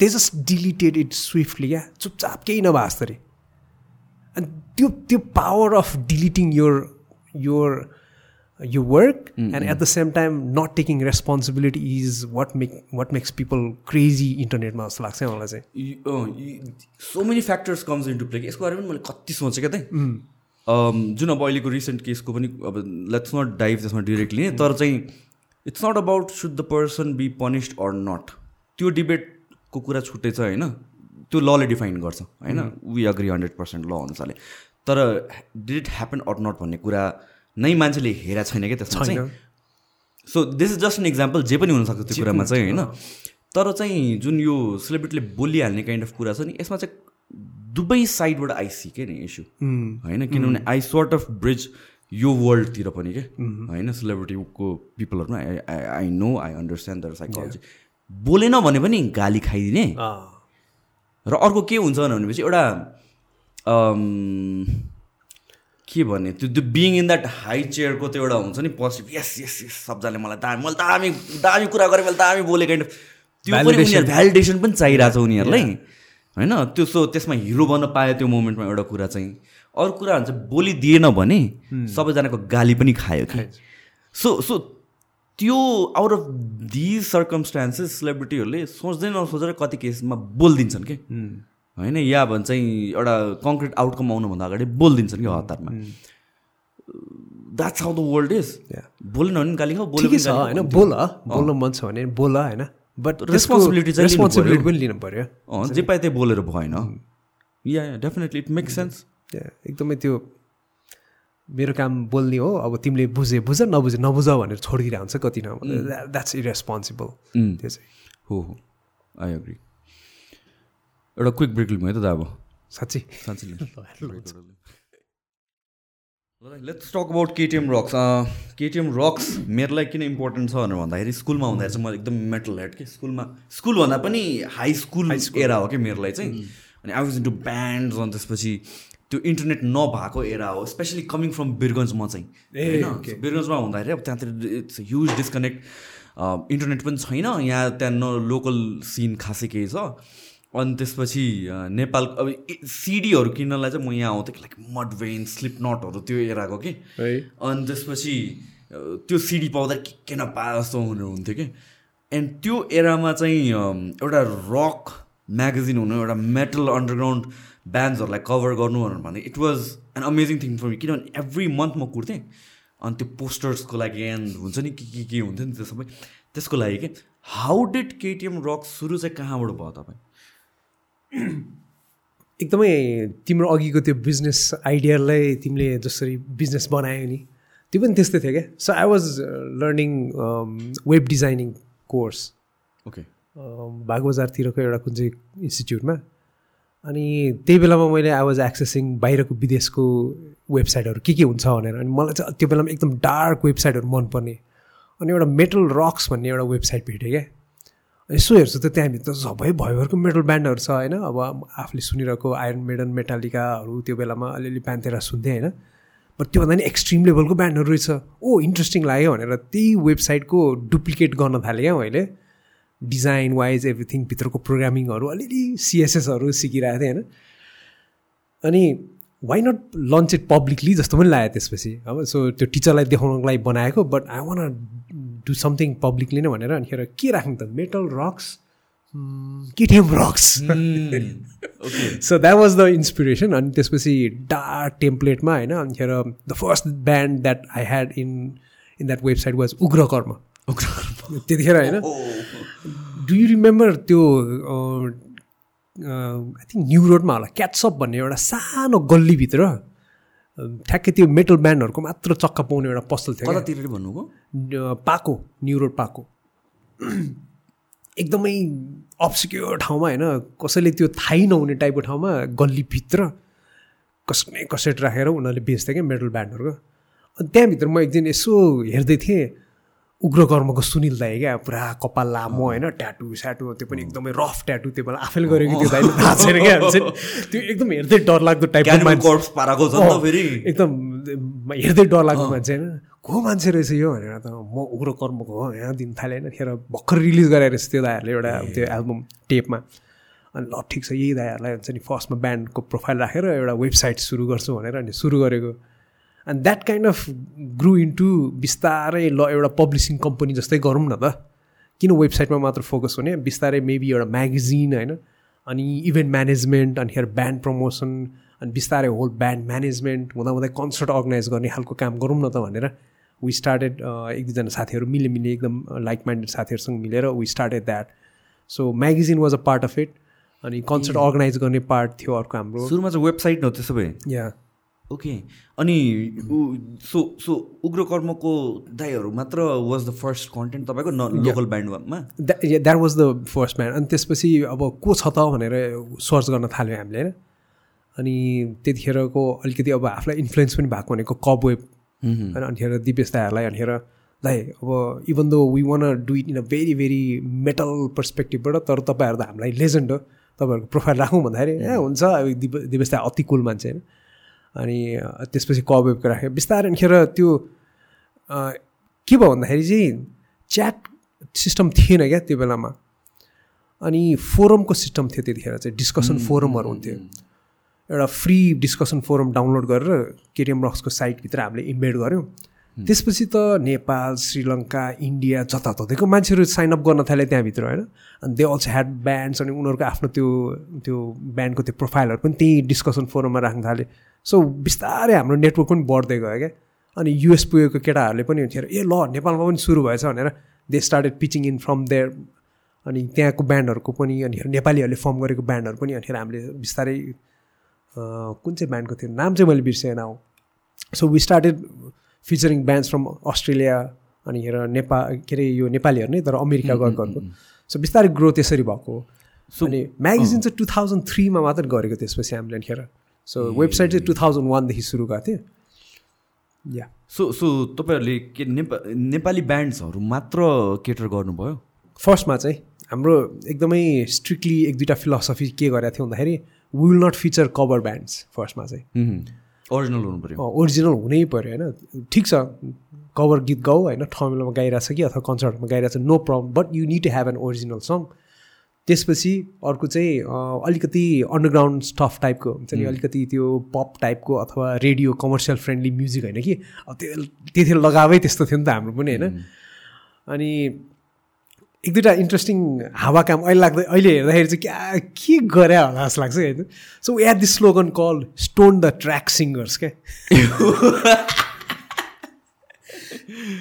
they just deleted it swiftly क्या चुपचाप केही नभए जस्तरी त्यो त्यो power of deleting your your your work and at the same time not taking responsibility is what make what makes people crazy इन्टरनेटमा जस्तो लाग्छ है मलाई चाहिँ। So many factors comes into play यसको बारेमा पनि मैले कति सोचेँ क्या त्यही अम, जुन अब अहिलेको रिसेन्ट केसको पनि अब लेट्स नट डाइभ त्यसमा डिरेक्टली तर चाहिँ it's not about should the person be punished or not त्यो डिबेटको कुरा छुट्टै छ होइन? त्यो लले डिफाइन गर्छ होइन? We agree hundred percent law अनुसारले। तर did it happen or not भन्ने कुरा नै मान्छेले हेरेको छैन क्या त्यसमा चाहिँ। So this is just an example जे पनि हुनसक्छ त्यो कुरामा चाहिँ होइन। तर चाहिँ जुन यो सेलिब्रिटीले बोलिहाल्ने काइन्ड अफ कुरा छ नि यसमा चाहिँ दुवै साइडबाट आइसी के नि इस्यु होइन? किनभने आई सर्ट अफ ब्रिज यो वर्ल्डतिर पनि के। होइन? सेलिब्रिटीको पिपलहरूमा I I know I understand their psychology बोलेन भने पनि गाली खाइदिने। र अर्को के हुन्छ भनेपछि एउटा के भन्ने? त्यो त्यो बिङ इन द्याट हाई चेयरको त्यो एउटा हुन्छ नि पोजिटिभ यस यस यस सबजनाले मलाई दामी मैले दामी दामी कुरा गरेँ मैले दामी बोलेँ अफ त्यो पनि उनीहरू भ्यालिडेसन पनि चाहिरहेको छ उनीहरूलाई। होइन? त्यो सो त्यसमा हिरो बन्न पायो त्यो मोमेन्टमा एउटा कुरा चाहिँ। अरू कुरा हुन्छ बोलिदिएन भने सबैजनाको गाली पनि खायो कि। सो सो त्यो आउट अफ दिज सर्कमस्टान्सेस सेलिब्रिटीहरूले सोच्दै नसोचेर कति केसमा बोलिदिन्छन् कि। होइन या भन्छ चाहिँ एउटा कङ्क्रिट आउटकम आउनुभन्दा अगाडि बोलिदिन्छन् कि हतारमा। That's how the world is. बोलेन भने गाली खाऊ बोले ठिकै पनि छ गाली होइन बोल बोल्न मन छ भने बोल होइन। बट Responsibility चाहिँ रेस्पोन्सिबिलिटी पनि लिनु पऱ्यो। जे पाए त्यही बोलेर भएन। Yeah definitely it make sense एकदमै त्यो मेरो काम बोल्ने हो अब तिमीले बुझे बुझ नबुझे नबुझ भनेर छोडिदिरहेको हुन्छ कति न। द्याट्स इरेस्पोन्सिबल त्यो चाहिँ। हो हो। आई एग्री एउटा क्विक ब्रेक लिउँ है त दा अब। साँच्ची। साँच्चै let's talk about KTM rocks KTM rocks मेरो लागि किन इम्पोर्टेन्ट छ भनेर भन्दाखेरि स्कुलमा हुँदाखेरि चाहिँ म एकदम मेटल हेड कि स्कुलमा स्कुल भन्दा पनि हाई स्कुल एरा हो कि मेरो लागि चाहिँ अनि आई वाज इन्टु ब्यान्ड्स अनि त्यसपछि त्यो इन्टरनेट नभएको एरा हो स्पेसली कमिङ फ्रम बिरगन्ज म चाहिँ होइन. बिरगन्जमा हुँदाखेरि अब त्यहाँतिर इट्स ह्युज डिस्कनेक्ट इन्टरनेट पनि छैन यहाँ त्यहाँ न लोकल सिन खासै केही छ। अनि त्यसपछि नेपाल अब सिडीहरू किन्नलाई चाहिँ म यहाँ आउँथेँ लाइक मड भेन स्लिप नटहरू त्यो एराको कि। अनि त्यसपछि त्यो सिडी पाउँदा के के नपाए जस्तो हुने हुन्थ्यो कि। एन्ड त्यो एरामा चाहिँ एउटा रक म्यागजिन हुनु एउटा मेटल अन्डरग्राउन्ड ब्यान्ड्सहरूलाई कभर गर्नु भनेर भने it was an amazing thing for me किनभने एभ्री मन्थ म कुर्थेँ। अनि त्यो पोस्टर्सको लागि एन्ड हुन्छ नि के के के हुन्थ्यो नि त्यो सबै। त्यसको लागि के हाउ डिड केटिएम रक सुरु चाहिँ कहाँबाट भयो तपाईँ? एकदमै तिम्रो अघिको त्यो बिजनेस आइडियालाई तिमीले जसरी बिजनेस बनायो नि त्यो पनि त्यस्तै थियो क्या? So I was learning web designing course okay बागबजारतिरको एउटा कुन चाहिँ इन्स्टिच्युटमा अनि त्यही बेलामा मैले आई वाज एक्सेसिङ बाहिरको विदेशको वेबसाइटहरू के के हुन्छ भनेर। अनि मलाई चाहिँ त्यो बेलामा एकदम डार्क वेबसाइटहरू मनपर्ने। अनि एउटा मेटल रक्स भन्ने एउटा वेबसाइट भेटेँ क्या। यसो हेर्छु त त्यहाँभित्र सबै भयभरको मेटल ब्यान्डहरू छ होइन? अब आफूले सुनिरहेको आइरन मेडन मेटालिकाहरू त्यो बेलामा अलिअलि प्यान्थेरा सुन्थेँ होइन? बट त्योभन्दा नि एक्सट्रिम लेभलको ब्यान्डहरू रहेछ। ओ इन्ट्रेस्टिङ लाग्यो भनेर त्यही वेबसाइटको डुप्लिकेट गर्न थालेँ क्या मैले। डिजाइन वाइज एभ्रिथिङ भित्रको प्रोग्रामिङहरू अलिअलि सिएसएसहरू सिकिरहेको थिएँ होइन? अनि why not launch it publicly जस्तो पनि लाग्यो त्यसपछि। अब सो त्यो टिचरलाई देखाउनको लागि बनाएको but I want do something publicly नै भनेर अनिखेर के राख्नु त? Metal rocks KTM rocks so that was the inspiration अनि त्यसपछि डार्क टेम्प्लेटमा होइन अनिखेर the first band that I had in in that website was Ugrakarma त्यतिखेर होइन। डु यु रिमेम्बर त्यो आई थिङ्क न्यु रोडमा होला क्याट्सअप भन्ने एउटा सानो गल्लीभित्र ठ्याक्कै त्यो मेटल ब्यान्डहरूको मात्र चक्का पाउने एउटा पसल थियो कतातिर भन्नुभयो? पाको न्यु रोड पाको। एकदमै अप्सिक्योर ठाउँमा होइन कसैले त्यो थाहै नहुने टाइपको ठाउँमा गल्लीभित्र कसै कसैट राखेर उनीहरूले बेच्थ्यो क्या मेटल ब्यान्डहरूको अनि त्यहाँभित्र म एकदिन यसो हेर्दै थिएँ उग्रकर्मको सुनिल दाई क्या? पुरा कपाल लामो होइन ट्याटु स्याटु त्यो पनि एकदमै रफ ट्याटु त्यो बेला आफैले गरेको त्यो दाइले थाहा छैन क्या? त्यो एकदम हेर्दै डर लाग्दो टाइपको पाराको छ फेरि। एकदम हेर्दै डर लाग्दो मान्छे होइन। को मान्छे रहेछ यो भनेर त म उग्रकर्मको हो यहाँ दिन थालेँ होइन। खेर भर्खर रिलिज गराएर रहेछ त्यो दाइहरूले एउटा त्यो एल्बम टेपमा। अनि ल ठिक छ यही दाइहरूलाई हुन्छ नि फर्स्टमा ब्यान्डको प्रोफाइल राखेर एउटा वेबसाइट सुरु गर्छु भनेर अनि सुरु गरेको। And that kind of grew into बिस्तारै ल एउटा पब्लिसिङ कम्पनी जस्तै गरौँ न त। किन वेबसाइटमा मात्र फोकस हुने? बिस्तारै मेबी एउटा म्यागजिन होइन? अनि इभेन्ट म्यानेजमेन्ट अनि ब्यान्ड प्रमोसन अनि बिस्तारै होल ब्यान्ड म्यानेजमेन्ट हुँदा हुँदै कन्सर्ट अर्गनाइज गर्ने खालको काम गरौँ न त भनेर वी स्टार्टेड एक दुईजना साथीहरू मिले मिले एकदम लाइक माइन्डेड साथीहरूसँग मिलेर we started that so magazine was a part of it अनि कन्सर्ट अर्गनाइज गर्ने पार्ट थियो अर्को हाम्रो। सुरुमा चाहिँ वेबसाइट न त्यसो भए या ओके अनि सो सो उग्रकर्मको दाईहरू मात्र वाज द फर्स्ट कन्टेन्ट तपाईँको न local ब्यान्डमा that was the first band अनि त्यसपछि अब को छ त भनेर सर्च गर्न थाल्यो हामीले होइन? अनि त्यतिखेरको अलिकति अब आफूलाई इन्फ्लुएन्स पनि भएको भनेको कब वेब होइन अनिखेर दिपेश दाईहरूलाई अनिखेर दाइ अब even though we want do it in a very very metal पर्सपेक्टिभबाट तर तपाईँहरू त हामीलाई लेजेन्ड हो। तपाईँहरूको प्रोफाइल राखौँ भन्दाखेरि ए हुन्छ अब दिप दिपेश दाई अति कुल मान्छे होइन? अनि त्यसपछि कवेबको राख्यो बिस्तारै अनिखेर त्यो के भयो भन्दाखेरि चाहिँ च्याट सिस्टम थिएन क्या त्यो बेलामा। अनि फोरमको सिस्टम थियो त्यतिखेर चाहिँ डिस्कसन फोरमहरू हुन्थ्यो। एउटा फ्री डिस्कसन फोरम डाउनलोड गरेर केटिएम रक्सको साइटभित्र हामीले इन्भाइट गऱ्यौँ। त्यसपछि त नेपाल श्रीलङ्का इन्डिया जताततैको मान्छेहरू साइन अप गर्न थाले त्यहाँभित्र होइन? अनि दे अल्सो ह्याड ब्यान्ड्स अनि उनीहरूको आफ्नो त्यो त्यो ब्यान्डको त्यो प्रोफाइलहरू पनि त्यही डिस्कसन फोरममा राख्न थाले। सो बिस्तारै हाम्रो नेटवर्क पनि बढ्दै गयो क्या। अनि युएस पुगेको केटाहरूले पनि हुन्थ्यो ए ल नेपालमा पनि सुरु भएछ भनेर they started pitching in from there अनि त्यहाँको ब्यान्डहरूको पनि अनि नेपालीहरूले फर्म गरेको ब्यान्डहरू पनि अनि हामीले बिस्तारै कुन चाहिँ ब्यान्डको थियो? नाम चाहिँ मैले बिर्सेन हो so we started featuring bands from Australia अनि हेर नेपाल के अरे यो नेपालीहरू नै तर अमेरिका गएको सो बिस्तारै ग्रो त्यसरी भएको सो अनि म्यागजिन चाहिँ टु थाउजन्ड थ्रीमा मात्र गरेको त्यसपछि हामीले अनिखेर सो वेबसाइट चाहिँ टु थाउजन्ड वानदेखि सुरु भएको थियो। या सो सो तपाईँहरूले के नेपा नेपाली ब्यान्ड्सहरू मात्र केटर गर्नुभयो? फर्स्टमा चाहिँ हाम्रो एकदमै स्ट्रिक्टली एक दुईवटा फिलोसफी के गरेको थियो भन्दाखेरि will not feature cover bands फर्स्टमा चाहिँ। ओरिजिनल हुनु पऱ्यो ओरिजिनल हुनै पऱ्यो होइन? ठिक छ कभर गीत गाऊ होइन? ठमेलोमा गाइरहेको छ कि अथवा कन्सर्टमा गाइरहेको छ no problem but you need to have an original song त्यसपछि अर्को चाहिँ अलिकति अन्डरग्राउन्ड स्टफ टाइपको हुन्छ नि अलिकति त्यो पप टाइपको अथवा रेडियो कमर्सियल फ्रेन्डली म्युजिक होइन कि? त्यो त्यतिखेर लगावै त्यस्तो थियो नि त हाम्रो पनि होइन? अनि एक दुईवटा इन्ट्रेस्टिङ हावा काम अहिले लाग्दै अहिले हेर्दाखेरि चाहिँ क्या के गरे होला जस्तो लाग्छ होइन so at this slogan call stone the track singers क्या?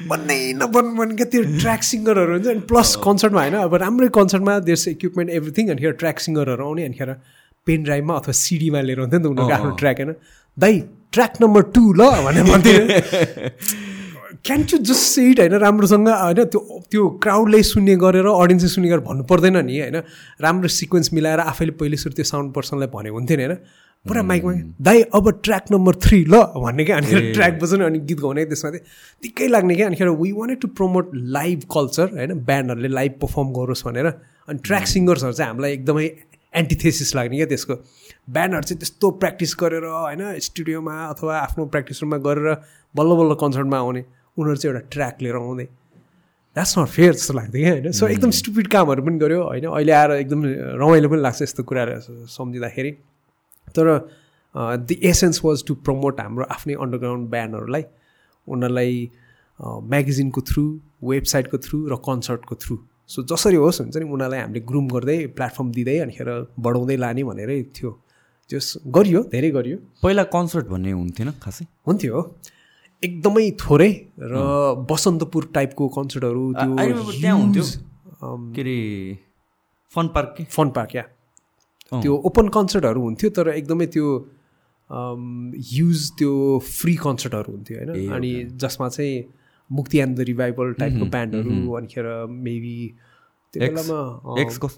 भन्नै नभन् भन् क्या त्यो ट्र्याक सिङ्गरहरू हुन्छ अनि प्लस कन्सर्टमा होइन अब राम्रै कन्सर्टमा देश इक्विपमेन्ट एभ्रिथिङ अनि ट्र्याक सिङ्गरहरू आउने अनिखेर पेन ड्राइभमा अथवा सिडीमा लिएर हुन्थ्यो नि त उनीहरूको आफ्नो ट्र्याक होइन? दाइ ट्र्याक नम्बर टू ल भनेर भन्थ्यो। क्यान यु जस्ट सेट होइन? राम्रोसँग होइन त्यो त्यो क्राउडले सुन्ने गरेर अडियन्सले सुन्ने गरेर भन्नु पर्दैन नि होइन? राम्रो सिक्वेन्स मिलाएर आफैले पहिले सुरु त्यो साउन्ड पर्सनलाई भनेको हुन्थ्यो नि होइन? पुरा माइकमा दाइ अब ट्र्याक नम्बर थ्री ल भन्ने क्या? अनि ट्र्याक बजाउने अनि गीत गाउने त्यसमा चाहिँ दिक्कै लाग्ने क्या? अनिखेर we wanted to promote live culture होइन? ब्यान्डहरूले लाइभ पर्फर्म गरोस् भनेर। अनि ट्र्याक सिङ्गर्सहरू चाहिँ हामीलाई एकदमै एन्टिथेसिस लाग्ने क्या त्यसको। ब्यान्डहरू चाहिँ त्यस्तो प्र्याक्टिस गरेर होइन? स्टुडियोमा अथवा आफ्नो प्र्याक्टिस रुममा गरेर बल्ल बल्ल कन्सर्टमा आउने। उनीहरू चाहिँ एउटा ट्र्याक लिएर आउँदै। द्याट्स नट फेयर जस्तो लाग्थ्यो क्या होइन? सो एकदम स्टुपिड कामहरू पनि गऱ्यो होइन? अहिले आएर एकदम रमाइलो पनि लाग्छ यस्तो कुराहरू सम्झिँदाखेरि। तर the essence was to promote हाम्रो आफ्नै अन्डरग्राउन्ड ब्यान्डहरूलाई उनीहरूलाई म्यागजिनको थ्रु वेबसाइटको थ्रु र कन्सर्टको थ्रु सो जसरी होस् हुन्छ नि उनीहरूलाई हामीले ग्रुम गर्दै प्लेटफर्म दिँदै अनिखेर बढाउँदै लाने भनेरै थियो। त्यो गरियो धेरै गरियो। पहिला कन्सर्ट भन्ने हुन्थेन खासै? हुन्थ्यो। एकदमै थोरै र बसन्तपुर टाइपको कन्सर्टहरू त्यहाँ हुन्थ्यो। के अरे fun park fun park yeah. त्यो ओपन कन्सर्टहरू हुन्थ्यो तर एकदमै त्यो युज त्यो फ्री कन्सर्टहरू हुन्थ्यो होइन? अनि जसमा चाहिँ मुक्ति एन्ड द रिभाइभल टाइपको ब्यान्डहरू अनिखेर मेबी त्यो बेलामा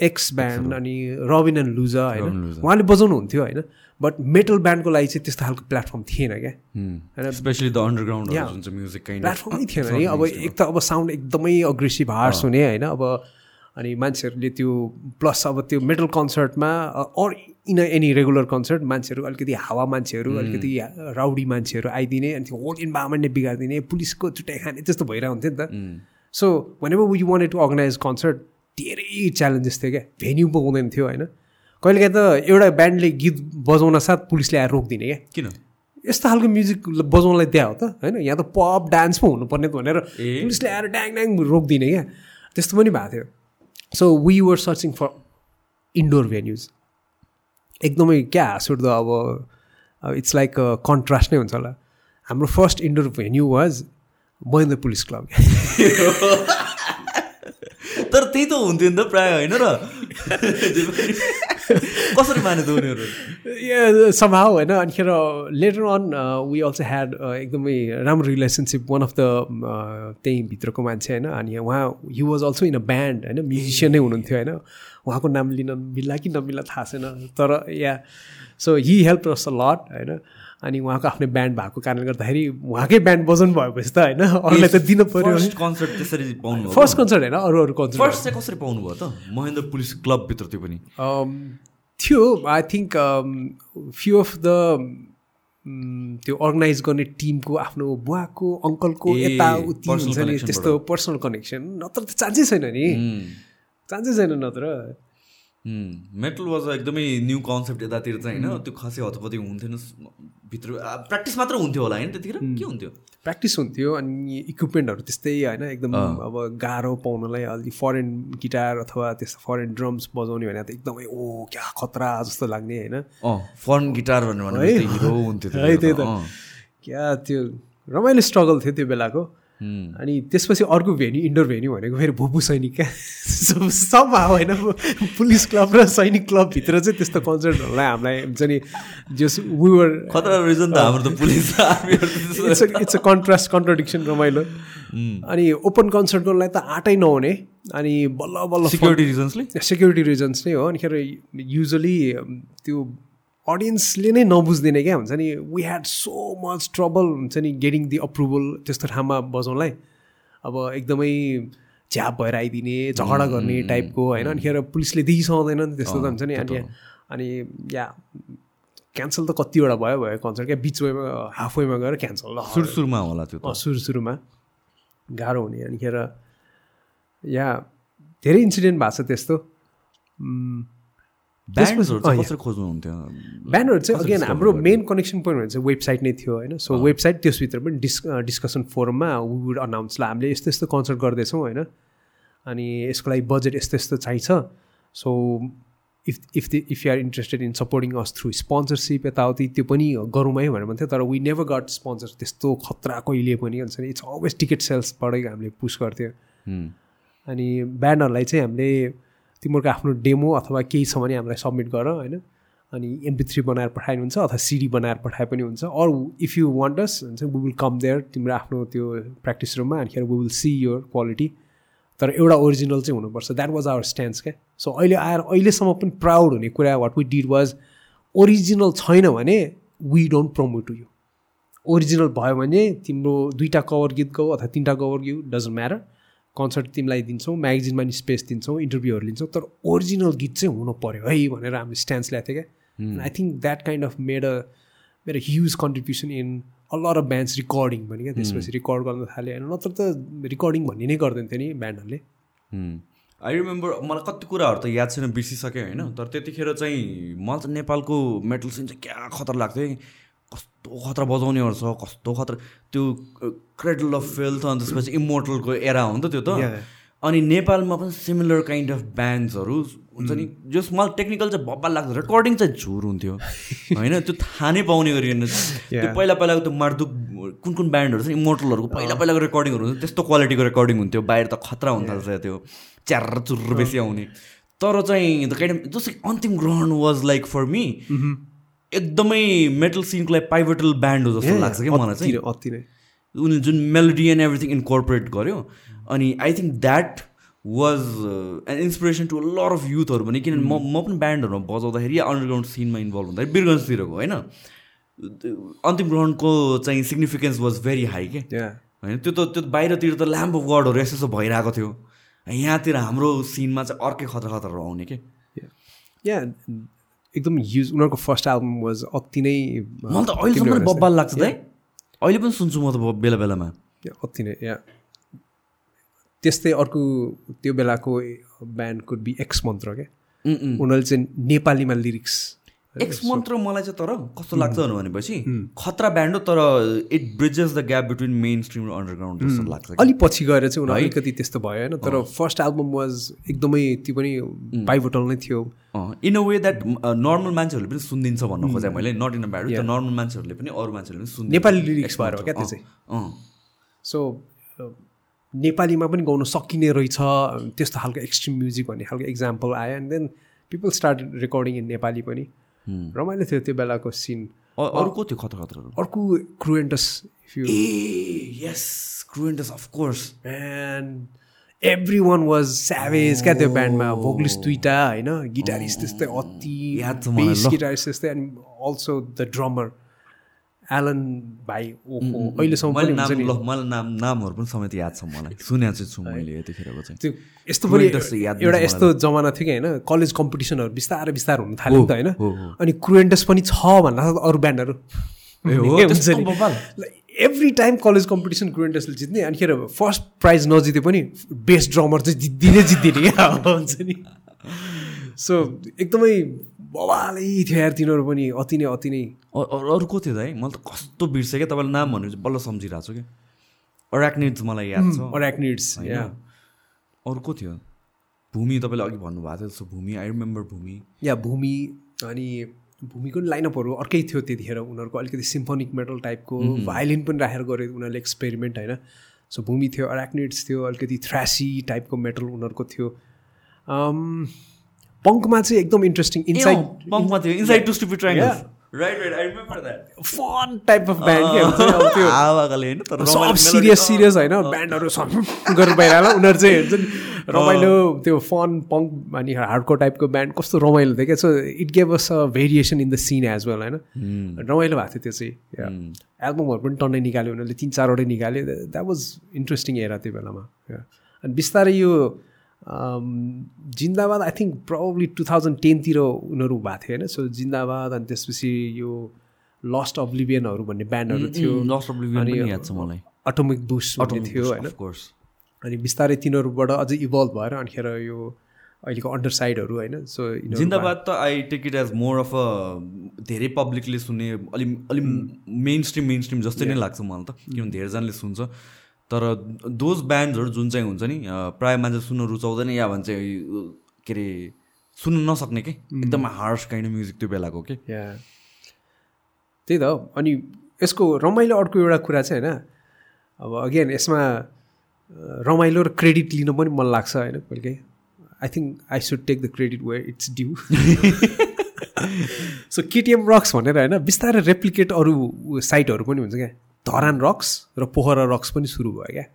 एक्स ब्यान्ड अनि रबिन एन्ड लुजा होइन? उहाँले बजाउनु हुन्थ्यो होइन? बट मेटल ब्यान्डको लागि चाहिँ त्यस्तो खालको प्लेटफर्म थिएन क्या। होइन? स्पेसली द अन्डरग्राउन्ड म्युजिक प्लेटफर्मै थिएन नि। अब एक त अब साउन्ड एकदमै अग्रेसिभ हार्स हुने होइन? अब अनि मान्छेहरूले त्यो प्लस अब त्यो metal कन्सर्टमा or in any regular concert मान्छेहरू अलिकति हावा मान्छेहरू अलिकति राउडी मान्छेहरू आइदिने अनि त्यो होल इन्भाइरोमेन्ट नै बिगारिदिने पुलिसको चुटाइ खाने त्यस्तो भइरहेको हुन्थ्यो नि त। सो भने ever we wanted to organise concert धेरै च्यालेन्जेस थियो क्या। भेन्यू पाउँदैन थियो होइन। कहिलेकाहीँ त एउटा ब्यान्डले गीत बजाउन साथ पुलिसले आएर रोकिदिने क्या। किन? यस्तो खालको म्युजिक बजाउनलाई त्यहाँ हो त होइन। यहाँ त पप डान्स पो हुनुपर्ने भनेर पुलिसले आएर ड्याङ ड्याङ रोकिदिने क्या। त्यस्तो पनि भएको थियो। So we were searching for indoor venues एकदमै क्या हाँस उठ्दो अब इट्स लाइक कन्ट्रास्ट नै हुन्छ होला। हाम्रो first indoor venue was Mahendra police club. तर त्यही त हुन्थ्यो नि त प्रायः होइन र? कसरी माने त उनीहरू समाउ होइन अनिखेर later on we also had एकदमै राम्रो रिलेसनसिप वान अफ द त्यहीँ भित्रको मान्छे होइन अनि उहाँ he was also in a band होइन म्युजिसियन नै हुनुहुन्थ्यो होइन। उहाँको नाम लिन मिल्ला कि नमिल्ला थाहा छैन तर yeah so he help us a lot होइन। अनि उहाँको आफ्नै ब्यान्ड भएको कारणले गर्दाखेरि उहाँकै ब्यान्ड बजाउनु भएपछि त होइन अरूलाई त दिनु पऱ्यो कन्सर्ट त्यसरी पाउनु फर्स्ट कन्सर्ट होइन अरू अरू कन्सर्ट फर्स्ट चाहिँ कसरी पाउनु भयो त? महेन्द्र पुलिस क्लबभित्र त्यो पनि। थियो I think few of the त्यो अर्गनाइज गर्ने टिमको आफ्नो बुवाको अङ्कलको यताउति हुन्छ नि त्यस्तो पर्सनल कनेक्सन नत्र त चान्सै छैन नि। चान्सै छैन नत्र। मेटल वाज एकदमै न्यू कन्सेप्ट यतातिर चाहिँ होइन? त्यो खासै हतपति हुन्थेन। भित्र प्र्याक्टिस मात्र हुन्थ्यो होला होइन त्यतिखेर? के हुन्थ्यो? प्र्याक्टिस हुन्थ्यो अनि इक्विपमेन्टहरू त्यस्तै होइन? एकदम अब गाह्रो पाउनलाई अलि फरेन गिटार अथवा त्यस्तो फरेन ड्रम्स बजाउने भने त एकदमै ओ क्या खतरा जस्तो लाग्ने होइन? फरेन गिटार भनेर हिरो हुन्थ्यो है त्यही त। क्या त्यो रमाइलो स्ट्रगल थियो त्यो बेलाको। अनि त्यसपछि अर्को भेन्यू इन्डोर भेन्यू भनेको फेरि भुपु सैनिक क्या। सब होइन पुलिस क्लब र सैनिक क्लबभित्र चाहिँ त्यस्तो कन्सर्टहरूलाई हामीलाई हुन्छ नि जस वर खतरा रिजन त हाम्रो त police it's it's a contrast contradiction रमाइलो। अनि ओपन कन्सर्टकोलाई त आँटै नहुने। अनि बल्ल बल्ल सिक्युरिटी रिजन्सले सेक्युरिटी रिजन्स नै हो। अनिखेर युजली त्यो अडियन्सले नै नबुझ्दिने क्या हुन्छ नि? We had so much trouble हुन्छ नि गेटिङ दि अप्रुभल त्यस्तो ठाउँमा बजाउनलाई। अब एकदमै झ्याप भएर आइदिने झगडा गर्ने टाइपको होइन? अनिखेर पुलिसले देखिसक्दैन नि त्यस्तो त हुन्छ नि? अनि अनि या क्यान्सल त कतिवटा भयो भयो कन्सर्ट क्या? बिच वेमा हाफ वेमा गएर क्यान्सल सुरु सुरुमा होला त्यो सुरु सुरुमा गाह्रो हुने। अनिखेर या धेरै इन्सिडेन्ट भएको छ त्यस्तो। ब्यानरहरू चाहिँ अगेन हाम्रो मेन कनेक्सन पोइन्ट चाहिँ वेबसाइट नै थियो होइन? सो वेबसाइट त्यसभित्र पनि डिस् डिस्कसन फोरममा वुड अनाउन्स ल हामीले यस्तो यस्तो कन्सर्ट गर्दैछौँ होइन? अनि यसको लागि बजेट यस्तो यस्तो चाहिन्छ। So if if the if you're interested in supporting us through sponsorship यताउति त्यो पनि गरौँ है भनेर भन्थ्यो। तर वी नेभर गट स्पोन्सर त्यस्तो खतरा कहिले पनि हुन्छ नि। इट्स अलवेज टिकट सेल्सबाटै हामीले पुस गर्थ्यो। अनि ब्यानरलाई चाहिँ हामीले तिमीहरूको आफ्नो डेमो अथवा केही छ भने हामीलाई सब्मिट गर होइन? अनि एमपी थ्री बनाएर पठाइनुहुन्छ अथवा सिडी बनाएर पठाए पनि हुन्छ। Or if you want us हुन्छ वी विल कम देयर तिम्रो आफ्नो त्यो प्र्याक्टिस रुममा अनिखेर we will see your quality तर एउटा ओरिजिनल चाहिँ हुनुपर्छ। द्याट वाज आवर स्ट्यान्ड्स क्या सो अहिले आएर अहिलेसम्म पनि प्राउड हुने कुरा what we did was original छैन भने we don't promote to you original भयो भने तिम्रो दुईवटा कभर गीत गाऊ अथवा तिनवटा कभर गीत डजन्ट म्याटर कन्सर्ट तिमीलाई दिन्छौँ म्यागजिनमा नि स्पेस दिन्छौँ इन्टरभ्यूहरू लिन्छौँ तर ओरिजिनल गीत चाहिँ हुनु पऱ्यो है भनेर हामीले स्ट्यान्स ल्याएको थियो क्या। I think that kind of made a a huge contribution in a lot of bands recording पनि क्या। त्यसपछि रिकर्ड गर्न थाल्यो होइन नत्र त रिकर्डिङ भन्ने नै गर्दैन थियो नि ब्यान्डहरूले। आई रिमेम्बर मलाई कति कुराहरू त याद छैन बिर्सिसकेँ होइन। तर त्यतिखेर चाहिँ मलाई चाहिँ नेपालको मेटल सिन चाहिँ क्या खतरा लाग्थ्यो है। कस्तो खतरा बजाउनेहरू छ कस्तो खतरा। त्यो क्रेडल अफ फेल्थ अनि त्यसपछि इमोटलको एरा हो नि त त्यो त. अनि नेपालमा पनि सिमिलर काइन्ड अफ ब्यान्ड्सहरू हुन्छ नि जस मलाई टेक्निकल चाहिँ भब्बा लाग्छ रेकर्डिङ चाहिँ झुर हुन्थ्यो। होइन त्यो थाहा नै पाउने गरिएन त्यो. पहिला पहिलाको त्यो मार्दुक कुन कुन ब्यान्डहरू छ इमोटलहरूको पहिला पहिलाको रेकर्डिङहरू हुन्छ त्यस्तो क्वालिटीको रेकर्डिङ हुन्थ्यो बाहिर त खतरा हुन थाल्छ त्यो च्यार चुर्र बेसी आउने। तर चाहिँ द काइन्ड अफ जस्तै Antim Grahan was like for me एकदमै मेटल सिनको लागि पाइभेटल ब्यान्ड हो जस्तो लाग्छ कि मलाई चाहिँ। अति नै उनले जुन मेलोडी एन्ड एभ्रिथिङ इन्कर्पोरेट गर्यो अनि I think that was an inspiration to lot of युथहरू पनि किनभने म म पनि ब्यान्डहरूमा बजाउँदाखेरि या अन्डरग्राउन्ड सिनमा इन्भल्भ हुँदाखेरि बिरगन्जतिरको होइन? अन्तिम ग्रहणको चाहिँ सिग्निफिकेन्स वाज भेरी हाई के? होइन? त्यो त त्यो बाहिरतिर त ल्याम्प अफ गडहरू यसो यसो भइरहेको थियो। यहाँतिर हाम्रो सिनमा चाहिँ अर्कै खतरा खतरा आउने के? एकदम युज उनीहरूको फर्स्ट एल्बम वाज अति नै मलाई त अहिलेसम्म बब्बाल लाग्छ है अहिले पनि सुन्छु म त बेला बेलामा। अति नै या त्यस्तै अर्को त्यो बेलाको ब्यान्ड कुड बी एक्स मन्त्र क्या। उनीहरूले चाहिँ नेपालीमा लिरिक्स एक्स मन्त्र मलाई चाहिँ तर कस्तो लाग्छ भनेपछि खतरा ब्यान्ड हो तर it bridges the gap between mainstream र अन्डरग्राउन्ड जस्तो लाग्छ कि। अलिक पछि गएर चाहिँ उनीहरू अलिकति त्यस्तो भयो होइन तर फर्स्ट एल्बम वाज एकदमै त्यो पनि पाइभोटल नै थियो। In a way that normal मान्छेहरूले पनि सुनिदिन्छ भन्न खोजेँ मैले not in a bad normal मान्छेहरूले पनि अरू मान्छेहरूले पनि सुनिदिन्छ। नेपाली लिरिक्स भएर क्या त्यो चाहिँ। सो नेपालीमा पनि गाउन सकिने रहेछ त्यस्तो खालको एक्सट्रिम म्युजिक भन्ने खालको इक्जाम्पल आयो and then people start recording in Nepali पनि। रमाइलो थियो त्यो बेलाको सिन अ- अरू को थियो खतरा खतरा अर्को Cruentus yes Cruentus of course and every one was savage क्या त्यो ब्यान्डमा भोकलिस्ट दुइटा होइन गिटारिस्ट त्यस्तै अति। गिटारिस्ट त्यस्तै and also the drummer Alan भाइ ओहो अहिलेसम्म मलाई नाम नामहरू पनि समेत याद छ मलाई। सुनेको चाहिँ छु मैले यतिखेरको चाहिँ। त्यो यस्तो पनि एउटा यस्तो जमाना थियो कि होइन कलेज कम्पिटिसनहरू बिस्तारै बिस्तारै हुन थाल्यो नि त होइन। अनि क्रुएन्टस पनि छ भन्दा अरू ब्यान्डहरू? एभ्री टाइम कलेज कम्पिटिसन क्रुएन्टसले जित्ने अनिखेर फर्स्ट प्राइज नजिते पनि बेस्ट ड्रमर चाहिँ जित्दिनै जित्दिने। क्या हुन्छ नि। सो एकदमै बवालै थियो यार तिनीहरू पनि अति नै अति नै। अरू को थियो त है? मैले त कस्तो बिर्सेँ क्या तपाईँले नाम भनेपछि बल्ल सम्झिरहेको छु कि अराक्निड्स मलाई याद छ। अराक्निड्स? या। अरू को थियो? भूमि तपाईँले अघि भन्नुभएको थियो जस्तो भूमि। आई रिमेम्बर भूमि। या भूमि अनि भूमिको नि लाइनअपहरू अर्कै थियो त्यतिखेर उनीहरूको अलिकति सिम्फोनिक मेटल टाइपको भायोलिन पनि राखेर गरे उनीहरूले एक्सपेरिमेन्ट होइन? सो भूमि थियो अराक्निड्स थियो अलिकति थ्रासी टाइपको मेटल उनीहरूको थियो। पङ्कमा चाहिँ एकदम इन्ट्रेस्टिङ इनसाइड पङ्कमा थियो inside to stupid triangle right right I remember that fun type of band के होइन तर सब सिरियस सिरियस होइन ब्यान्डहरू सब गरेर बाहिर उनीहरू चाहिँ हुन्छ नि रमाइलो त्यो फन पङ्क अनि हार्डको टाइपको ब्यान्ड कस्तो रमाइलो थियो क्या so it gave us a variation in the scene as well होइन रमाइलो भएको थियो त्यो चाहिँ एल्बमहरू पनि टन्नै निकाल्यो उनीहरूले तिन चारवटै निकाल्यो। द्याट वाज इन्ट्रेस्टिङ हेर त्यो बेलामा. अनि बिस्तारै यो Zindabad I think probably two thousand टेनतिर उनीहरू भएको थियो होइन? सो जिन्दाबाद अनि त्यसपछि यो लस्ट अब्लिभियनहरू भन्ने ब्यान्डहरू थियो। मलाई। अटोमिक भन्ने थियो होइन? अफ कोर्स अनि बिस्तारै तिनीहरूबाट अझै इभल्भ भएर अनिखेर यो अहिलेको अन्डर साइडहरू होइन? सो जिन्दाबाद त I take it as more of a धेरै पब्लिकले सुन्ने अलि अलि मेन स्ट्रिम मेन स्ट्रिम जस्तै नै लाग्छ मलाई त किनभने धेरैजनाले सुन्छ। तर दोज ब्यान्ड्सहरू जुन चाहिँ हुन्छ नि प्रायः मान्छे सुन्न रुचाउँदैन या भन्छ के अरे सुन्न नसक्ने के? एकदम हार्स काइन्ड अफ म्युजिक त्यो बेलाको के? या। त्यही त। अनि यसको रमाइलो अर्को एउटा कुरा चाहिँ होइन अब अगेन यसमा रमाइलो र क्रेडिट लिन पनि मन लाग्छ होइन कहिलेकाहीँ। I think I should take the credit where it's due so KTM rocks भनेर होइन बिस्तारै रेप्लिकेट अरू साइटहरू पनि हुन्छ क्या। धरान रक्स र पोखरा रक्स पनि सुरु भयो क्या।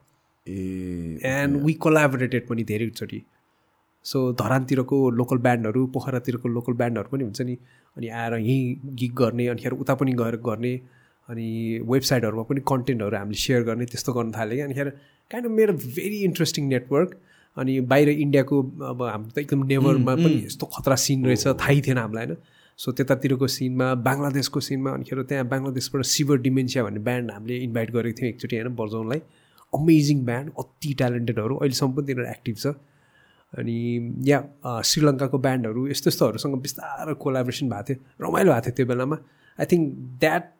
ए एन्ड वी कोलाबोरेटेड पनि धेरैचोटि सो धरानतिरको लोकल ब्यान्डहरू पोखरातिरको लोकल ब्यान्डहरू पनि हुन्छ नि। अनि आएर यहीँ गिग गर्ने अनिखेर उता पनि गएर गर्ने अनि वेबसाइटहरूमा पनि कन्टेन्टहरू हामीले सेयर गर्ने त्यस्तो गर्न थाल्यो कि अनिखेर काइन्ड अफ मेरो भेरी इन्ट्रेस्टिङ नेटवर्क अनि बाहिर इन्डियाको अब हाम्रो त एकदम नेभरमा पनि यस्तो खतरा सिन रहेछ थाहै थिएन हामीलाई होइन। सो त्यतातिरको सिनमा बङ्गलादेशको सिनमा अनिखेर त्यहाँ बङ्गलादेशबाट सिभर डिमेन्सिया भन्ने ब्यान्ड हामीले इन्भाइट गरेको थियौँ एकचोटि होइन बजाउनलाई अमेजिङ ब्यान्ड अति ट्यालेन्टेडहरू अहिलेसम्म पनि तिनीहरू एक्टिभ छ। अनि या श्रीलङ्काको ब्यान्डहरू यस्तो यस्तोहरूसँग बिस्तारो कोलाब्रेसन भएको थियो रमाइलो भएको थियो त्यो बेलामा। I think that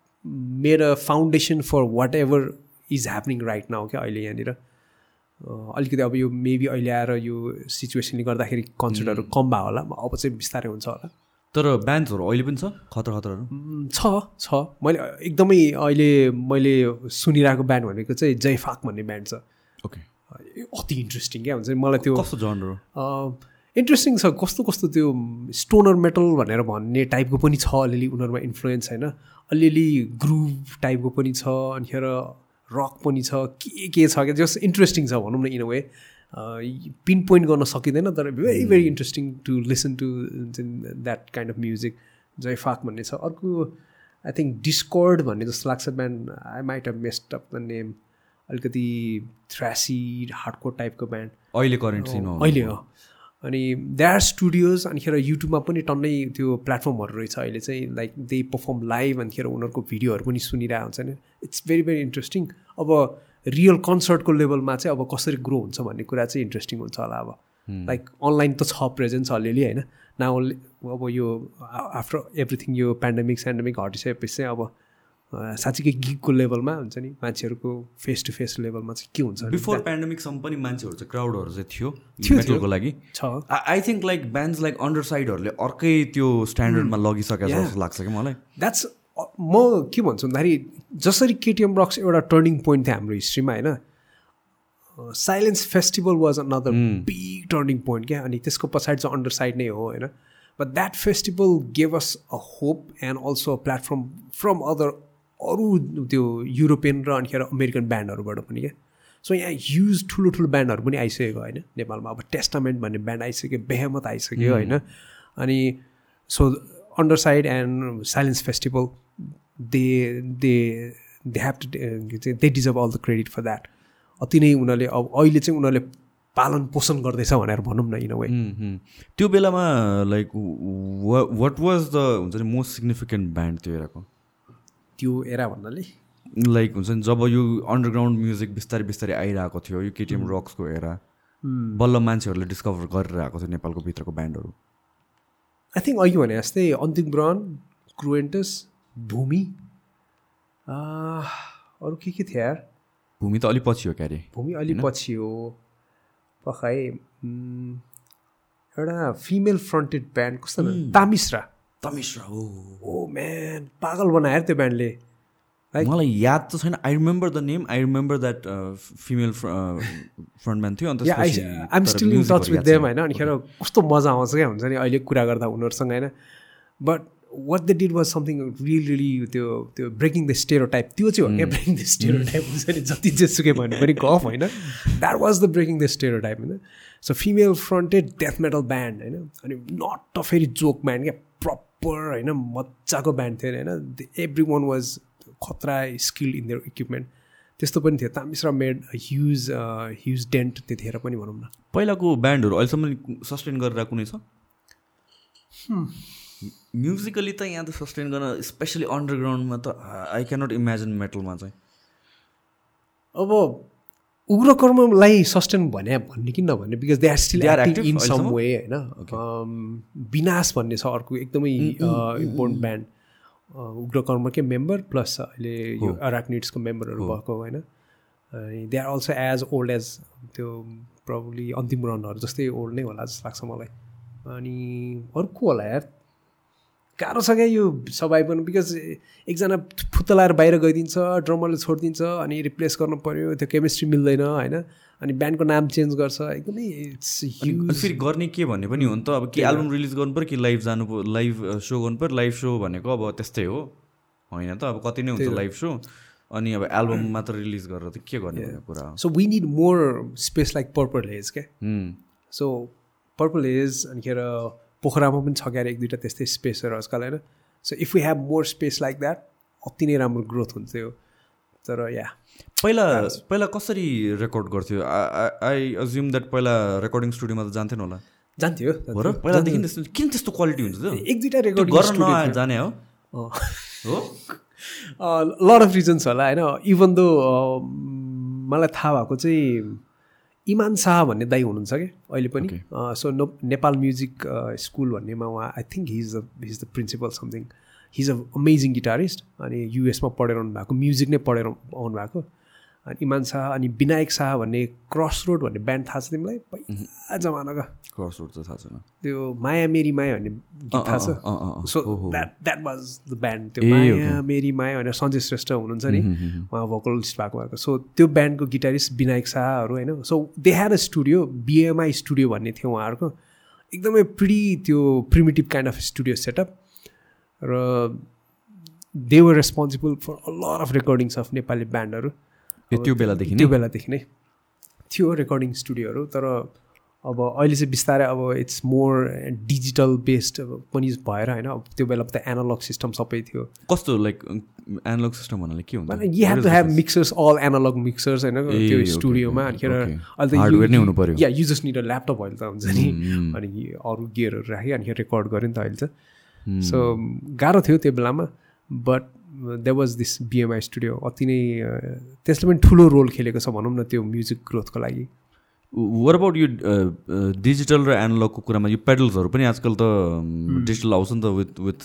made a foundation for whatever is happening right now क्या अहिले यहाँनिर। अलिकति अब यो मेबी अहिले आएर यो सिचुएसनले गर्दाखेरि कन्सर्टहरू कम भयो होला अब चाहिँ बिस्तारै हुन्छ होला। तर ब्यान्ड्सहरू अहिले पनि छ? खतरा खतराहरू छ छ। मैले एकदमै अहिले मैले सुनिरहेको ब्यान्ड भनेको चाहिँ जयफाक भन्ने ब्यान्ड छ। ओके। अति इन्ट्रेस्टिङ क्या हुन्छ। मलाई त्यो कस्तो जनर इन्ट्रेस्टिङ छ। कस्तो कस्तो त्यो स्टोनर मेटल भनेर भन्ने टाइपको पनि छ अलिअलि उनीहरूमा इन्फ्लुएन्स होइन? अलिअलि ग्रुभ टाइपको पनि छ। अनिखेर रक पनि छ। के के छ क्या? जस इन्ट्रेस्टिङ छ भनौँ न in a way pin point गर्न सकिँदैन तर very very interesting to listen to that kind of music जयफाक भन्ने छ। अर्को आई थिङ्क डिस्कर्ड भन्ने जस्तो लाग्छ band I might have messed of the name अलिकति थ्रासी हार्डकोर टाइपको ब्यान्ड अहिले करेन्ट सिनमा अहिले हो। अनि द्यार स्टुडियोज अनिखेर युट्युबमा पनि टन्नै त्यो प्लेटफर्महरू रहेछ अहिले चाहिँ लाइक दे पर्फर्म लाइभ अनिखेर उनीहरूको भिडियोहरू पनि सुनिरहेको हुन्छ। नि इट्स भेरी भेरी इन्ट्रेस्टिङ अब रियल कन्सर्टको लेभलमा चाहिँ अब कसरी ग्रो हुन्छ भन्ने कुरा चाहिँ इन्ट्रेस्टिङ हुन्छ होला अब. लाइक अनलाइन त छ प्रेजेन्स अलिअलि होइन? न अब यो आफ्टर एभ्रिथिङ यो पेन्डेमिक सेन्डेमिक हटिसकेपछि चाहिँ अब साँच्चीकै गिगको लेभलमा हुन्छ नि? मान्छेहरूको फेस टु फेस लेभलमा चाहिँ के हुन्छ? बिफोर पेन्डेमिकसम्म पनि मान्छेहरू चाहिँ क्राउडहरू चाहिँ थियो मेटलको लागि। छ। I think like bands like under साइडहरूले अर्कै त्यो स्ट्यान्डर्डमा लगिसकेको जस्तो लाग्छ कि मलाई। द्याट्स म के भन्छु भन्दाखेरि जसरी केटिएम रक्स एउटा टर्निङ पोइन्ट थियो हाम्रो हिस्ट्रीमा होइन? Silence Festival was another big turning point क्या? अनि त्यसको पछाडि चाहिँ अन्डर साइड नै हो होइन? But that festival gave us a hope and also a platform from other अरू त्यो युरोपियन र अनिखेर अमेरिकन ब्यान्डहरूबाट पनि क्या? सो यहाँ ह्युज ठुलो ठुलो ब्यान्डहरू पनि आइसकेको होइन? नेपालमा अब टेस्टामेन्ट भन्ने ब्यान्ड आइसक्यो बेहमत आइसक्यो होइन? अनि so Underside and Silence Festival they they they have to they deserve all the credit for that अति नै उनीहरूले अब अहिले चाहिँ उनीहरूले पालन पोषण गर्दैछ भनेर भनौँ न इन वे त्यो बेलामा लाइक वाट वाज द हुन्छ नि मोस्ट सिग्निफिकेन्ट ब्यान्ड त्यो एराको? त्यो एरा भन्नाले? लाइक हुन्छ नि जब यो अन्डरग्राउन्ड म्युजिक बिस्तारै बिस्तारै आइरहेको थियो यो केटिएम रक्सको एरा बल्ल मान्छेहरूले डिस्कभर गरेर आएको थियो नेपालको भित्रको ब्यान्डहरू आई थिङ्क अघि भने जस्तै अन्तिम ब्रन क्रुएन्टस भूमि। अरू के के थियो यार? भूमि त अलिक पछि हो क्यारे भूमि अलिक पछि हो। पखाइ एउटा फिमेल फ्रन्टेड ब्यान्ड कस्तो तामिस्रा तमिश्रा। हो। ओ म्यान पागल बनायो त्यो ब्यान्डले मलाई याद त छैन। I remember the name I remember that female frontman थियो अन्त I'm still in touch with them होइन? अनिखेर कस्तो मजा आउँछ क्या हुन्छ नि अहिले कुरा गर्दा उनीहरूसँग होइन? But what the did was something real really त्यो त्यो ब्रेकिङ द स्टेरो टाइप त्यो चाहिँ हो क्या ब्रेकिङ द स्टेरो टाइप हुन्छ नि। जति जेसुकै भने पनि गफ होइन? That was the breaking the stereotype होइन? So female fronted death metal band होइन? अनि नट अ फेरि जोक ब्यान्ड क्या? प्रपर होइन? मजाको ब्यान्ड थियो होइन? एभ्री वान वाज खतरा स्किल इन देयर इक्विपमेन्ट त्यस्तो पनि थियो। Tamishra made huge huge dent त्यतिखेर पनि भनौँ न। पहिलाको ब्यान्डहरू अहिलेसम्म सस्टेन गरेर कुनै छ? म्युजिकली त यहाँ त सस्टेन गर्न स्पेसली अन्डरग्राउन्डमा त आई क्यानट इमेजिन मेटलमा चाहिँ। अब उग्रकर्मलाई सस्टेन भने भन्ने कि नभन्ने because they are still in some? Way होइन? विनाश भन्ने छ अर्को एकदमै इम्पोर्टेन्ट ब्यान्ड उग्रकर्मकै मेम्बर प्लस अहिले यो अराक्निड्सको मेम्बरहरू भएको होइन? अनि they are also as old as त्यो प्रब्ली अन्तिम रनहरू जस्तै ओल्ड नै होला जस्तो लाग्छ मलाई। अनि अरू को होला यार गाह्रो छ क्या यो सबाइ पनि बिकज एकजना फुत्तलाएर बाहिर गइदिन्छ ड्रमरले छोडिदिन्छ अनि रिप्लेस गर्नु पऱ्यो त्यो केमिस्ट्री मिल्दैन होइन? अनि ब्यान्डको नाम चेन्ज गर्छ एकदमै फेरि गर्ने के भन्ने पनि हो नि त? अब के एल्बम रिलिज गर्नु पऱ्यो कि लाइभ जानु पऱ्यो लाइभ सो गर्नु पऱ्यो? लाइभ सो भनेको अब त्यस्तै हो। होइन त? अब कति नै हुन्छ लाइभ सो अनि अब एल्बम मात्र रिलिज गरेर त के गर्ने कुरा so we need more space like Purple Haze क्या सो पर्पल हेज अनिखेर पोखरामा पनि छ क्यारे एक दुइटा त्यस्तै स्पेसहरू आजकल होइन? So if you have more space like that अति नै राम्रो ग्रोथ हुन्थ्यो। तर या पहिला पहिला कसरी रेकर्ड गर्थ्यो? आई अज्युम द्याट पहिला रेकर्डिङ स्टुडियोमा त जान्थेन होला। जान्थ्यो र? पहिलादेखि त्यस्तो किन त्यस्तो क्वालिटी हुन्छ त्यो एक दुइटा त्यो रेकर्डिङ गर्न जाने हो। हो? लड अफ रिजन्स होला होइन? इभन दो मलाई थाहा भएको चाहिँ इमान शाह भन्ने दाई हुनुहुन्छ कि? अहिले पनि? So no Nepal music school भन्नेमा उहाँ I think he is the he is the principal something he is a amazing guitarist अनि युएसमा पढेर आउनु भएको म्युजिक नै पढेर आउनु भएको अनि इमान शाह अनि विनायक शाह भन्ने क्रस रोड भन्ने ब्यान्ड थाहा छ तिमीलाई? पहिला जमानाको क्रस रोड त थाहा छैन। त्यो माया मेरी माया भन्ने गीत थाहा छ? सो ओहो। That that was the band त्यो माया मेरी माया भनेर सञ्जय श्रेष्ठ हुनुहुन्छ नि। उहाँ भोकलिस्ट भएको भएको सो त्यो ब्यान्डको गिटारिस्ट विनायक शाहहरू होइन। So they had a studio BMI studio भन्ने थियो उहाँहरूको। एकदमै प्रिटी त्यो primitive kind of studio setup र they were responsible for a lot of recordings of Nepali ब्यान्डहरू त्यो बेलादेखि त्यो बेलादेखि नै। थियो रेकर्डिङ स्टुडियोहरू तर अब अहिले चाहिँ बिस्तारै अब इट्स मोर डिजिटल बेस्ड पनि भएर होइन अब त्यो बेला त एनालग सिस्टम सबै थियो। कस्तो लाइक एनालग सिस्टम भन्नाले के हुन्छ? You have to have mixers all analog mixers होइन त्यो स्टुडियोमा अनिखेर. अहिले Hardware नै हुनु पर्यो। या you just need a laptop अहिले त हुन्छ नि। Mm, अनि अरू गियरहरू राखेँ अनि रेकर्ड गऱ्यो नि त अहिले. चाहिँ। सो गाह्रो थियो त्यो बेलामा but they was this BMI studio अति नै त्यसले पनि ठुलो रोल खेलेको छ भनौँ न त्यो म्युजिक ग्रोथको लागि। वर अबाउट यो डिजिटल र एनालगको कुरामा? यो पेडल्सहरू पनि आजकल त डिजिटल आउँछ नि त विथ विथ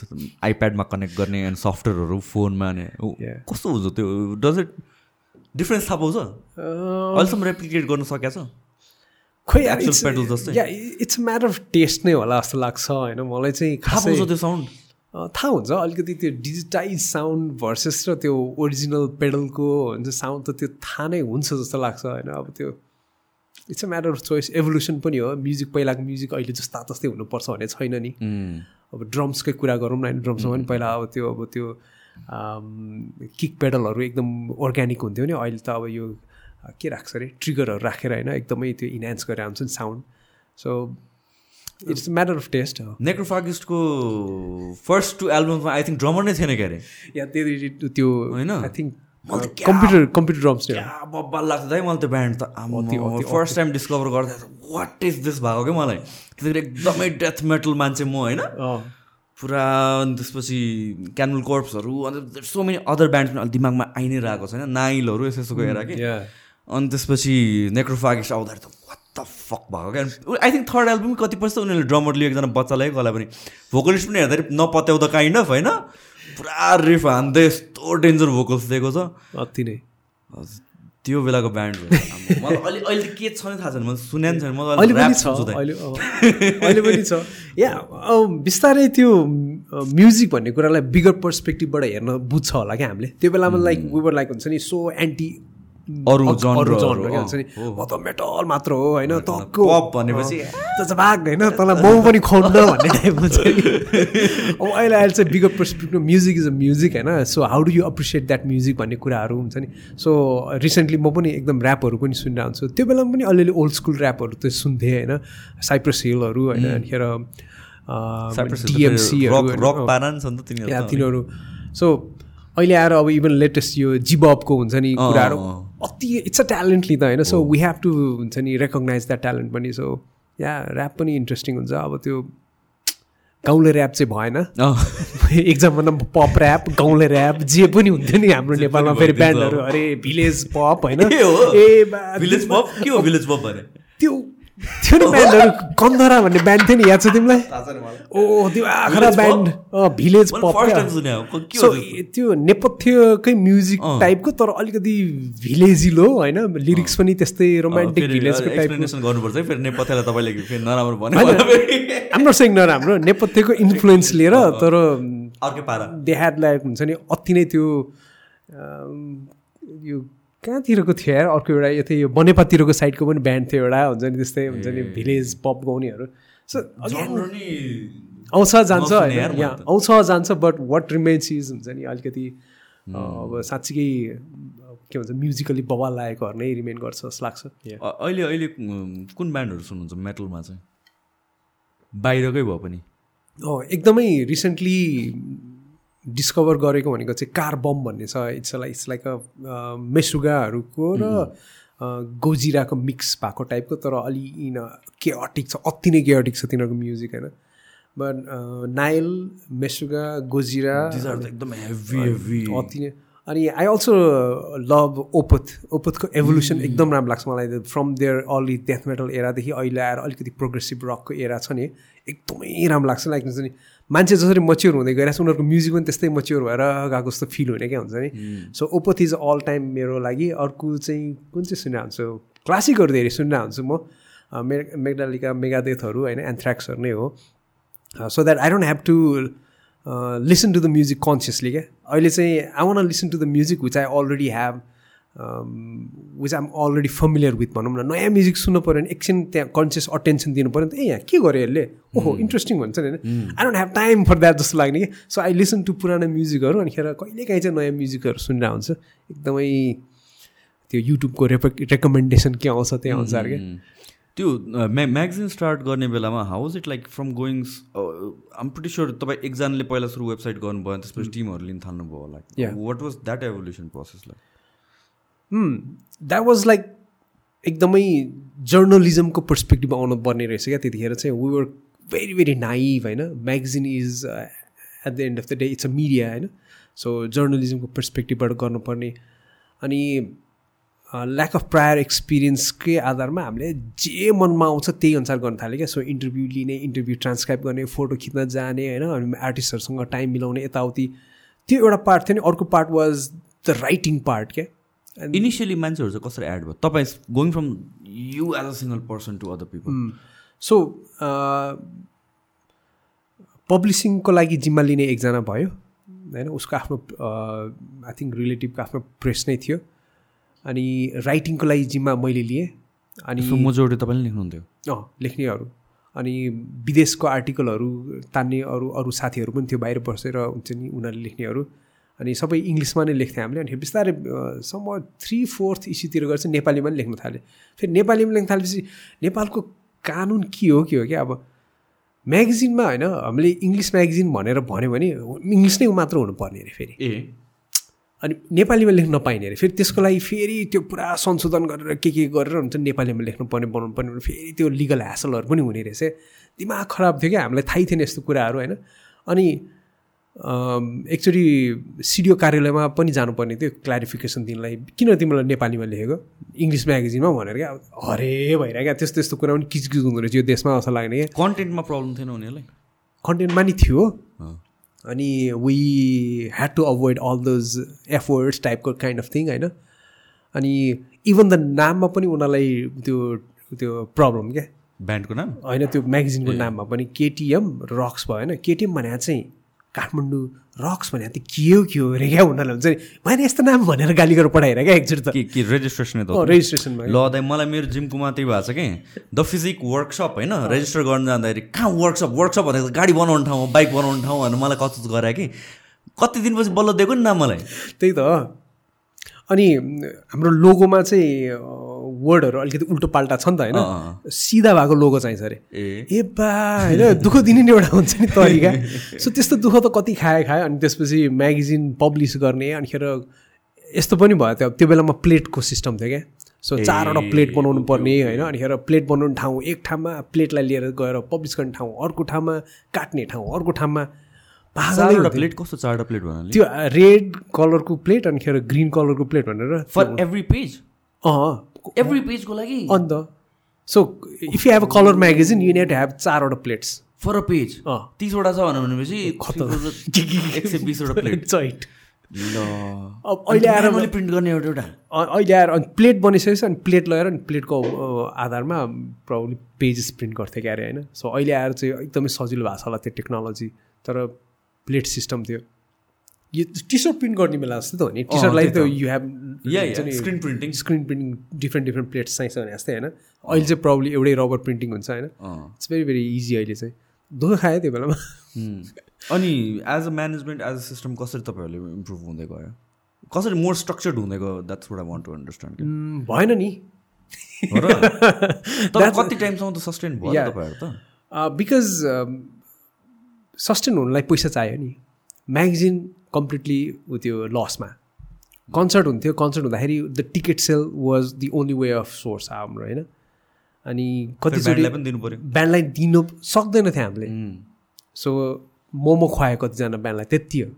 आइप्याडमा कनेक्ट गर्ने एन्ड सफ्टवेयरहरू फोनमा. कस्तो हुन्छ त्यो? डज इट डिफ्रेन्स थाहा पाउँछ? अहिलेसम्म रेप्लिकेट गर्न सकेको छ? खोइ Actual pedal जस्तै? या इट्स म्याटर अफ टेस्ट नै होला जस्तो लाग्छ होइन? मलाई चाहिँ थाहा खासै पाउँछ त्यो साउन्ड थाहा हुन्छ अलिकति त्यो डिजिटाइज साउन्ड भर्सेस र त्यो ओरिजिनल पेडलको हुन्छ साउन्ड त त्यो थाहा नै हुन्छ जस्तो लाग्छ होइन? अब त्यो it's a matter of choice. Evolution पनि हो। म्युजिक पहिलाको म्युजिक अहिले जस्ता तस्तै हुनुपर्छ भन्ने छैन नि। अब ड्रम्सकै कुरा गरौँ न होइन? ड्रम्समा पनि पहिला अब त्यो अब त्यो किक पेडलहरू एकदम अर्ग्यानिक हुन्थ्यो नि। अहिले त अब यो के राख्छ अरे? ट्रिगरहरू राखेर होइन? एकदमै त्यो इन्हान्स गरेर आउँछ नि sound. So it's matter of taste हो नेक्रोफागिस्टको फर्स्ट टु एल्बममा आई थिङ्क ड्रमर नै थिएन क्यारे या त्यो त्यो होइन? I think computer computer drums हो बब्बाल लाग्छ दाइ मलाई त्यो ब्यान्ड त फर्स्ट टाइम डिस्कभर गर्दा वाट इज दिस भएको क्या मलाई त्यतिखेर एकदमै डेथ मेटल मान्छे म होइन पुरा अनि त्यसपछि क्यानल कर्प्सहरू अन्त सो मेनी अदर ब्यान्ड्स पनि अहिले दिमागमा आइ नै रहेको छैन। नाइलहरू यसो यसोको हेर कि। Yeah. अनि त्यसपछि नेक्रोफागिस्ट आउँदाखेरि त वाट द फक भएको क्या? आई थिङ्क थर्ड एल्बम कति त उनीहरूले ड्रमर लियो एकजना बच्चालाई कसलाई पनि। भोकलिस्ट पनि हेर्दाखेरि नपत्याउँदा काइन्ड अफ होइन? पुरा रिफ हान्दै यस्तो डेन्जर भोकल्स दिएको छ। अति नै। त्यो बेलाको ब्यान्ड मलाई अहिले अहिले के छ नि थाहा छैन। मैले सुने नि छैन। म त अहिले पनि छ। अहिले पनि छ। या अँ, बिस्तारै त्यो म्युजिक भन्ने कुरालाई बिगर पर्सपेक्टिभबाट हेर्न बुझ्छ होला क्या हामीले। त्यो बेलामा लाइक उबर लाइक हुन्छ नि सो एन्टी अरू अरू नि हो। म त मेटल मात्र हो होइन भनेपछि, भाग होइन तँलाई म पनि खुवाउन भन्ने टाइप हुन्छ अब अहिले अहिले चाहिँ bigger perspective music is a music होइन। So how do you appreciate that music भन्ने कुराहरू हुन्छ नि। सो रिसेन्टली म पनि एकदम ऱ्यापहरू पनि सुनिरहेको हुन्छु। त्यो बेलामा पनि अलिअलि ओल्ड स्कुल ऱ्यापहरू त सुन्थेँ होइन। साइप्रस हिलहरू होइन अनिखेर। तिनीहरू सो अहिले आएर अब इभन लेटेस्ट यो जिबपको हुन्छ नि कुराहरू। अति इट्स अ ट्यालेन्टली त होइन? सो वी हेभ टु हुन्छ नि रेकगनाइज द्याट ट्यालेन्ट पनि। सो या ऱ्याप पनि इन्ट्रेस्टिङ हुन्छ। अब त्यो गाउँले ऱ्याप चाहिँ भएन। एक्जाम भन्दा पप ऱ्याप गाउँले ऱ्याप जे पनि हुन्थ्यो नि हाम्रो नेपालमा। फेरि ब्यान्डहरू अरे भिलेज पप होइन? ए हो? ए बा भिलेज पप के हो भिलेज पप भने? त्यो थियो नि ब्यान्डहरू कन्दरा भन्ने ब्यान्ड थियो नि याद छ तिमीलाई? ओ त्यो Akhara band village pop so त्यो? नेपथ्यकै म्युजिक। टाइपको तर अलिकति भिलेजिलो होइन? लिरिक्स पनि त्यस्तै रोमान्टिक भिलेजको टाइपको सिङ नराम्रो नेपथ्यको इन्फ्लुएन्स लिएर तर अर्कै पारा। दे ह्याड लाइक हुन्छ नि अति नै त्यो यो कहाँतिरको थियो यार? अर्को एउटा यतै यो बनेपातिरको साइडको पनि ब्यान्ड थियो एउटा हुन्छ नि त्यस्तै हुन्छ नि भिलेज पप गाउनेहरू। सो आउँछ जान्छ होइन यहाँ। आउँछ जान्छ बट वाट रिमेन्स इज हुन्छ नि अलिकति अब साँच्चीकै के भन्छ म्युजिकली बवाल लागेकोहरू नै रिमेन गर्छ जस्तो लाग्छ। अहिले अहिले कुन ब्यान्डहरू सुन्नुहुन्छ मेटलमा चाहिँ? बाहिरकै भए पनि। एकदमै रिसेन्टली डिस्कभर गरेको भनेको चाहिँ कार बम भन्ने छ। It's like it's like a मेसुगाहरूको र गोजिराको मिक्स भएको टाइपको तर अलि इन केअटिक छ। अति नै केअटिक छ तिनीहरूको म्युजिक होइन? बट नाइल मेसुगा गोजिरा एकदम हेभी हेभी अति नै। अनि आई अल्सो लभ ओपथ ओपथको एभोल्युसन एकदम राम्रो लाग्छ मलाई। From there early death metal एरादेखि अहिले आएर अलिकति प्रोग्रेसिभ रकको एरा छ नि एकदमै राम्रो लाग्छ। लाइक हुन्छ नि मान्छे जसरी मच्योर हुँदै गइरहेको छ उनीहरूको म्युजिक पनि त्यस्तै मच्योर भएर गएको जस्तो फिल हुने क्या हुन्छ नि? So Opeth is all time मेरो लागि अर्को चाहिँ कुन चाहिँ सुनेर हुन्छु क्लासिकहरू धेरै सुनेर हुन्छु म। मे मेगडालिका मेगादेथहरू होइन एन्थ्राक्सहरू नै हो। So that I don't have to listen to the music consciously क्या? अहिले चाहिँ I want listen to the music which I already have which I'm already familiar with भनौँ न नयाँ म्युजिक सुन्नु पऱ्यो भने एकछिन त्यहाँ कन्सियस अटेन्सन दिनु पऱ्यो नि त ए यहाँ के गर्यो यसले ओहो इन्ट्रेस्टिङ हुन्छ नि होइन I don't have time for that जस्तो लाग्ने कि सो आई लिसन टु पुरानो म्युजिकहरू अनिखेर कहिलेकाहीँ चाहिँ नयाँ म्युजिकहरू सुनिरहेको हुन्छ एकदमै त्यो युट्युबको रेप रेकमेन्डेसन के आउँछ त्यही अनुसार क्या त्यो म्या म्यागजिन स्टार्ट गर्ने बेलामा how is it like from going I'm pretty sure तपाईँ एकजनाले पहिला सुरु वेबसाइट गर्नुभयो त्यसपछि टिमहरू लिन थाल्नुभयो होला. What was that evolution process like that was like एकदमै जर्नलिजमको पर्सपेक्टिभ आउनु पर्ने रहेछ क्या त्यतिखेर चाहिँ। We were very very naive होइन? Magazine is at the end of the day it's a media होइन? सो जर्नलिजमको पर्सपेक्टिभबाट गर्नुपर्ने। अनि ल्याक अफ प्रायर एक्सपिरियन्सकै आधारमा हामीले जे मनमा आउँछ त्यही अनुसार गर्न थाल्यो क्या। सो इन्टरभ्यू लिने इन्टरभ्यू ट्रान्सक्राइब गर्ने फोटो खिच्न जाने होइन? अनि आर्टिस्टहरूसँग टाइम मिलाउने यताउति। त्यो एउटा पार्ट थियो नि। अर्को part was the writing part क्या? इनिसियली मान्छेहरू चाहिँ कसरी एड भयो? तपाईँ going from you as a single person to other people so पब्लिसिङको लागि जिम्मा लिने एकजना भयो होइन? उसको आफ्नो आई थिङ्क रिलेटिभको आफ्नो प्रेस नै थियो। अनि राइटिङको लागि जिम्मा मैले लिएँ। अनि मोजोडी तपाईँले लेख्नुहुन्थ्यो। अँ लेख्नेहरू। अनि विदेशको आर्टिकलहरू तान्ने अरू अरू साथीहरू पनि थियो बाहिर बसेर हुन्छ नि उनीहरूले लेख्नेहरू। अनि सबै इङ्ग्लिसमा नै लेख्थेँ हामीले। अनि बिस्तारै सम्म थ्री फोर्थ इस्युतिर गएर चाहिँ नेपालीमा पनि लेख्न थालेँ फेरि नेपालीमा लेख्न थालेपछि नेपालको कानुन के हो के हो क्या? अब म्यागजिनमा होइन हामीले इङ्ग्लिस म्यागजिन भनेर भन्यो भने इङ्ग्लिस नै मात्र हुनुपर्ने अरे फेरि। ए। अनि नेपालीमा लेख्न नपाइने अरे। फेरि त्यसको लागि फेरि त्यो पुरा संशोधन गरेर के के गरेर हुन्छ नेपालीमा लेख्नु पर्ने बनाउनु पर्ने फेरि त्यो लिगल ह्यासलहरू पनि हुने रहेछ। दिमाग खराब थियो क्या हामीलाई थाहै थिएन यस्तो कुराहरू होइन? अनि एक्चुली सिडिओ कार्यालयमा पनि जानुपर्ने थियो क्ल्यारिफिकेसन दिनलाई। किन तिमीलाई नेपालीमा लेखेको? इङ्ग्लिस म्यागजिनमा भनेर क्या? हरे भइरहेको क्या। त्यस्तो त्यस्तो कुरा पनि किचकिच हुँदो रहेछ। यो देशमा जस्तो लाग्ने क्या। कन्टेन्टमा प्रब्लम थिएन उनीहरूलाई? कन्टेन्टमा नि थियो। अनि we had to avoid all those efforts टाइपको काइन्ड अफ थिङ होइन? अनि इभन द नाममा पनि उनीहरूलाई त्यो त्यो प्रब्लम क्या। ब्यान्डको नाम? होइन त्यो म्यागजिनको नाममा पनि। केटिएम रक्स भयो होइन? केटिएम भने चाहिँ काठमाडौँ रक्स भने त के हो के हो अरे क्या उनीहरूलाई हुन्छ नि। मैले यस्तो नाम भनेर गाली गरेर पठाएर क्या एकचोटि त। के रेजिस्ट्रेसन अँ, रेजिस्ट्रेसनमा ल दाइ मलाई मेरो जिमकोमा त्यही भएको छ कि? द फिजिक वर्कसप होइन? रेजिस्टर गर्न जाँदाखेरि कहाँ वर्कसप वर्कसप भनेको गाडी बनाउने ठाउँ हो, बाइक बनाउने ठाउँ भनेर मलाई कस्तो गरायो कि? कति दिनपछि बल्ल दिएको नि नाम मलाई? त्यही त अनि हाम्रो लोगोमा चाहिँ वर्डहरू अलिकति उल्टो पाल्टा छ नि त होइन? सिधा भएको लोगो चाहिन्छ अरे। ए। बा होइन? दुःख दिने नि एउटा हुन्छ नि तरिका। सो त्यस्तो दुःख त कति खायो खायो अनि त्यसपछि म्यागजिन पब्लिस गर्ने अनिखेर यस्तो पनि भयो। त्यो त्यो बेलामा प्लेटको सिस्टम थियो क्या। सो चारवटा प्लेट बनाउनु पर्ने होइन? अनिखेर प्लेट बनाउने ठाउँ एक ठाउँमा प्लेटलाई लिएर गएर पब्लिस गर्ने ठाउँ अर्को ठाउँमा काट्ने ठाउँ अर्को ठाउँमा। चारवटा। प्लेट कस्तो चारवटा प्लेट भन्नाले? त्यो रेड कलरको प्लेट अनिखेर ग्रिन कलरको प्लेट भनेर for every page uh every पेजको लागि? अन्त। So if you have a colour magazine you need have चारवटा प्लेट्स फर अ पेज तिसवटा छ भनेपछि एक सय बिसवटा प्लेट। चैट ल। अब अहिले आएर मैले प्रिन्ट गर्ने एउटा एउटा। अहिले आएर अनि प्लेट बनिसकेपछि अनि प्लेट लगेर अनि प्लेटको आधारमा प्रब्लम पेजेस प्रिन्ट गर्थ्यो क्या अरे होइन? सो अहिले आएर चाहिँ एकदमै सजिलो भएको छ होला त्यो टेक्नोलोजी तर प्लेट सिस्टम थियो। यो टी सर्ट प्रिन्ट गर्ने बेला जस्तो त हो नि। टी सर्टलाई त। You have screen printing screen printing different different plates चाहिन्छ भने जस्तै होइन? अहिले चाहिँ प्रब्लम एउटै रबर प्रिन्टिङ हुन्छ होइन? इट्स भेरी भेरी इजी अहिले चाहिँ। दुःख खायो त्यो बेलामा। अनि as a management as a system कसरी तपाईँहरूले इम्प्रुभ हुँदै गयो कसरी मोर स्ट्रक्चर्ड हुँदै गयो that's what I want to understand भएन नि। कति टाइमसम्म त सस्टेन भयो. तपाईँहरू त? बिकज सस्टेन हुनलाई पैसा चाहियो नि। म्यागजिन कम्प्लिटली ऊ त्यो लसमा कन्सर्ट हुन्थ्यो। कन्सर्ट हुँदाखेरि the ticket sale was the only way of source हाम्रो होइन? अनि कतिचोटि ब्यान्डलाई पनि दिनु पऱ्यो ब्यान्डलाई दिनु सक्दैन थियो हामीले। सो मोमो खुवायो कतिजना ब्यान्डलाई त्यति हो।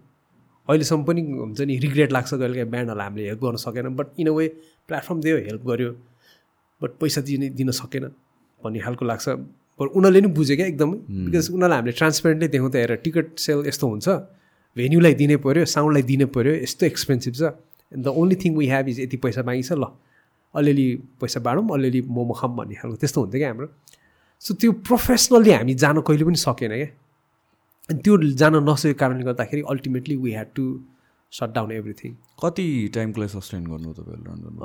अहिलेसम्म पनि हुन्छ नि रिग्रेट लाग्छ कहिले काहीँ ब्यान्डहरूलाई हामीले हेल्प गर्न सकेन but in a way platform दियो हेल्प गर्यो। बट पैसा दिने दिन सकेन भन्ने खालको लाग्छ। बट उनीहरूले नि बुझ्यो क्या एकदमै? बिकज उनीहरूलाई हामीले ट्रान्सपेरेन्टली देखाउँदा हेर टिकट सेल यस्तो हुन्छ। भेन्यूलाई दिनै पऱ्यो साउन्डलाई दिनै पऱ्यो यस्तो एक्सपेन्सिभ छ। The only thing we have is यति पैसा मागिन्छ ल। अलिअलि पैसा बाँडौँ अलिअलि मोमो खाऊँ भन्ने खालको। त्यस्तो हुन्थ्यो क्या हाम्रो। सो त्यो प्रोफेसनल्ली हामी जान कहिले पनि सकेन क्या। अनि त्यो जान नसकेको कारणले गर्दाखेरि ultimately we had to shut down everything कति टाइमको लागि सस्टेन गर्नु तपाईँहरूले लन्डनमा?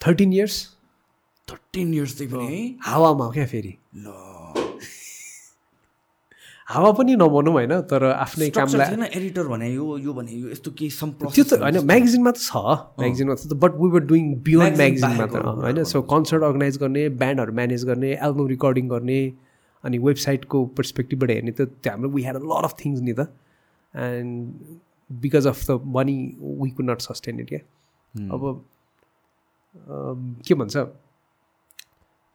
थर्टिन इयर्स थर्टिन इयर्स त्यही पनि है हावामा क्या फेरि ल हावा पनि नभनौँ होइन तर आफ्नै कामलाई थिएन एडिटर भने यो यो भने यो यस्तो केही सम त्यो त होइन म्यागजिनमा त छ म्यागजिनमा त but we were doing beyond म्यागजिनमा त होइन सो कन्सर्ट अर्गनाइज गर्ने ब्यान्डहरू म्यानेज गर्ने एल्बम रेकर्डिङ गर्ने अनि वेबसाइटको पर्सपेक्टिभबाट हेर्ने त त्यो हाम्रो we had a lot of things नि त and because of the money we could not sustain it क्या अब के भन्छ?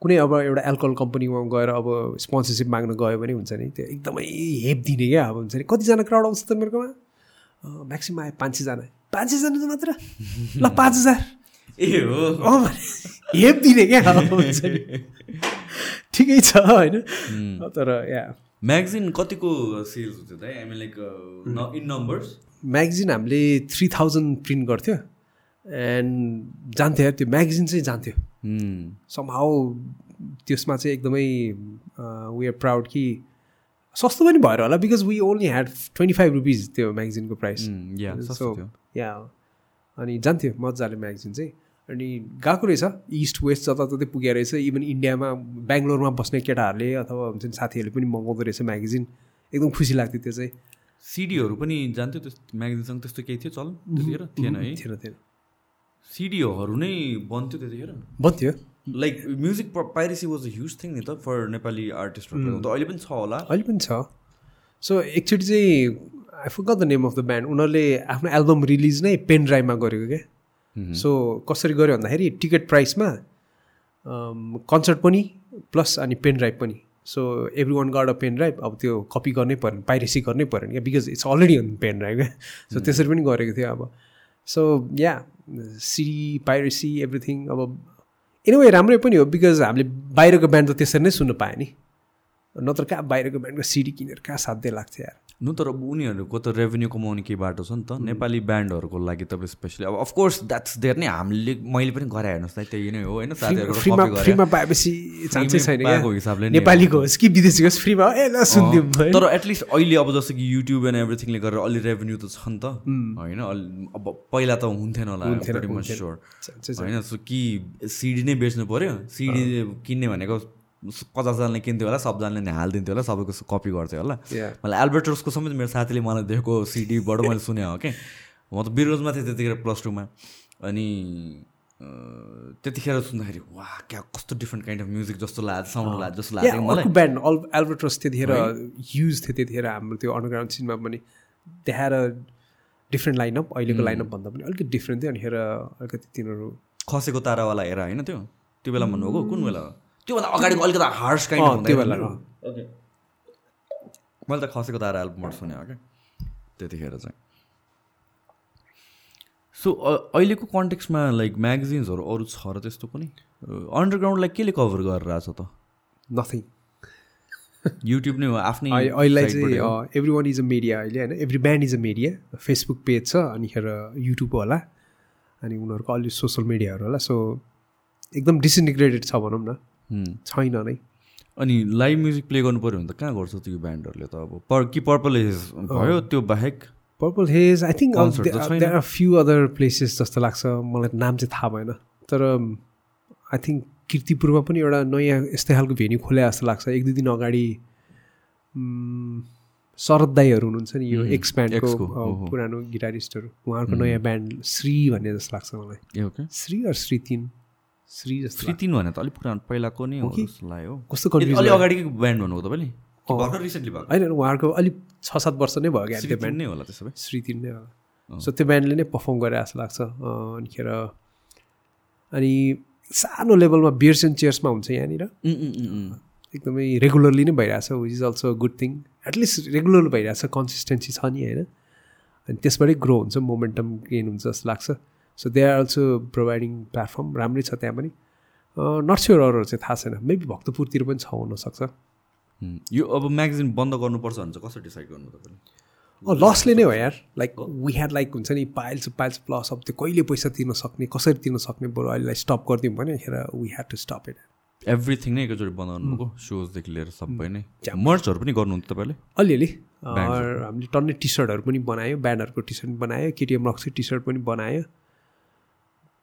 कुनै अब एउटा एल्कोहल कम्पनीमा गएर अब स्पोन्सरसिप माग्न गयो भने हुन्छ नि त्यो एकदमै हेप दिने क्या अब हुन्छ नि। कतिजना क्राउड आउँछ त मेरोकोमा? म्याक्सिमम् आयो पाँच सयजना पाँच सयजना मात्र? ल पाँच हजार। ए हो। हेप दिने क्या हुन्छ नि। ठिकै छ होइन? तर या। म्यागजिन कतिको सेल्स हुन्थ्यो त लाइक इन नम्बर्स म्यागजिन हामीले थ्री थाउजन्ड प्रिन्ट गर्थ्यो। एन्ड जान्थ्यो त्यो म्यागजिन चाहिँ जान्थ्यो। समहाउ त्यसमा चाहिँ एकदमै वी आर प्राउड कि सस्तो पनि भएर होला because we only had twenty five rupees त्यो म्यागजिनको प्राइस या सो सस्तो थियो। या अनि जान्थ्यो मजाले म्यागजिन चाहिँ। अनि गएको रहेछ इस्ट वेस्ट जताततै पुगेर रहेछ। इभन इन्डियामा बेङ्गलोरमा बस्ने केटाहरूले अथवा हुन्छ नि साथीहरूले पनि मगाउँदो रहेछ म्यागजिन एकदम खुसी लाग्थ्यो त्यो चाहिँ। सिडीहरू पनि जान्थ्यो त्यस म्यागजिनसँग त्यस्तो केही थियो चल त्यतिखेर थिएन है। थिएन थिएन। सिडीहरू नै बन्थ्यो त्यतिखेर। बन्थ्यो। Like music piracy was a huge thing नि त फर नेपाली आर्टिस्टहरू त अहिले पनि छ होला। अहिले पनि छ। सो एकचोटि चाहिँ I forgot the name of the band उनीहरूले आफ्नो एल्बम रिलिज नै पेन ड्राइभमा गरेको क्या। सो कसरी गर्यो भन्दाखेरि टिकट प्राइसमा कन्सर्ट पनि प्लस अनि पेन ड्राइभ पनि। So every one got a pen drive अब त्यो कपी गर्नै पऱ्यो पाइरेसी गर्नै पऱ्यो क्या। Because it's already on pen drive क्या। सो त्यसरी पनि गरेको थियो अब। So yeah CD piracy everything अब इन वे राम्रै पनि हो बिकज हामीले बाहिरको ब्यान्ड त त्यसरी नै सुन्नु पायो नि। नत्र कहाँ बाहिरको ब्यान्डको सिडी किनेर कहाँ साध्य लाग्थ्यो यार। नु तर अब उनीहरूको त रेभेन्यू कमाउने केही बाटो छ नि त। नेपाली ब्यान्डहरूको लागि तपाईँ स्पेसली अब अफकोर्स द्याट्स देयर नै हामीले मैले पनि गरे हेर्नुहोस् न त्यही नै हो होइन? फ्रीमा पाएपछि छैन हिसाबले नेपालीको होस् कि विदेशीको होस् फ्रीमा ए ल सुनिदिउँ। तर एटलिस्ट अहिले अब जस्तो कि युट्युब एन्ड एभ्रिथिङले गरेर अलि रेभेन्यू त छ नि त। होइन? अब पहिला त हुन्थेन होला। होइन? सो कि सिडी नै बेच्नु पऱ्यो सिडी किन्ने भनेको पचासजनाले किन्थ्यो होला सबजनाले नि हालिदिन्थ्यो होला सबैको कपी गर्थ्यो होला. मलाई एल्बर्टर्सको समेत मेरो साथीले मलाई देखेको सिडीबाट मैले सुने हो कि म त बिरोजमा थिएँ त्यतिखेर प्लस टूमा अनि त्यतिखेर सुन्दाखेरि वा क्या कस्तो डिफ्रेन्ट काइन्ड अफ म्युजिक जस्तो लाग्यो साउन्ड लाग्यो जस्तो लाग्यो मलाई। ब्यान्ड अल एल्बर्टस त्यतिखेर युज थियो त्यतिखेर हाम्रो त्यो अन्डरग्राउन्ड सिनमा पनि। देखाएर डिफ्रेन्ट लाइनअप अहिलेको लाइनअप भन्दा पनि अलिकति डिफ्रेन्ट थियो अनि हेर अलिकति तिनीहरू खसेको तारावाला हेर होइन त्यो? त्यो बेला भन्नुभएको कुन बेला हो? त्योभन्दा अगाडिको अलिकति हार्स काइन्ड त्यो बेला, ओके मैले त खसेको तारा एल्बमबाट सुने हो क्या त्यतिखेर चाहिँ। सो अहिलेको कन्टेक्समा लाइक म्यागजिन्सहरू अरू छ र त्यस्तो पनि? अन्डरग्राउन्डलाई केले कभर गरेर आएको छ त? नथिङ युट्युब नै हो आफ्नै अहिले। चाहिँ every one is a media अहिले होइन? Every band is a media Facebook page छ अनि खेर युट्युब होला अनि उनीहरूको अलि सोसियल मिडियाहरू होला सो एकदम डिसइन्टिग्रेटेड छ भनौँ न। छैन नै। अनि लाइभ म्युजिक प्ले गर्नु पऱ्यो भने त कहाँ गर्छ त्यो ब्यान्डहरूले त अब? पर कि पर्पल एज भयो त्यो बाहेक? Purple haze I think. There are few other places जस्तो लाग्छ। मलाई नाम चाहिँ थाहा भएन। तर आई थिङ्क किर्तिपुरमा पनि एउटा नयाँ यस्तै खालको भेन्यू खोले जस्तो लाग्छ। एक दुई दिन अगाडि शरद दाईहरू हुनुहुन्छ नि यो एक्स ब्यान्डको ओहो। पुरानो गिटारिस्टहरू उहाँहरूको नयाँ ब्यान्ड श्री भन्ने जस्तो लाग्छ मलाई। श्री अर श्री तिन? श्री जस्तो थ्री तिन भने त अलिक पुरानो पहिलाको नै हो? जस्तो लाग्यो। कस्तो कन्फ्युज अलि अगाडिको ब्यान्ड भन्नुभयो तपाईँले। भर्खर रिसेन्टली भएको होइन उहाँहरूको अलिक छ सात वर्ष नै भयो क्या श्री त्यो ब्यान्ड नै होला त्यसो भए श्री तिन नै होला सो त्यो ब्यान्डले नै पर्फर्म गरे जस्तो लाग्छ अँ, अनिखेर अनि सानो लेभलमा बियर्स एन्ड चेयर्समा हुन्छ यहाँनिर। एकदमै रेगुलरली नै भइरहेछ which is also good thing at least regular भइरहेछ कन्सिस्टेन्सी छ नि होइन अनि त्यसबाटै ग्रो हुन्छ मोमेन्टम गेन हुन्छ जस्तो लाग्छ so they are also providing platform राम्रै छ त्यहाँ पनि नट स्योर अरूहरू चाहिँ थाहा छैन. मेबी भक्तपुरतिर पनि छ हुनसक्छ उम्, यो अब म्यागजिन बन्द गर्नुपर्छ भने चाहिँ कसरी डिसाइड गर्नु तपाईँले? लसले नै हो यार। लाइक वी ह्याड लाइक हुन्छ नि पाइल्स पाइल्स प्लस अब त्यो कहिले पैसा तिर्न सक्ने कसरी तिर्न सक्ने बरु अहिलेलाई स्टप गरिदिउँ भने खेर we had to stop it everything नै एकैचोटि बनाउनुभयो सोजदेखि लिएर सबै नै। मर्चहरू पनि गर्नुहुन्थ्यो तपाईँले? अलिअलि। हामीले टन्नै टी सर्टहरू पनि बनायो ब्यान्डहरूको टी सर्ट बनायो केटिएम रक्सी टी सर्ट पनि बनायो।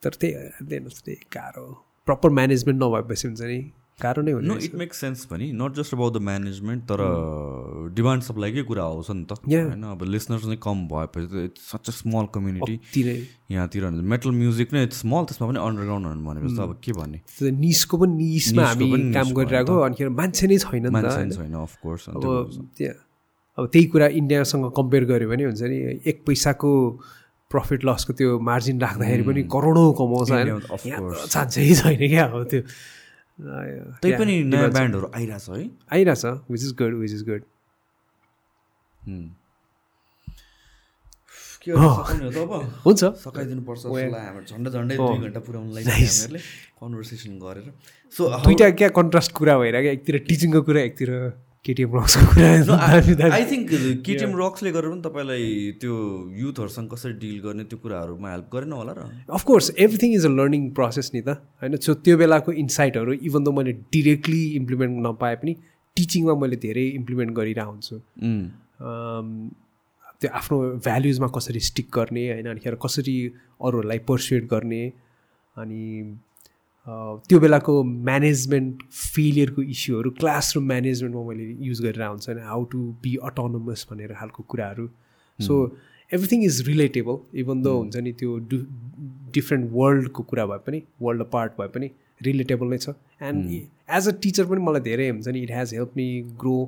तर त्यही गाह्रो प्रपर म्यानेजमेन्ट नभएपछि हुन्छ नि गाह्रो नै नो हुने इट मेक्स सेन्स पनि। Not just about the management तर डिमान्ड सप्लाईकै कुरा आउँछ नि त. होइन अब लिसनर्स नै कम भएपछि त it's such a small community यहाँतिर मेटल म्युजिक नै इट्स स्मल त्यसमा पनि अन्डरग्राउन्ड भनेपछि त अब के भन्ने? निसको पनि निसमा हामी पनि काम गरिरहेको अनिखेर मान्छे नै छैन मान्छे? छैन अफकोर्स अब त्यहाँ अब त्यही कुरा इन्डियासँग कम्पेयर गऱ्यो भने हुन्छ नि एक पैसाको प्रफिट लसको त्यो मार्जिन राख्दाखेरि पनि करोडौँ कमाउँछ चान्सै छैन क्या अब त्यो। त्यही पनि नयाँ। ब्यान्डहरू आइरहेछ है। आइरहेछ which is good which is good हुँ। के गर्नु सकाउने हो त अब? हुन्छ। सकाइदिनु पर्छ झन्डै झन्डै oh, दुई घन्टा पुऱ्याउनुलाई कन्भर्सेसन गरेर। सो दुइटा क्या कन्ट्रास्ट कुरा भएर क्या एकतिर टिचिङको कुरा एकतिर केटिएम रक्सको कुरा आई थिङ्क केटिएम रक्सले गरेर पनि तपाईँलाई त्यो युथहरूसँग कसरी डिल गर्ने त्यो कुराहरूमा हेल्प गरेन होला र? Of course everything is a learning process नि त होइन? सो त्यो बेलाको इन्साइटहरू इभन त मैले डिरेक्टली इम्प्लिमेन्ट नपाए पनि टिचिङमा मैले धेरै इम्प्लिमेन्ट गरिरहेको हुन्छु। अम, त्यो आफ्नो भ्याल्युजमा कसरी स्टिक गर्ने होइन? अनिखेर कसरी अरूहरूलाई पर्सुएट गर्ने अनि त्यो बेलाको म्यानेजमेन्ट फेलियरको इस्युहरू क्लासरुम म्यानेजमेन्टमा मैले युज गरेर हुन्छ होइन हाउ टु बी अटोनोमस भनेर खालको कुराहरू। So everything is relatable even though हुन्छ नि त्यो डु डिफ्रेन्ट वर्ल्डको कुरा भए पनि वर्ल्ड पार्ट भए पनि रिलेटेबल नै छ। एन्ड एज अ टिचर पनि मलाई धेरै हुन्छ नि it has help me grow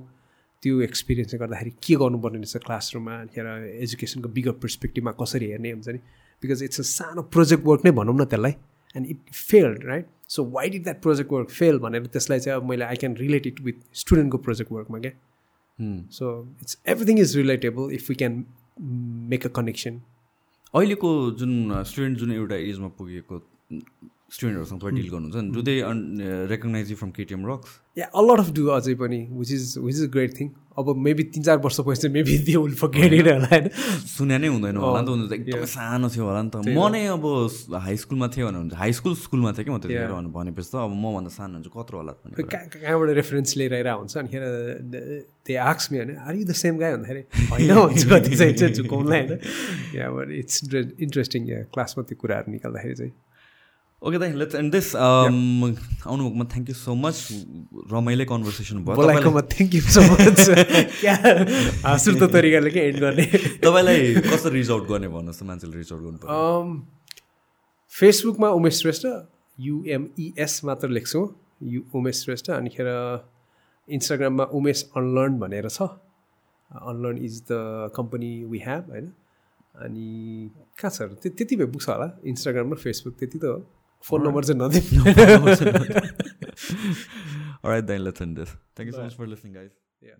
त्यो एक्सपिरियन्सले गर्दाखेरि के गर्नुपर्ने रहेछ क्लासरुममा अनिखेर एजुकेसनको बिगर पर्सपेक्टिभमा कसरी हेर्ने हुन्छ नि बिकज इट्स अ सानो प्रोजेक्ट वर्क नै भनौँ न त्यसलाई। And it failed right so why did that project work fail भनेर त्यसलाई चाहिँ अब मैले I can relate it with स्टुडेन्टको project वर्कमा क्या। So it's everything is relatable if you can make a connection अहिलेको जुन स्टुडेन्ट जुन एउटा एजमा पुगेको स्टुडेन्टहरूसँग तपाईँ डिल गर्नुहुन्छ do they recognise you from KTM rocks yeah a lot of do अझै पनि which is which is great thing अब मेबी तिन चार वर्ष पछि मेबी त्यो विल फर्केट होला होइन। सुने नै हुँदैन होला नि त उनीहरू त एकदमै yeah. सानो थियो होला नि त। म नै अब हाई स्कुलमा थियो भने हुन्छ। हाई स्कुल स्कुलमा थियो कि म त्यतिखेर. भने- भनेपछि त अब मभन्दा सानो हुन्छ कत्रो होला कहाँबाट रेफरेन्स लिएर आइरहेको हुन्छ अनिखेर त्यो आक्स मी होइन are you the same guy भन्दाखेरि होइन भन्छु कति चाहिँ चाहिँ झुकाउँला होइन। इट्स इन्ट्रेस्टिङ क्लासमा त्यो कुराहरू निकाल्दाखेरि चाहिँ। ओके दाइ लेट्स एन्ड दिस आउनुभएकोमा थ्याङ्क यू सो मच रमाइलो कन्भर्सेसन भयो बोलाएकोमा थ्याङ्क यू सो मच क्या हाँसुर्दो तरिकाले के एन्ड गर्ने तपाईँलाई कसरी रिच आउट गर्ने भन्नुहोस् त मान्छेले रिच आउट गर्नु फेसबुकमा उमेश श्रेष्ठ युएमइएस मात्र लेख्छु यु उमेश श्रेष्ठ अनिखेर इन्स्टाग्राममा उमेश अनलर्न भनेर छ unlearn is the company we have होइन अनि कहाँ छ त्यो त्यति भए पुग्छ होला इन्स्टाग्राम र फेसबुक त्यति त हो Phone numbers right. and nothing. All right, then let's end this. Thank you so much for listening, guys. Yeah.